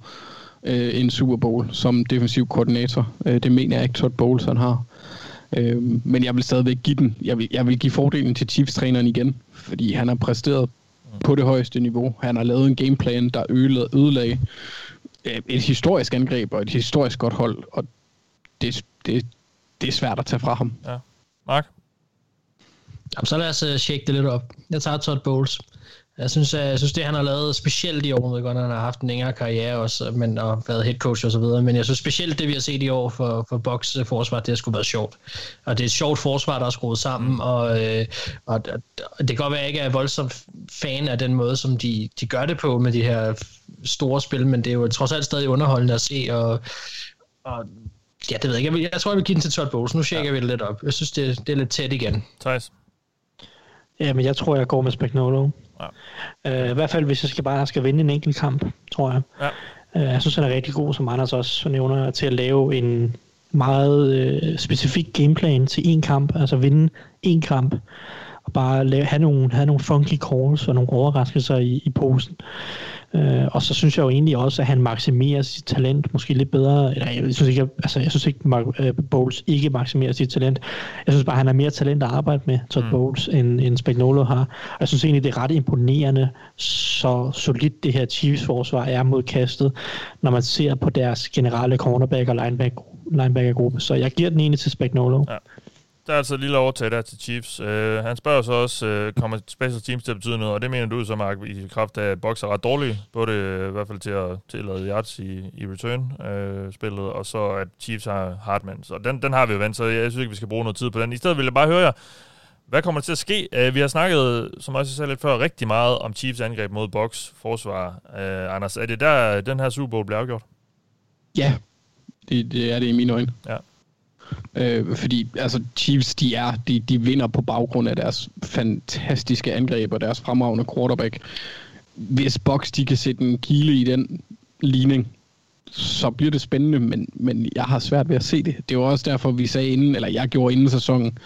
øh, en Super Bowl som defensiv koordinator. Øh, det mener jeg ikke, Todd Bowles han har. Øh, men jeg vil stadigvæk give den. Jeg vil, jeg vil give fordelen til Chiefs-træneren igen, fordi han har præsteret på det højeste niveau. Han har lavet en gameplan, der ødelagde, øh, et historisk angreb og et historisk godt hold, og det, det, det er svært at tage fra ham. Ja. Mark? Jamen, så lad os uh, shake det lidt op. Jeg tager Todd Bowles. Jeg synes, jeg, jeg synes det han har lavet specielt i år, med godt, han har haft en længere karriere også, men, og været head coach og så videre, men jeg synes specielt det, vi har set i år for, for Box forsvar, det har sgu været sjovt. Og det er et sjovt forsvar, der er skruet sammen, og, øh, og, og det kan godt være, at jeg ikke er voldsomt fan af den måde, som de, de gør det på med de her store spil, men det er jo trods alt stadig underholdende at se, og, og ja, det ved jeg ikke. Jeg, vil, jeg tror, jeg vil give den til Todd Bowles. Nu tjekker ja. vi det lidt op. Jeg synes, det, det er lidt tæt igen. Thijs? Ja, men jeg tror, jeg går med Spagnolo. Ja. Uh, I hvert fald, hvis jeg skal bare skal vinde en enkelt kamp, tror jeg. Ja. Uh, jeg synes, han er rigtig god, som Anders også nævner, til at lave en meget uh, specifik gameplan til en kamp, altså vinde en kamp, og bare lave, have, nogle, have nogle funky calls og nogle overraskelser i, i posen. Øh, og så synes jeg jo egentlig også, at han maksimerer sit talent måske lidt bedre. Eller, jeg synes ikke, altså, jeg synes ikke, Mark, uh, Bowles ikke maksimerer sit talent. Jeg synes bare, han har mere talent at arbejde med, Todd mm. Bowles, end, end Spagnolo har. Og jeg synes egentlig, det er ret imponerende, så solidt det her Chiefs-forsvar er mod kastet, når man ser på deres generelle cornerback og linebacker, linebacker-gruppe. Så jeg giver den egentlig til Spagnolo. Ja. Der er altså et lille overtag der til Chiefs. Uh, han spørger så også, uh, kommer special teams til at betyde noget? Og det mener du så, Mark, i kraft af, at er ret dårlige. Både uh, i hvert fald til at tillade yards i, i return-spillet, uh, og så at Chiefs har Hartman. Så den, den har vi jo vendt, så jeg synes ikke, vi skal bruge noget tid på den. I stedet vil jeg bare høre jer, hvad kommer der til at ske? Uh, vi har snakket, som også jeg sagde lidt før, rigtig meget om Chiefs angreb mod box forsvar. Uh, Anders, er det der, den her Super Bowl bliver afgjort? Ja, det, det er det i mine øjne. Ja. Øh, fordi altså, Chiefs, de, er, de, de vinder på baggrund af deres fantastiske angreb og deres fremragende quarterback. Hvis Box de kan sætte en kile i den ligning, så bliver det spændende, men, men jeg har svært ved at se det. Det var også derfor, vi sagde inden, eller jeg gjorde inden sæsonen,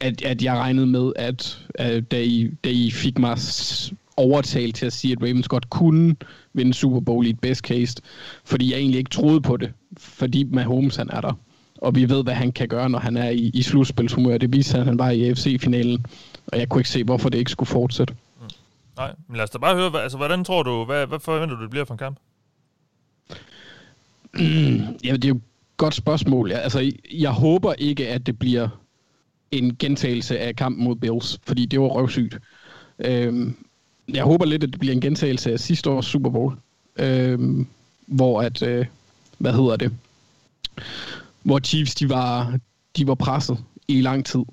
at, at jeg regnede med, at, at da, I, da I fik mig overtalt til at sige, at Ravens godt kunne vinde Super Bowl i et best case, fordi jeg egentlig ikke troede på det, fordi Mahomes han er der og vi ved, hvad han kan gøre, når han er i, i slutspilshumør. Det viser han, han var i AFC-finalen, og jeg kunne ikke se, hvorfor det ikke skulle fortsætte. Mm. Nej, men lad os da bare høre, hvad, altså, hvordan tror du, hvad, hvad forventer du, det bliver for en kamp? <clears throat> Mm, ja, det er jo et godt spørgsmål. Ja, altså, jeg håber ikke, at det bliver en gentagelse af kampen mod Bills, fordi det var røvsygt. Øhm, jeg håber lidt, at det bliver en gentagelse af sidste års Super Bowl, øhm, hvor at, øh, hvad hedder det, hvor Chiefs de var, de var presset i lang tid.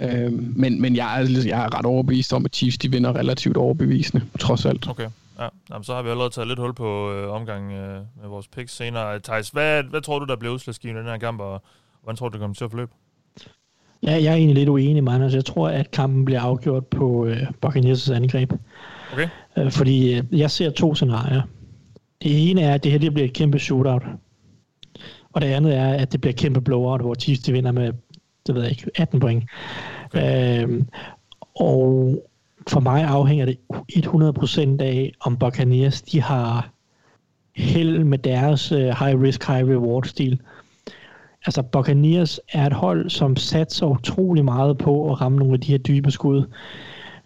Øh, men men jeg, er, jeg er ret overbevist om, at Chiefs de vinder relativt overbevisende, trods alt. Okay. Ja, Jamen, så har vi allerede taget lidt hul på øh, omgang øh, med vores picks senere. Thijs, hvad, hvad tror du, der bliver udslagsgivende i den her kamp, og hvordan tror du, det kommer til at forløbe? Ja, jeg er egentlig lidt uenig med Anders. Jeg tror, at kampen bliver afgjort på øh, Buccaneers' angreb. Okay. Øh, fordi øh, jeg ser to scenarier. Det ene er, at det her det bliver et kæmpe shootout. Og det andet er, at det bliver kæmpe blowout, hvor Chiefs de vinder med, det ved jeg ikke, 18 point. Okay. Øhm, og for mig afhænger det 100% af, om Buccaneers de har held med deres uh, high risk, high reward stil. Altså Buccaneers er et hold, som satser utrolig meget på at ramme nogle af de her dybe skud.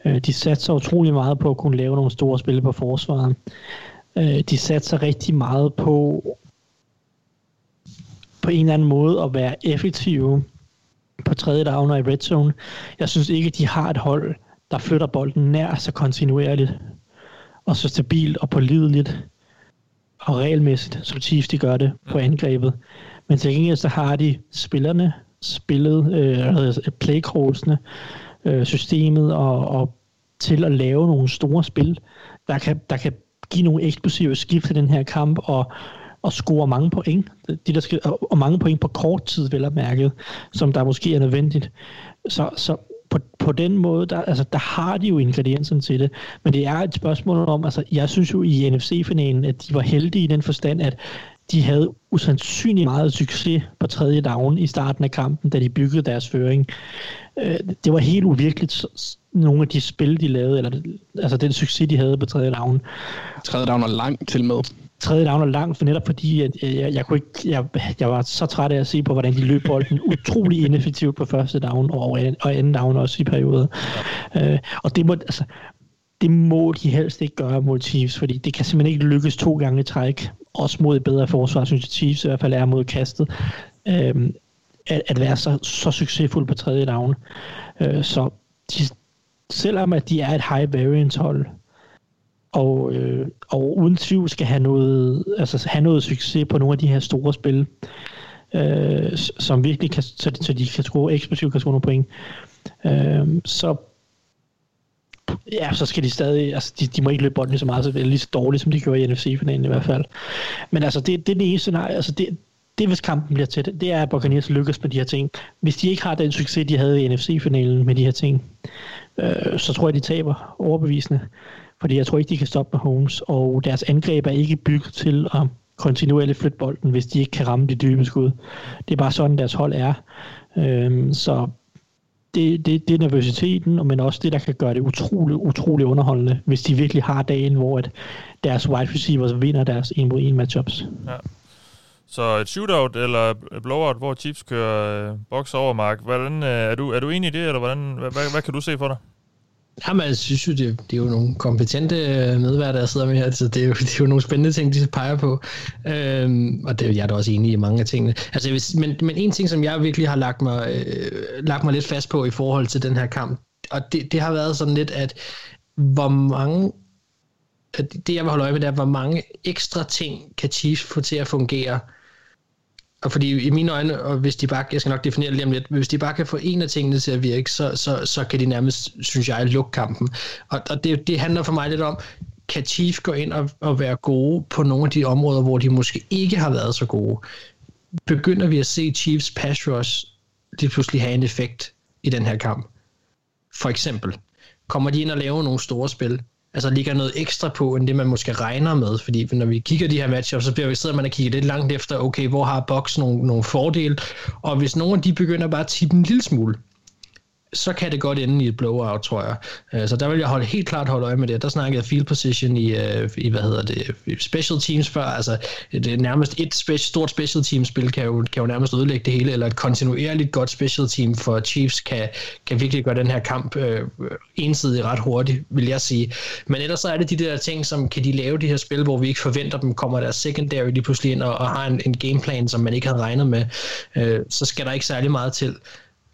Uh, de satser utrolig meget på at kunne lave nogle store spil på forsvaret. Uh, de satser rigtig meget på på en eller anden måde at være effektive på tredje down og i red zone. Jeg synes ikke, de har et hold, der flytter bolden nær så kontinuerligt og så stabilt og pålideligt og regelmæssigt, som Chiefs de gør det på angrebet. Men til gengæld så har de spillerne, spillet, øh, playcallsene, øh, systemet og, og til at lave nogle store spil, der kan, der kan give nogle eksplosive skift i den her kamp og og score mange point. De der skal, og mange point på kort tid, vel at mærke, som der måske er nødvendigt. Så, så på, på den måde, der, altså, der har de jo ingredienserne til det. Men det er et spørgsmål om, altså jeg synes jo i NFC-finalen, at de var heldige i den forstand, at de havde usandsynligt meget succes på tredje down i starten af kampen, da de byggede deres føring. Øh, det var helt uvirkeligt, nogle af de spil, de lavede, eller altså den succes, de havde på tredje down. Tredje down var langt til med tredje down er langt, for netop fordi, at jeg, jeg, kunne ikke, jeg, jeg var så træt af at se på, hvordan de løb bolden <laughs> utrolig ineffektivt på første down, og, og anden down også i perioder. Øh, og det må, altså, det må de helst ikke gøre mod Chiefs, fordi det kan simpelthen ikke lykkes to gange i træk, også mod et bedre forsvar, synes jeg Chiefs i hvert fald er mod kastet. Øh, at, at være så, så succesfuld på tredje down. Øh, så de, selvom at de er et high variance hold, og, øh, og uden tvivl skal have noget, altså have noget succes på nogle af de her store spil, øh, som virkelig kan, så, så de kan score eksplosivt, kan score nogle point, øh, så ja, så skal de stadig, altså de, de må ikke løbe bolden lige så meget, så det er lige så dårligt, som de gjorde i NFC-finalen i hvert fald. Men altså, det, det er det eneste scenarie, altså det, det hvis kampen bliver tæt, det er, at Buccaneers lykkes med de her ting. Hvis de ikke har den succes, de havde i NFC-finalen med de her ting, øh, så tror jeg, de taber overbevisende. Fordi jeg tror ikke, de kan stoppe Mahomes, og deres angreb er ikke bygget til at kontinuerligt flytte bolden, hvis de ikke kan ramme de dybe skud. Det er bare sådan, deres hold er. Øhm, så det, det, det er nervøsiteten, men også det, der kan gøre det utrolig, utrolig underholdende, hvis de virkelig har dagen, hvor at deres wide receivers vinder deres 1 mod 1 matchups. Ja. Så et shootout eller blowout, hvor Chiefs kører øh, box over, Mark. Hvordan, øh, er, du, er du enig i det, eller hvordan, hvad, hvad, hvad kan du se for dig? Jamen, jeg synes jo, det, det er jo nogle kompetente øh, medværter, der sidder med her, så det er, jo, <laughs> det er jo nogle spændende ting, de peger på. Øhm, og det, jeg er da også enig i mange af tingene. Altså, hvis, men, men en ting, som jeg virkelig har lagt mig, øh, lagt mig lidt fast på i forhold til den her kamp, og det, det har været sådan lidt, at hvor mange det jeg vil holde øje med, det er, hvor mange ekstra ting kan Chiefs få til at fungere, og fordi i mine øjne, og hvis de bare, jeg skal nok definere det lige om lidt, hvis de bare kan få en af tingene til at virke, så, så, så kan de nærmest, synes jeg, lukke kampen. Og, og det, det handler for mig lidt om, kan Chiefs gå ind og, og være gode på nogle af de områder, hvor de måske ikke har været så gode? Begynder vi at se Chiefs pass rush lige pludselig have en effekt i den her kamp? For eksempel, kommer de ind og laver nogle store spil? Altså ligger noget ekstra på, end det man måske regner med, fordi når vi kigger de her matchups, så bliver vi sidder man og kigger lidt langt efter, okay, hvor har Box nogle, nogle fordele, og hvis nogen af de begynder bare at tippe en lille smule, så kan det godt ende i et blowout, tror jeg. Øh, så der vil jeg holde, helt klart holde øje med det. Der snakkede jeg field position i, øh, i hvad hedder det, special teams før. Altså, det er øh, nærmest et spe, stort special team spil kan jo, kan jo nærmest ødelægge det hele, eller et kontinuerligt godt special team for Chiefs kan, kan virkelig gøre den her kamp øh, ensidig ret hurtigt, vil jeg sige. Men ellers så er det de der ting, som kan de lave de her spil, hvor vi ikke forventer dem, kommer der secondary lige pludselig ind og, og har en, en gameplan, som man ikke havde regnet med, øh, så skal der ikke særlig meget til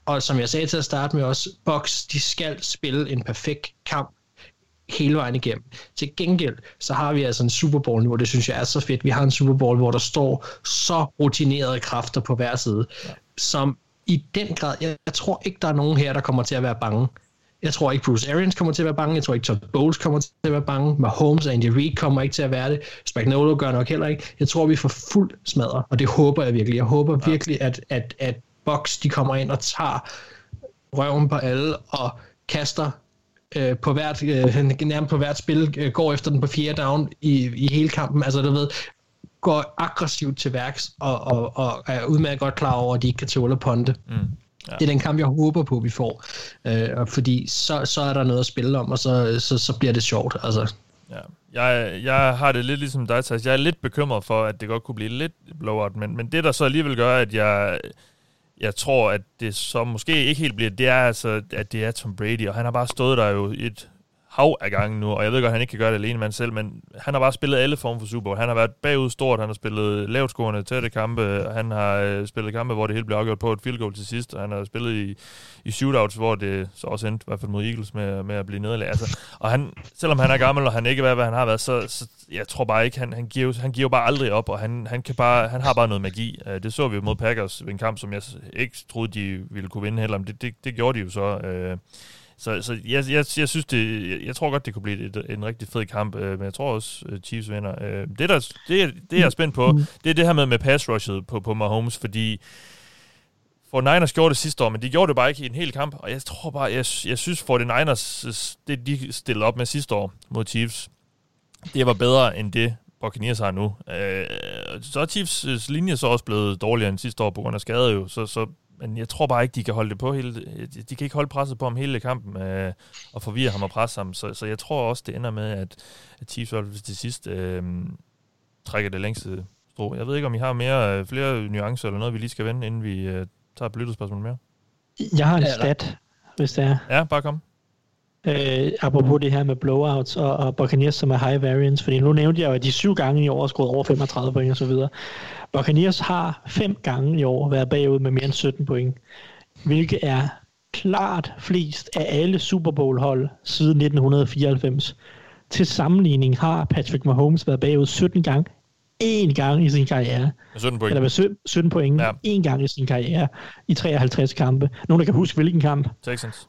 og som jeg sagde til at starte med også, Box, de skal spille en perfekt kamp hele vejen igennem. Til gengæld, så har vi altså en Super Bowl nu, og det synes jeg er så fedt. Vi har en Super Bowl, hvor der står så rutinerede kræfter på hver side, ja. som i den grad, jeg, jeg tror ikke, der er nogen her, der kommer til at være bange. Jeg tror ikke, Bruce Arians kommer til at være bange. Jeg tror ikke, Todd Bowles kommer til at være bange. Mahomes og Andy Reid kommer ikke til at være det. Spagnolo gør nok heller ikke. Jeg tror, vi får fuld smadret, og det håber jeg virkelig. Jeg håber ja. virkelig, at, at, at boks, de kommer ind og tager røven på alle og kaster øh, på hvert, øh, nærmest på hvert spil, øh, går efter den på fjerde down i, i hele kampen. Altså, du ved, går aggressivt til værks og, og, og er udmærket godt klar over, at de ikke kan tåle ponte. Mm. Ja. Det er den kamp, jeg håber på, vi får. Øh, fordi så, så er der noget at spille om, og så, så, så bliver det sjovt. Altså. Ja. Jeg, jeg har det lidt ligesom dig, Thijs. Jeg er lidt bekymret for, at det godt kunne blive lidt blowout, men, men det, der så alligevel gør, at jeg jeg tror, at det så måske ikke helt bliver, det er altså, at det er Tom Brady, og han har bare stået der jo et hav af gange nu, og jeg ved godt, at han ikke kan gøre det alene mand selv, men han har bare spillet alle former for Super Bowl. Han har været bagud stort, han har spillet lavt scorende tætte kampe, han har øh, spillet kampe, hvor det hele blev afgjort på et field goal til sidst, og han har spillet i, i shootouts, hvor det så også endte, i hvert fald mod Eagles, med, med at blive nederlag. Altså, og han, selvom han er gammel, og han ikke er, hvad han har været, så, så jeg tror bare ikke, han, han, giver, han giver bare aldrig op, og han, han, kan bare, han har bare noget magi. Øh, det så vi mod Packers ved en kamp, som jeg ikke troede, de ville kunne vinde heller, men det, det, det gjorde de jo så. Øh, så, så jeg, jeg, jeg synes, det, jeg, jeg tror godt, det kunne blive et, en rigtig fed kamp, øh, men jeg tror også, uh, Chiefs vinder. Øh, det, der, det, det, jeg er spændt på, det er det her med, med pass rushet på, på Mahomes, fordi for Niners gjorde det sidste år, men de gjorde det bare ikke i en hel kamp, og jeg tror bare, jeg, jeg synes for Niners, det de stillede op med sidste år mod Chiefs, det var bedre end det, Buccaneers har nu. Øh, så er Chiefs linje så også blevet dårligere end sidste år på grund af skade jo, så, så men jeg tror bare ikke, de kan holde det på hele, de kan ikke holde presset på ham hele kampen øh, og forvirre ham og presse ham, så, så jeg tror også, det ender med, at, at Chiefs til sidst øh, trækker det længste strå. Jeg ved ikke, om I har mere, øh, flere nuancer eller noget, vi lige skal vende, inden vi øh, tager et lytterspørgsmål mere. Jeg har en stat, hvis det er. Ja, bare kom. Øh, apropos det her med blowouts og, og Buccaneers, som er high variance, fordi nu nævnte jeg jo, at de syv gange i år har skruet over 35 point og så videre. Buccaneers har fem gange i år været bagud med mere end 17 point, hvilket er klart flest af alle Super Bowl hold siden 1994. Til sammenligning har Patrick Mahomes været bagud 17 gange, én gang i sin karriere. 17 point. Eller med 17 point, ja. én gang i sin karriere i 53 kampe. Nogen, der kan huske, hvilken kamp? Texans.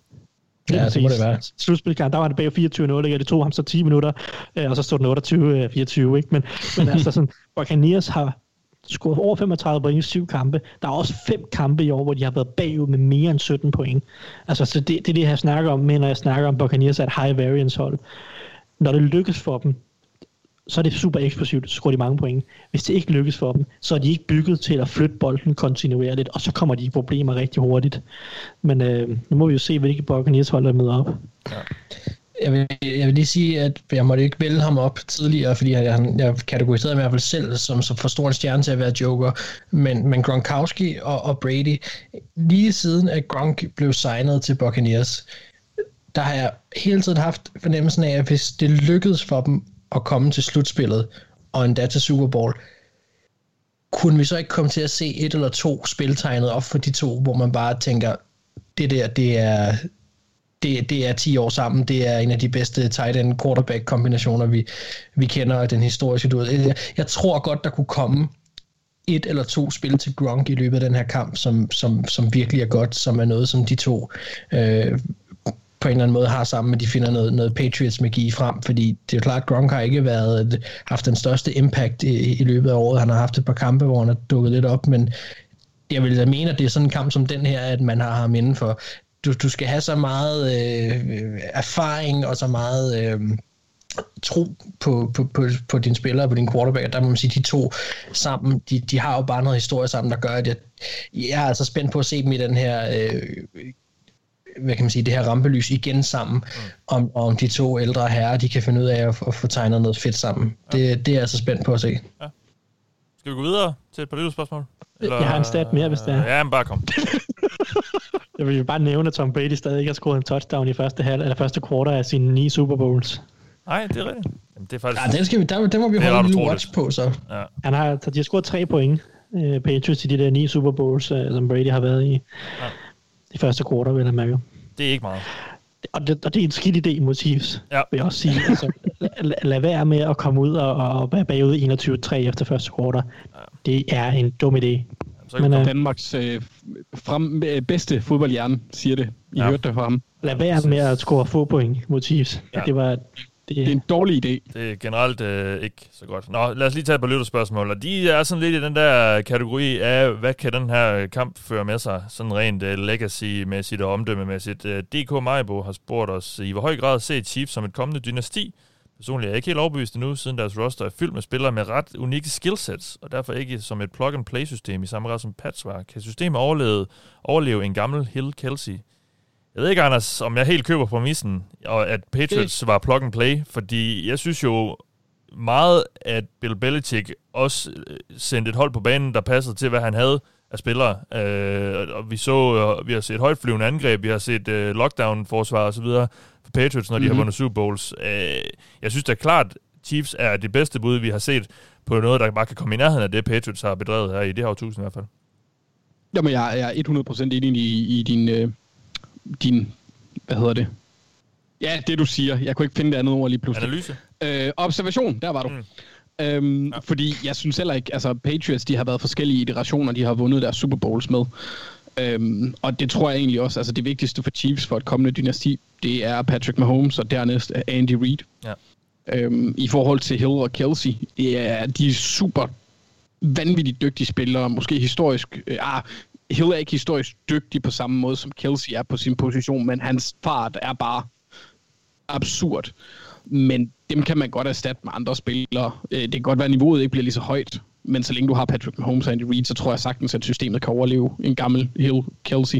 Ja, så må det være. Slutspilkamp, der var det bag 24-0, ikke? det tog ham så 10 minutter, øh, og så stod den 28-24, ikke? Men, men <laughs> altså sådan, Buccaneers har scoret over 35 point i syv kampe. Der er også fem kampe i år, hvor de har været bagud med mere end 17 point. Altså, så det, det er det, jeg snakker om, når jeg snakker om Buccaneers er et high variance hold. Når det lykkes for dem, så er det super eksplosivt, så scorer de mange point. Hvis det ikke lykkes for dem, så er de ikke bygget til at flytte bolden kontinuerligt, og så kommer de i problemer rigtig hurtigt. Men øh, nu må vi jo se, hvilke Buccaneers hold der møder op. Ja. Jeg vil, jeg vil lige sige, at jeg måtte ikke vælge ham op tidligere, fordi jeg, jeg, jeg kategoriserede mig i hvert fald selv som, som for stor en stjerne til at være joker. Men, men Gronkowski og, og Brady, lige siden at Gronk blev signet til Buccaneers, der har jeg hele tiden haft fornemmelsen af, at hvis det lykkedes for dem at komme til slutspillet, og endda til Super Bowl, kunne vi så ikke komme til at se et eller to spil tegnet op for de to, hvor man bare tænker, det der, det er, det, det er 10 år sammen. Det er en af de bedste tight end quarterback kombinationer, vi, vi kender den historiske du Jeg, jeg tror godt, der kunne komme et eller to spil til Gronk i løbet af den her kamp, som, som, som virkelig er godt, som er noget, som de to øh, på en eller anden måde har sammen, at de finder noget, noget Patriots-magi frem, fordi det er jo klart, at Gronk har ikke været, øh, haft den største impact i, i løbet af året. Han har haft et par kampe, hvor han har dukket lidt op, men jeg vil da mene, at det er sådan en kamp som den her, at man har ham inden for. Du, du skal have så meget øh, erfaring og så meget... Øh, tro på, på, på, på dine spillere, på din quarterback, der må man sige, de to sammen, de, de har jo bare noget historie sammen, der gør, at jeg, jeg er altså spændt på at se dem i den her øh, hvad kan man sige, det her rampelys igen sammen, mm. om, om de to ældre herrer, de kan finde ud af at, at få tegnet noget fedt sammen. Ja. Det, det er jeg altså spændt på at se. Ja. Skal vi gå videre til et par spørgsmål? Eller, jeg har en stat mere, hvis det er. Ja, men bare kom. <laughs> jeg vil jo bare nævne, at Tom Brady stadig ikke har scoret en touchdown i første, halv, eller første quarter af sine ni Super Bowls. Nej, det er rigtigt. Jamen, det er faktisk... Ja, den, skal vi, der, den må vi holde en lille watch på, så. Ja. Han har, de har scoret tre point, uh, Patriots, i de der ni Super Bowls, uh, som Brady har været i. Ja. De første quarter, vil jeg mærke. Det er ikke meget. Og det, og det er en skidt idé mod Chiefs, ja. vil jeg også sige. Altså, <laughs> lad, lad være med at komme ud og, og være bagud 21-3 efter første quarter. Ja. Det er en dum idé. Så Men, uh, Danmarks øh, frem, øh, bedste fodboldhjerne siger det. I ja. hørte det fra ham. Lad være med at score få point mod Chiefs. Ja. Det var det, det er en dårlig idé. Det er generelt øh, ikke så godt. Nå, lad os lige tage et par lytterspørgsmål. Og de er sådan lidt i den der kategori af, hvad kan den her kamp føre med sig? Sådan rent uh, legacy-mæssigt og omdømmemæssigt. Uh, DK Majbo har spurgt os, i hvor høj grad ser Chiefs som et kommende dynasti? Personligt er jeg ikke helt overbevist endnu, siden deres roster er fyldt med spillere med ret unikke skillsets, og derfor ikke som et plug-and-play-system i samme ret som Pats var. Kan systemet overleve, overleve en gammel Hill Kelsey? Jeg ved ikke, Anders, om jeg helt køber præmissen, og at Patriots var plug and play, fordi jeg synes jo meget, at Bill Belichick også øh, sendte et hold på banen, der passede til, hvad han havde af spillere. Øh, og vi så, øh, vi har set højtflyvende angreb, vi har set øh, lockdown-forsvar og så videre for Patriots, når de mm-hmm. har mhm. vundet Super Bowls. Øh, jeg synes da klart, Chiefs er det bedste bud, vi har set på noget, der bare kan komme i nærheden af det, Patriots har bedrevet her i det her årtusind i hvert fald. Jamen, jeg er 100% enig i, i din, øh, din, hvad hedder det? Ja, det du siger. Jeg kunne ikke finde det andet ord lige pludselig. Analyse? Øh, observation, der var du. Mm. Øhm, ja. Fordi jeg synes heller ikke, altså Patriots, de har været forskellige iterationer, de har vundet deres Super Bowls med. Øhm, og det tror jeg egentlig også, altså det vigtigste for Chiefs for et kommende dynasti, det er Patrick Mahomes, og dernæst Andy Reid. Ja. Øhm, I forhold til Hill og Kelsey, ja, de er super vanvittigt dygtige spillere, måske historisk, øh, ah, Hill er ikke historisk dygtig på samme måde, som Kelsey er på sin position, men hans fart er bare absurd. Men dem kan man godt erstatte med andre spillere. Øh, det kan godt være, at niveauet ikke bliver lige så højt, men så længe du har Patrick Mahomes og Andy Reid, så tror jeg sagtens, at systemet kan overleve en gammel Hill Kelsey.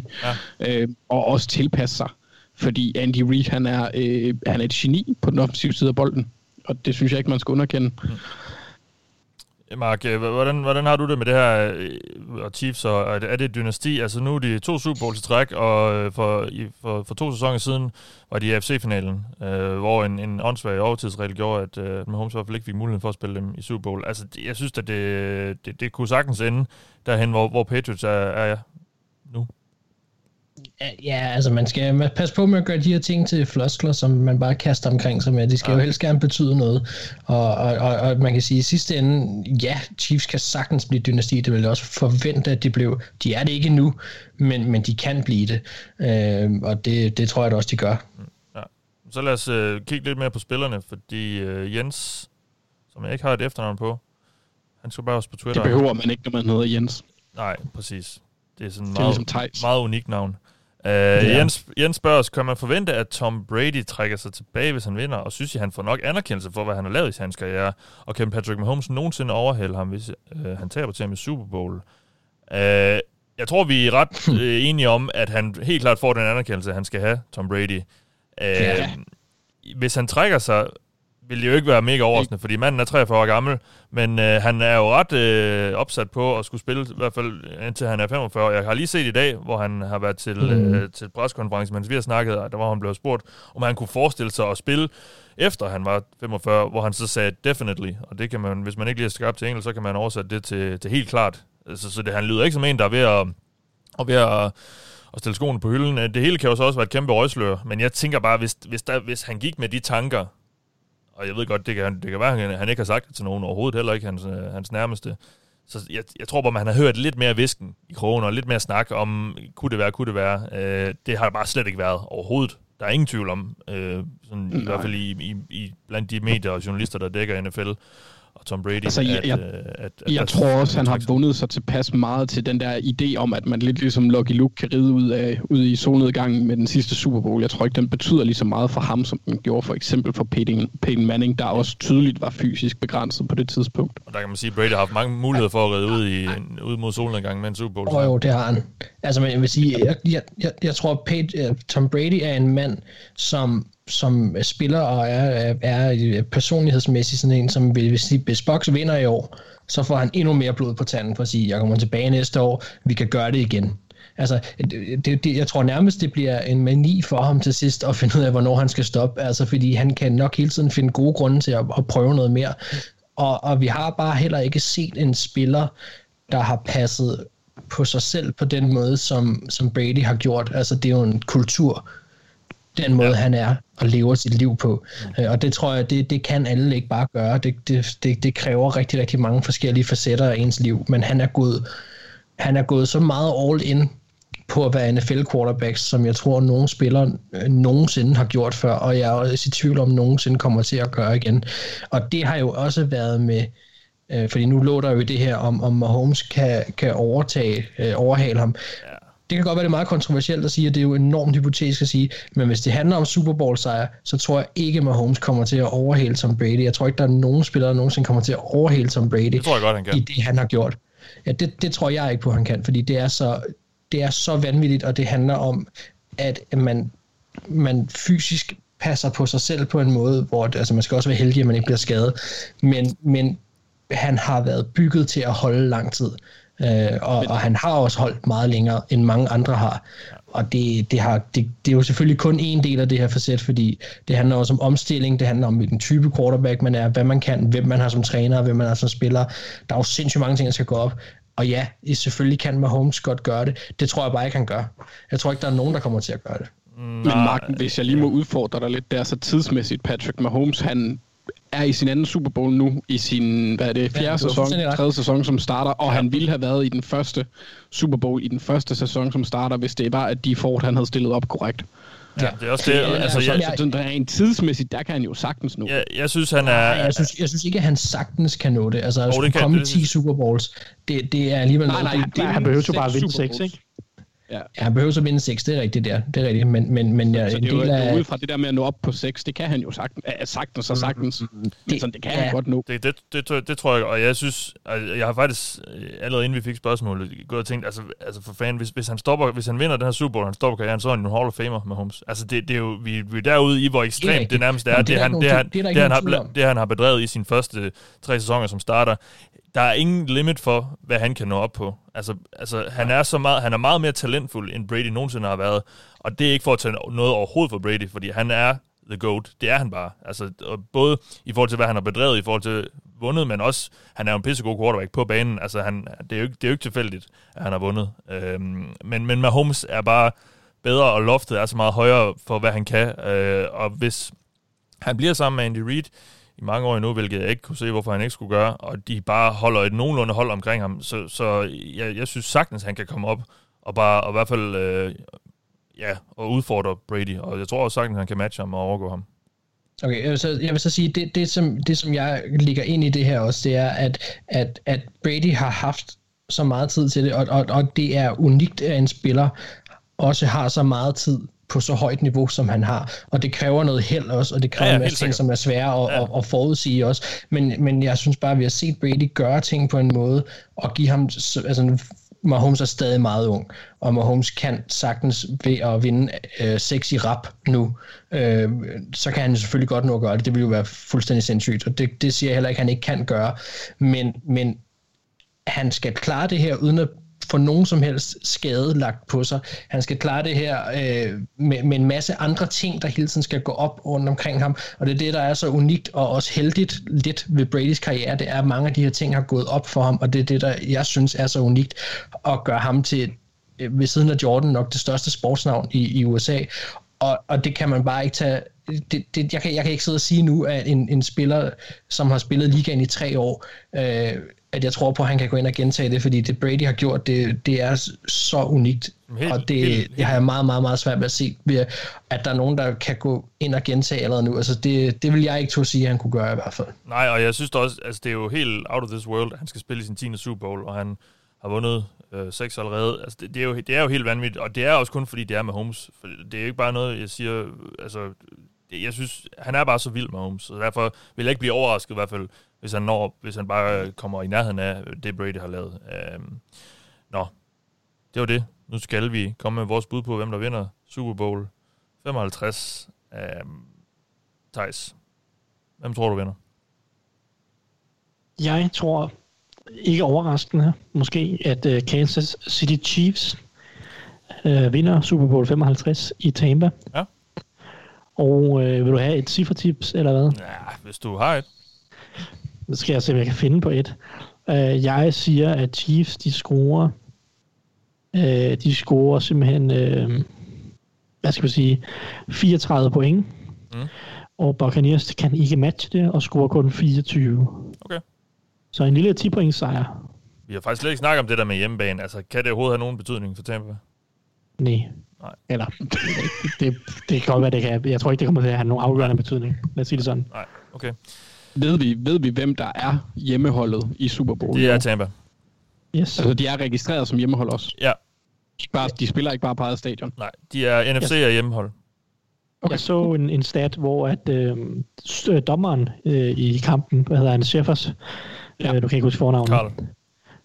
Ja. Øh, og også tilpasse sig. Fordi Andy Reid, han er, øh, han er et geni på den offensive side af bolden. Og det synes jeg ikke, man skal underkende. Mm. Øh, Mark, øh, hvordan, hvordan har du det med det her? Øh, og Chiefs, og er det et dynasti? Altså nu er de to Super Bowls i træk, og for, i, for, for to sæsoner siden var de i AFC-finalen, øh, hvor en, en åndssvag overtidsregel gjorde, at øh, Mahomes i hvert fald ikke fik muligheden for at spille dem i Super Bowl. Altså jeg synes, at det, det, det kunne sagtens ende derhen, hvor, hvor Patriots er, er nu. Ja, altså man skal passe på med at gøre de her ting til floskler, som man bare kaster omkring sig med. De skal ja. jo helst gerne betyde noget. Og, og, og, og man kan sige, at i sidste ende, ja, Chiefs kan sagtens blive dynasti. Det vil jeg også forvente, at de blev. De er det ikke nu, men, men de kan blive det. Øh, og det, det tror jeg da også, de gør. Ja. Så lad os uh, kigge lidt mere på spillerne, fordi uh, Jens, som jeg ikke har et efternavn på, han skal bare også på Twitter. Det behøver man ikke, når man hedder Jens. Nej, præcis. Det er sådan en meget, ligesom meget unik navn. Uh, ja. Jens, Jens spørger os, kan man forvente, at Tom Brady trækker sig tilbage, hvis han vinder, og synes I, han får nok anerkendelse for, hvad han har lavet i hans karriere, og kan Patrick Mahomes nogensinde overhale ham, hvis uh, han taber til ham i Super Bowl? Uh, jeg tror, vi er ret uh, <laughs> enige om, at han helt klart får den anerkendelse, han skal have, Tom Brady. Uh, ja. Hvis han trækker sig vil jo ikke være mega overraskende, fordi manden er 43 år gammel, men øh, han er jo ret øh, opsat på at skulle spille, i hvert fald indtil han er 45. Jeg har lige set i dag, hvor han har været til, mm. øh, til preskonference, mens vi har snakket, og der var han blevet spurgt, om han kunne forestille sig at spille efter han var 45, hvor han så sagde definitely, og det kan man, hvis man ikke lige er skabt til engelsk, så kan man oversætte det til, til helt klart. Altså, så det, han lyder ikke som en, der er ved at, og ved at at stille skoene på hylden. Det hele kan jo så også være et kæmpe røgslør, men jeg tænker bare, hvis, hvis, der, hvis han gik med de tanker, og jeg ved godt, det kan, det kan være, at han ikke har sagt det til nogen overhovedet, heller ikke hans, øh, hans nærmeste. Så jeg, jeg tror bare, man har hørt lidt mere visken i krogen, og lidt mere snak om, kunne det være, kunne det være. Øh, det har bare slet ikke været overhovedet. Der er ingen tvivl om, øh, sådan, i hvert fald i, i, i, blandt de medier og journalister, der dækker NFL, og Tom Brady. Altså, jeg, at, jeg, at, at, at, jeg tror også, han har vundet sig tilpas meget til den der idé om, at man lidt ligesom Lucky Luke kan ride ud, af, ud i solnedgangen med den sidste Super Bowl. Jeg tror ikke, den betyder lige så meget for ham, som den gjorde for eksempel for Peyton, Peyton Manning, der også tydeligt var fysisk begrænset på det tidspunkt. Og der kan man sige, at Brady har haft mange muligheder for at ride ud, i, ud mod solnedgangen med en Super Bowl. Oh, jo, det har han. Altså, jeg vil sige, jeg, jeg, jeg, jeg tror, at Peyton, Tom Brady er en mand, som som spiller og er, er personlighedsmæssigt sådan en, som vil, hvis, hvis Box vinder i år, så får han endnu mere blod på tanden for at sige, jeg kommer tilbage næste år, vi kan gøre det igen. Altså, det, det, jeg tror nærmest, det bliver en mani for ham til sidst at finde ud af, hvornår han skal stoppe. Altså, fordi han kan nok hele tiden finde gode grunde til at, at prøve noget mere. Og, og vi har bare heller ikke set en spiller, der har passet på sig selv på den måde, som, som Brady har gjort. Altså, det er jo en kultur den måde, ja. han er og lever sit liv på. Mm. Og det tror jeg, det, det kan alle ikke bare gøre. Det, det, det, det kræver rigtig, rigtig mange forskellige facetter af ens liv, men han er gået, han er gået så meget all in på at være NFL quarterbacks, som jeg tror, nogen spillere øh, nogensinde har gjort før, og jeg er også i tvivl om, nogensinde kommer til at gøre igen. Og det har jo også været med, øh, fordi nu lå der jo det her, om, om Mahomes kan, kan overtage, øh, overhale ham. Ja det kan godt være, det er meget kontroversielt at sige, at det er jo enormt hypotetisk at sige, men hvis det handler om Super Bowl sejr, så tror jeg ikke, at Mahomes kommer til at overhale Tom Brady. Jeg tror ikke, der er nogen spillere, der nogensinde kommer til at overhale Tom Brady det tror jeg godt, han kan. i det, han har gjort. Ja, det, det tror jeg ikke på, han kan, fordi det er så, det er så vanvittigt, og det handler om, at man, man fysisk passer på sig selv på en måde, hvor det, altså man skal også være heldig, at man ikke bliver skadet, men, men han har været bygget til at holde lang tid. Øh, og, og han har også holdt meget længere, end mange andre har. Og det, det, har, det, det er jo selvfølgelig kun en del af det her facet, fordi det handler også om omstilling, det handler om, hvilken type quarterback man er, hvad man kan, hvem man har som træner, hvem man har som spiller. Der er jo sindssygt mange ting, der skal gå op. Og ja, selvfølgelig kan Mahomes godt gøre det. Det tror jeg bare ikke, han gør. Jeg tror ikke, der er nogen, der kommer til at gøre det. Men Mark, hvis jeg lige må udfordre dig lidt der, så tidsmæssigt, Patrick Mahomes, han er i sin anden Super Bowl nu, i sin, hvad er det, fjerde ja, sæson, tredje sæson, som starter, og ja. han ville have været i den første Super Bowl i den første sæson, som starter, hvis det var, at de Ford, han havde stillet op korrekt. Ja, det er også det. altså, jeg, jeg, så, der er en tidsmæssigt, der kan han jo sagtens nå. Ja, jeg synes, han er... jeg, synes, jeg synes ikke, at han sagtens kan nå det. Altså, at oh, det komme det, 10 Super Bowls, det, det er alligevel... Nej, nej, det, det, han behøver jo bare at vinde 6, ikke? Ja. ja, han behøver så vinde 6, det er rigtigt der. Det er rigtigt, men, men, men ja, så en det del af... ud fra det der med at nå op på 6, det kan han jo sagtens, sagtens og sagtens. Mm, mm, men sådan, det kan ja. han godt nå. Det, det, det, det, det, tror jeg, og jeg synes, jeg har faktisk, øh, allerede inden vi fik spørgsmålet, gået og tænkt, altså, altså for fanden, hvis, hvis, han stopper, hvis han vinder den her Super Bowl, han stopper karrieren, så er han en Hall of Famer med Holmes. Altså det, det er jo, vi, vi er derude i, hvor ekstremt det, det nærmest er, det, det, han, det, han, det, han har, det han har bedrevet i sine første tre sæsoner som starter der er ingen limit for, hvad han kan nå op på. Altså, altså han, er så meget, han er meget mere talentfuld, end Brady nogensinde har været. Og det er ikke for at tage noget overhovedet for Brady, fordi han er the GOAT. Det er han bare. Altså, både i forhold til, hvad han har bedrevet, i forhold til vundet, men også, han er jo en pissegod quarterback på banen. Altså, han, det, er jo ikke, det er jo ikke tilfældigt, at han har vundet. Øhm, men, men Mahomes er bare bedre, og loftet er så meget højere for, hvad han kan. Øh, og hvis han bliver sammen med Andy Reid i mange år endnu, hvilket jeg ikke kunne se, hvorfor han ikke skulle gøre, og de bare holder et nogenlunde hold omkring ham, så, så jeg, jeg synes sagtens, han kan komme op og bare, og i hvert fald, øh, ja, og udfordre Brady, og jeg tror også sagtens, han kan matche ham og overgå ham. Okay, jeg vil så, jeg vil så sige, det, det, som, det som jeg ligger ind i det her også, det er, at, at, at Brady har haft så meget tid til det, og, og, og det er unikt, at en spiller også har så meget tid på så højt niveau, som han har. Og det kræver noget held også, og det kræver ja, en masse ting, som er svære at, ja. at, at forudsige også. Men, men jeg synes bare, at vi har set Brady gøre ting på en måde, og give ham... Altså, Mahomes er stadig meget ung, og Mahomes kan sagtens ved at vinde øh, seks i rap nu, øh, så kan han selvfølgelig godt nå at gøre det. Det vil jo være fuldstændig sindssygt, og det, det siger jeg heller ikke, at han ikke kan gøre. Men, men han skal klare det her, uden at få nogen som helst skade lagt på sig. Han skal klare det her øh, med, med en masse andre ting, der hele tiden skal gå op rundt omkring ham. Og det er det, der er så unikt og også heldigt lidt ved Bradys karriere, det er, at mange af de her ting har gået op for ham, og det er det, der jeg synes er så unikt og gør ham til øh, ved siden af Jordan nok det største sportsnavn i, i USA. Og, og det kan man bare ikke tage det, det, jeg, kan, jeg kan ikke sidde og sige nu, at en, en spiller, som har spillet ligaen i tre år, øh, at jeg tror på, at han kan gå ind og gentage det, fordi det Brady har gjort, det, det er så unikt, helt, og det, helt, helt. det har jeg meget, meget, meget svært ved at se, at der er nogen, der kan gå ind og gentage allerede nu. Altså det, det vil jeg ikke tro at sige, at han kunne gøre i hvert fald. Nej, og jeg synes også, altså det er jo helt out of this world, at han skal spille i sin 10. Super Bowl, og han har vundet øh, seks allerede. Altså det, det, er jo, det er jo helt vanvittigt, og det er også kun fordi, det er med Holmes. For det er jo ikke bare noget, jeg siger, altså jeg synes, han er bare så vild med Holmes, så derfor vil jeg ikke blive overrasket i hvert fald, hvis han, når, hvis han bare kommer i nærheden af det, Brady har lavet. Øhm, nå, det var det. Nu skal vi komme med vores bud på, hvem der vinder Super Bowl 55. Øhm, Thijs, hvem tror du vinder? Jeg tror, ikke overraskende måske, at uh, Kansas City Chiefs uh, vinder Super Bowl 55 i Tampa. Ja. Og øh, vil du have et cifretips, eller hvad? Ja, hvis du har et. Så skal jeg se, om jeg kan finde på et. Øh, jeg siger, at Chiefs, de scorer, øh, de scorer simpelthen, øh, hvad skal vi sige, 34 point. Mm. Og Buccaneers kan ikke matche det, og scorer kun 24. Okay. Så en lille 10 point sejr. Vi har faktisk slet ikke snakket om det der med hjemmebane. Altså, kan det overhovedet have nogen betydning for Tampa? Nej. Nej. Eller, det, det, det kan godt være, det kan. Jeg tror ikke, det kommer til at have nogen afgørende betydning. Lad os sige det sådan. Nej, okay. Ved vi, ved vi, hvem der er hjemmeholdet i Super Bowl? Det er Tampa. Yes. Altså, de er registreret som hjemmehold også? Ja. De, bare, de spiller ikke bare på eget stadion? Nej, de er NFC yes. er hjemmehold. Okay. Jeg så en, en stat, hvor at øh, dommeren øh, i kampen, hvad hedder han, Sheffers, ja. øh, du kan ikke huske fornavnet. Carl.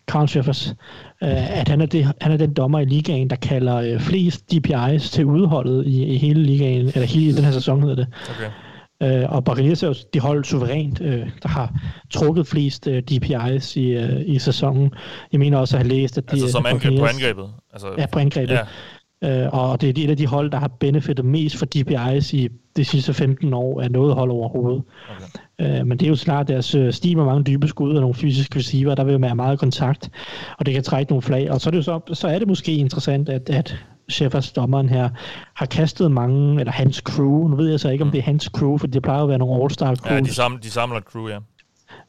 Carl Schiffers, øh, at han er, det, han er den dommer i ligaen, der kalder øh, flest DPI's til udholdet i, i hele ligaen, eller hele den her sæson hedder det. Okay. Øh, og Buccaneers er jo de hold suverænt, øh, der har trukket flest øh, DPI's i, øh, i sæsonen. Jeg mener også at have læst, at de... Altså som angreb på angrebet? Altså, ja, på angrebet. Ja. Øh, og det er et af de hold, der har benefitet mest for DPI's i de sidste 15 år af noget hold overhovedet. Okay. Øh, men det er jo snart deres stil med mange dybe skud og nogle fysiske receiver, der vil være meget kontakt, og det kan trække nogle flag. Og så er det, jo så, så er det måske interessant, at, at Sheffers dommeren her har kastet mange, eller hans crew, nu ved jeg så ikke, om det er hans crew, for det plejer at være nogle all-star crew. Ja, de, sam, de samler et crew, ja.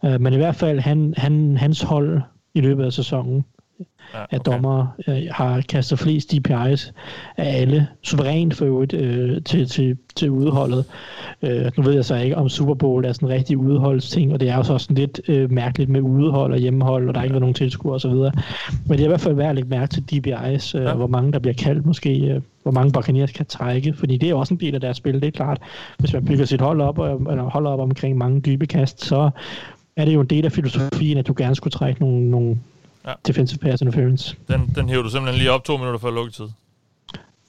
Øh, men i hvert fald, han, han, hans hold i løbet af sæsonen, ja, okay. at dommer øh, har kastet flest DPI's af alle, suverænt for øvrigt, øh, til, til, til udholdet. Øh, nu ved jeg så ikke, om Super Bowl er sådan en rigtig udholdsting, og det er jo så sådan lidt øh, mærkeligt med udhold og hjemmehold, og der er ikke nogen tilskuere osv. Men det er i hvert fald værd at lægge mærke til DPI's, øh, ja. hvor mange der bliver kaldt måske, øh, hvor mange Buccaneers kan trække, fordi det er også en del af deres spil, det er klart. Hvis man bygger sit hold op, eller holder op omkring mange dybe kast, så er det jo en del af filosofien, at du gerne skulle trække nogle, nogle ja. defensive pass interference. Den, den hæver du simpelthen lige op to minutter før lukketid.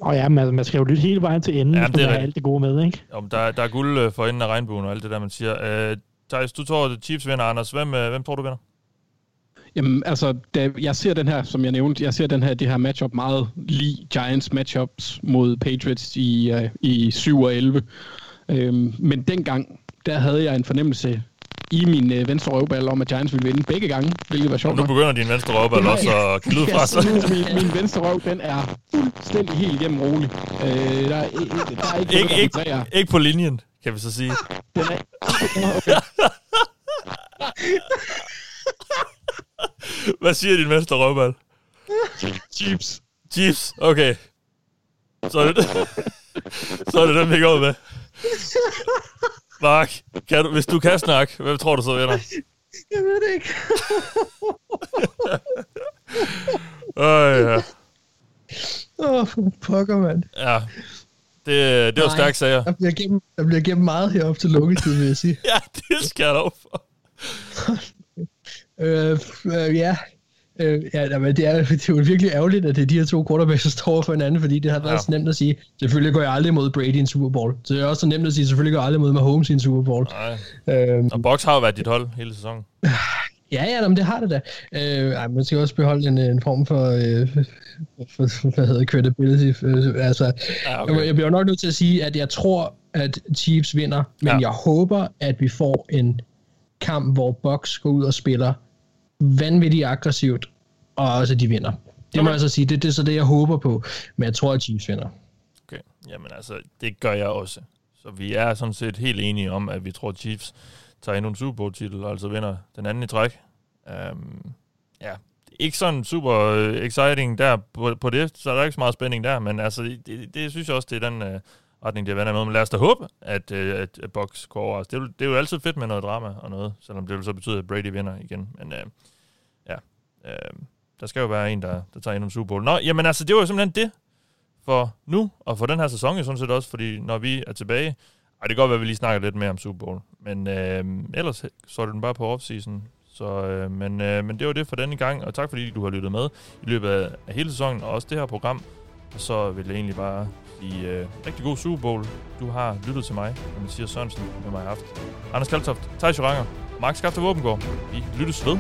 Og ja, man, man skal jo lytte hele vejen til enden, ja, man har alt det gode med, ikke? Jo, der, der er guld øh, for enden af regnbuen og alt det der, man siger. Uh, Thijs, du tror, at Chiefs vinder, Anders. Hvem, uh, hvem tror du vinder? Jamen, altså, da jeg ser den her, som jeg nævnte, jeg ser den her, det her matchup meget lige Giants matchups mod Patriots i, uh, i 7 og 11. Øhm, men dengang, der havde jeg en fornemmelse i min øh, venstre røvball om, at Giants ville vinde begge gange, hvilket var sjovt. Og nu begynder din venstre røvball også at glide fra sig. min, min venstre røv, den er fuldstændig helt igennem rolig. Øh, der, er, der er ikke, ikke, noget, der ikke, ikke på linjen, kan vi så sige. Den er okay. <laughs> Hvad siger din venstre røvball? Chiefs. Chiefs, okay. Så er det, <laughs> så er det den, vi går med. Mark, kan du, hvis du kan snakke, hvem tror du så vinder? Jeg ved det ikke. <laughs> Åh, ja. Åh, oh, pokker, mand. Ja, det, det var stærkt sager. Der bliver, gennem, der bliver gennem meget herop til lukketid, vil jeg sige. <laughs> ja, det skal jeg dog for. øh, øh, ja, Øh, ja, men det er, <laughs> det er jo virkelig ærgerligt, at det er de her to quarterbacks, der står for hinanden, fordi det har været ja. så nemt at sige, selvfølgelig går jeg aldrig mod Brady i en Super Bowl. Så det er også så nemt at sige, selvfølgelig går jeg aldrig mod Mahomes i en Super Bowl. Nej. Øhm, og Box har jo været dit hold hele sæsonen. <sighs> Ja, ja, men det har det da. Øh, ej, man skal også beholde en, en form for, øh, for, hvad hedder credibility. Øh, altså, ja, okay. Jeg bliver nok nødt til at sige, at jeg tror, at Chiefs vinder, men ja. jeg håber, at vi får en kamp, hvor Box går ud og spiller vanvittigt aggressivt, og også at de vinder. Det okay. må jeg så sige, det, det er så det, jeg håber på, men jeg tror, at Chiefs vinder. Okay, jamen altså, det gør jeg også. Så vi er sådan set helt enige om, at vi tror, at Chiefs tager endnu en Super Bowl-titel, og altså vinder den anden i træk. Um, ja, ikke sådan super øh, exciting der på, på det, så er der ikke så meget spænding der, men altså, det, det, det synes jeg også, det er den uh, retning, det været med. Men lad os da håbe, at, uh, at, at Box går over. Altså, det, det er jo altid fedt med noget drama og noget, selvom det vil så betyde, at Brady vinder igen. Men uh, ja, uh, der skal jo være en, der, der tager ind om Super Bowl. Nå, jamen altså, det var jo simpelthen det for nu, og for den her sæson, sådan set også, fordi når vi er tilbage, ej, det kan godt være, at vi lige snakker lidt mere om Super Bowl, men øh, ellers så er den bare på offseason. Så, øh, men, øh, men det var det for denne gang, og tak fordi du har lyttet med i løbet af, af hele sæsonen, og også det her program. Og så vil jeg egentlig bare sige øh, rigtig god Super Bowl. Du har lyttet til mig, og Mathias Sørensen med mig i aften. Anders Kaltoft, Thijs Joranger, Mark Skafte Våbengård. Vi lyttes ved.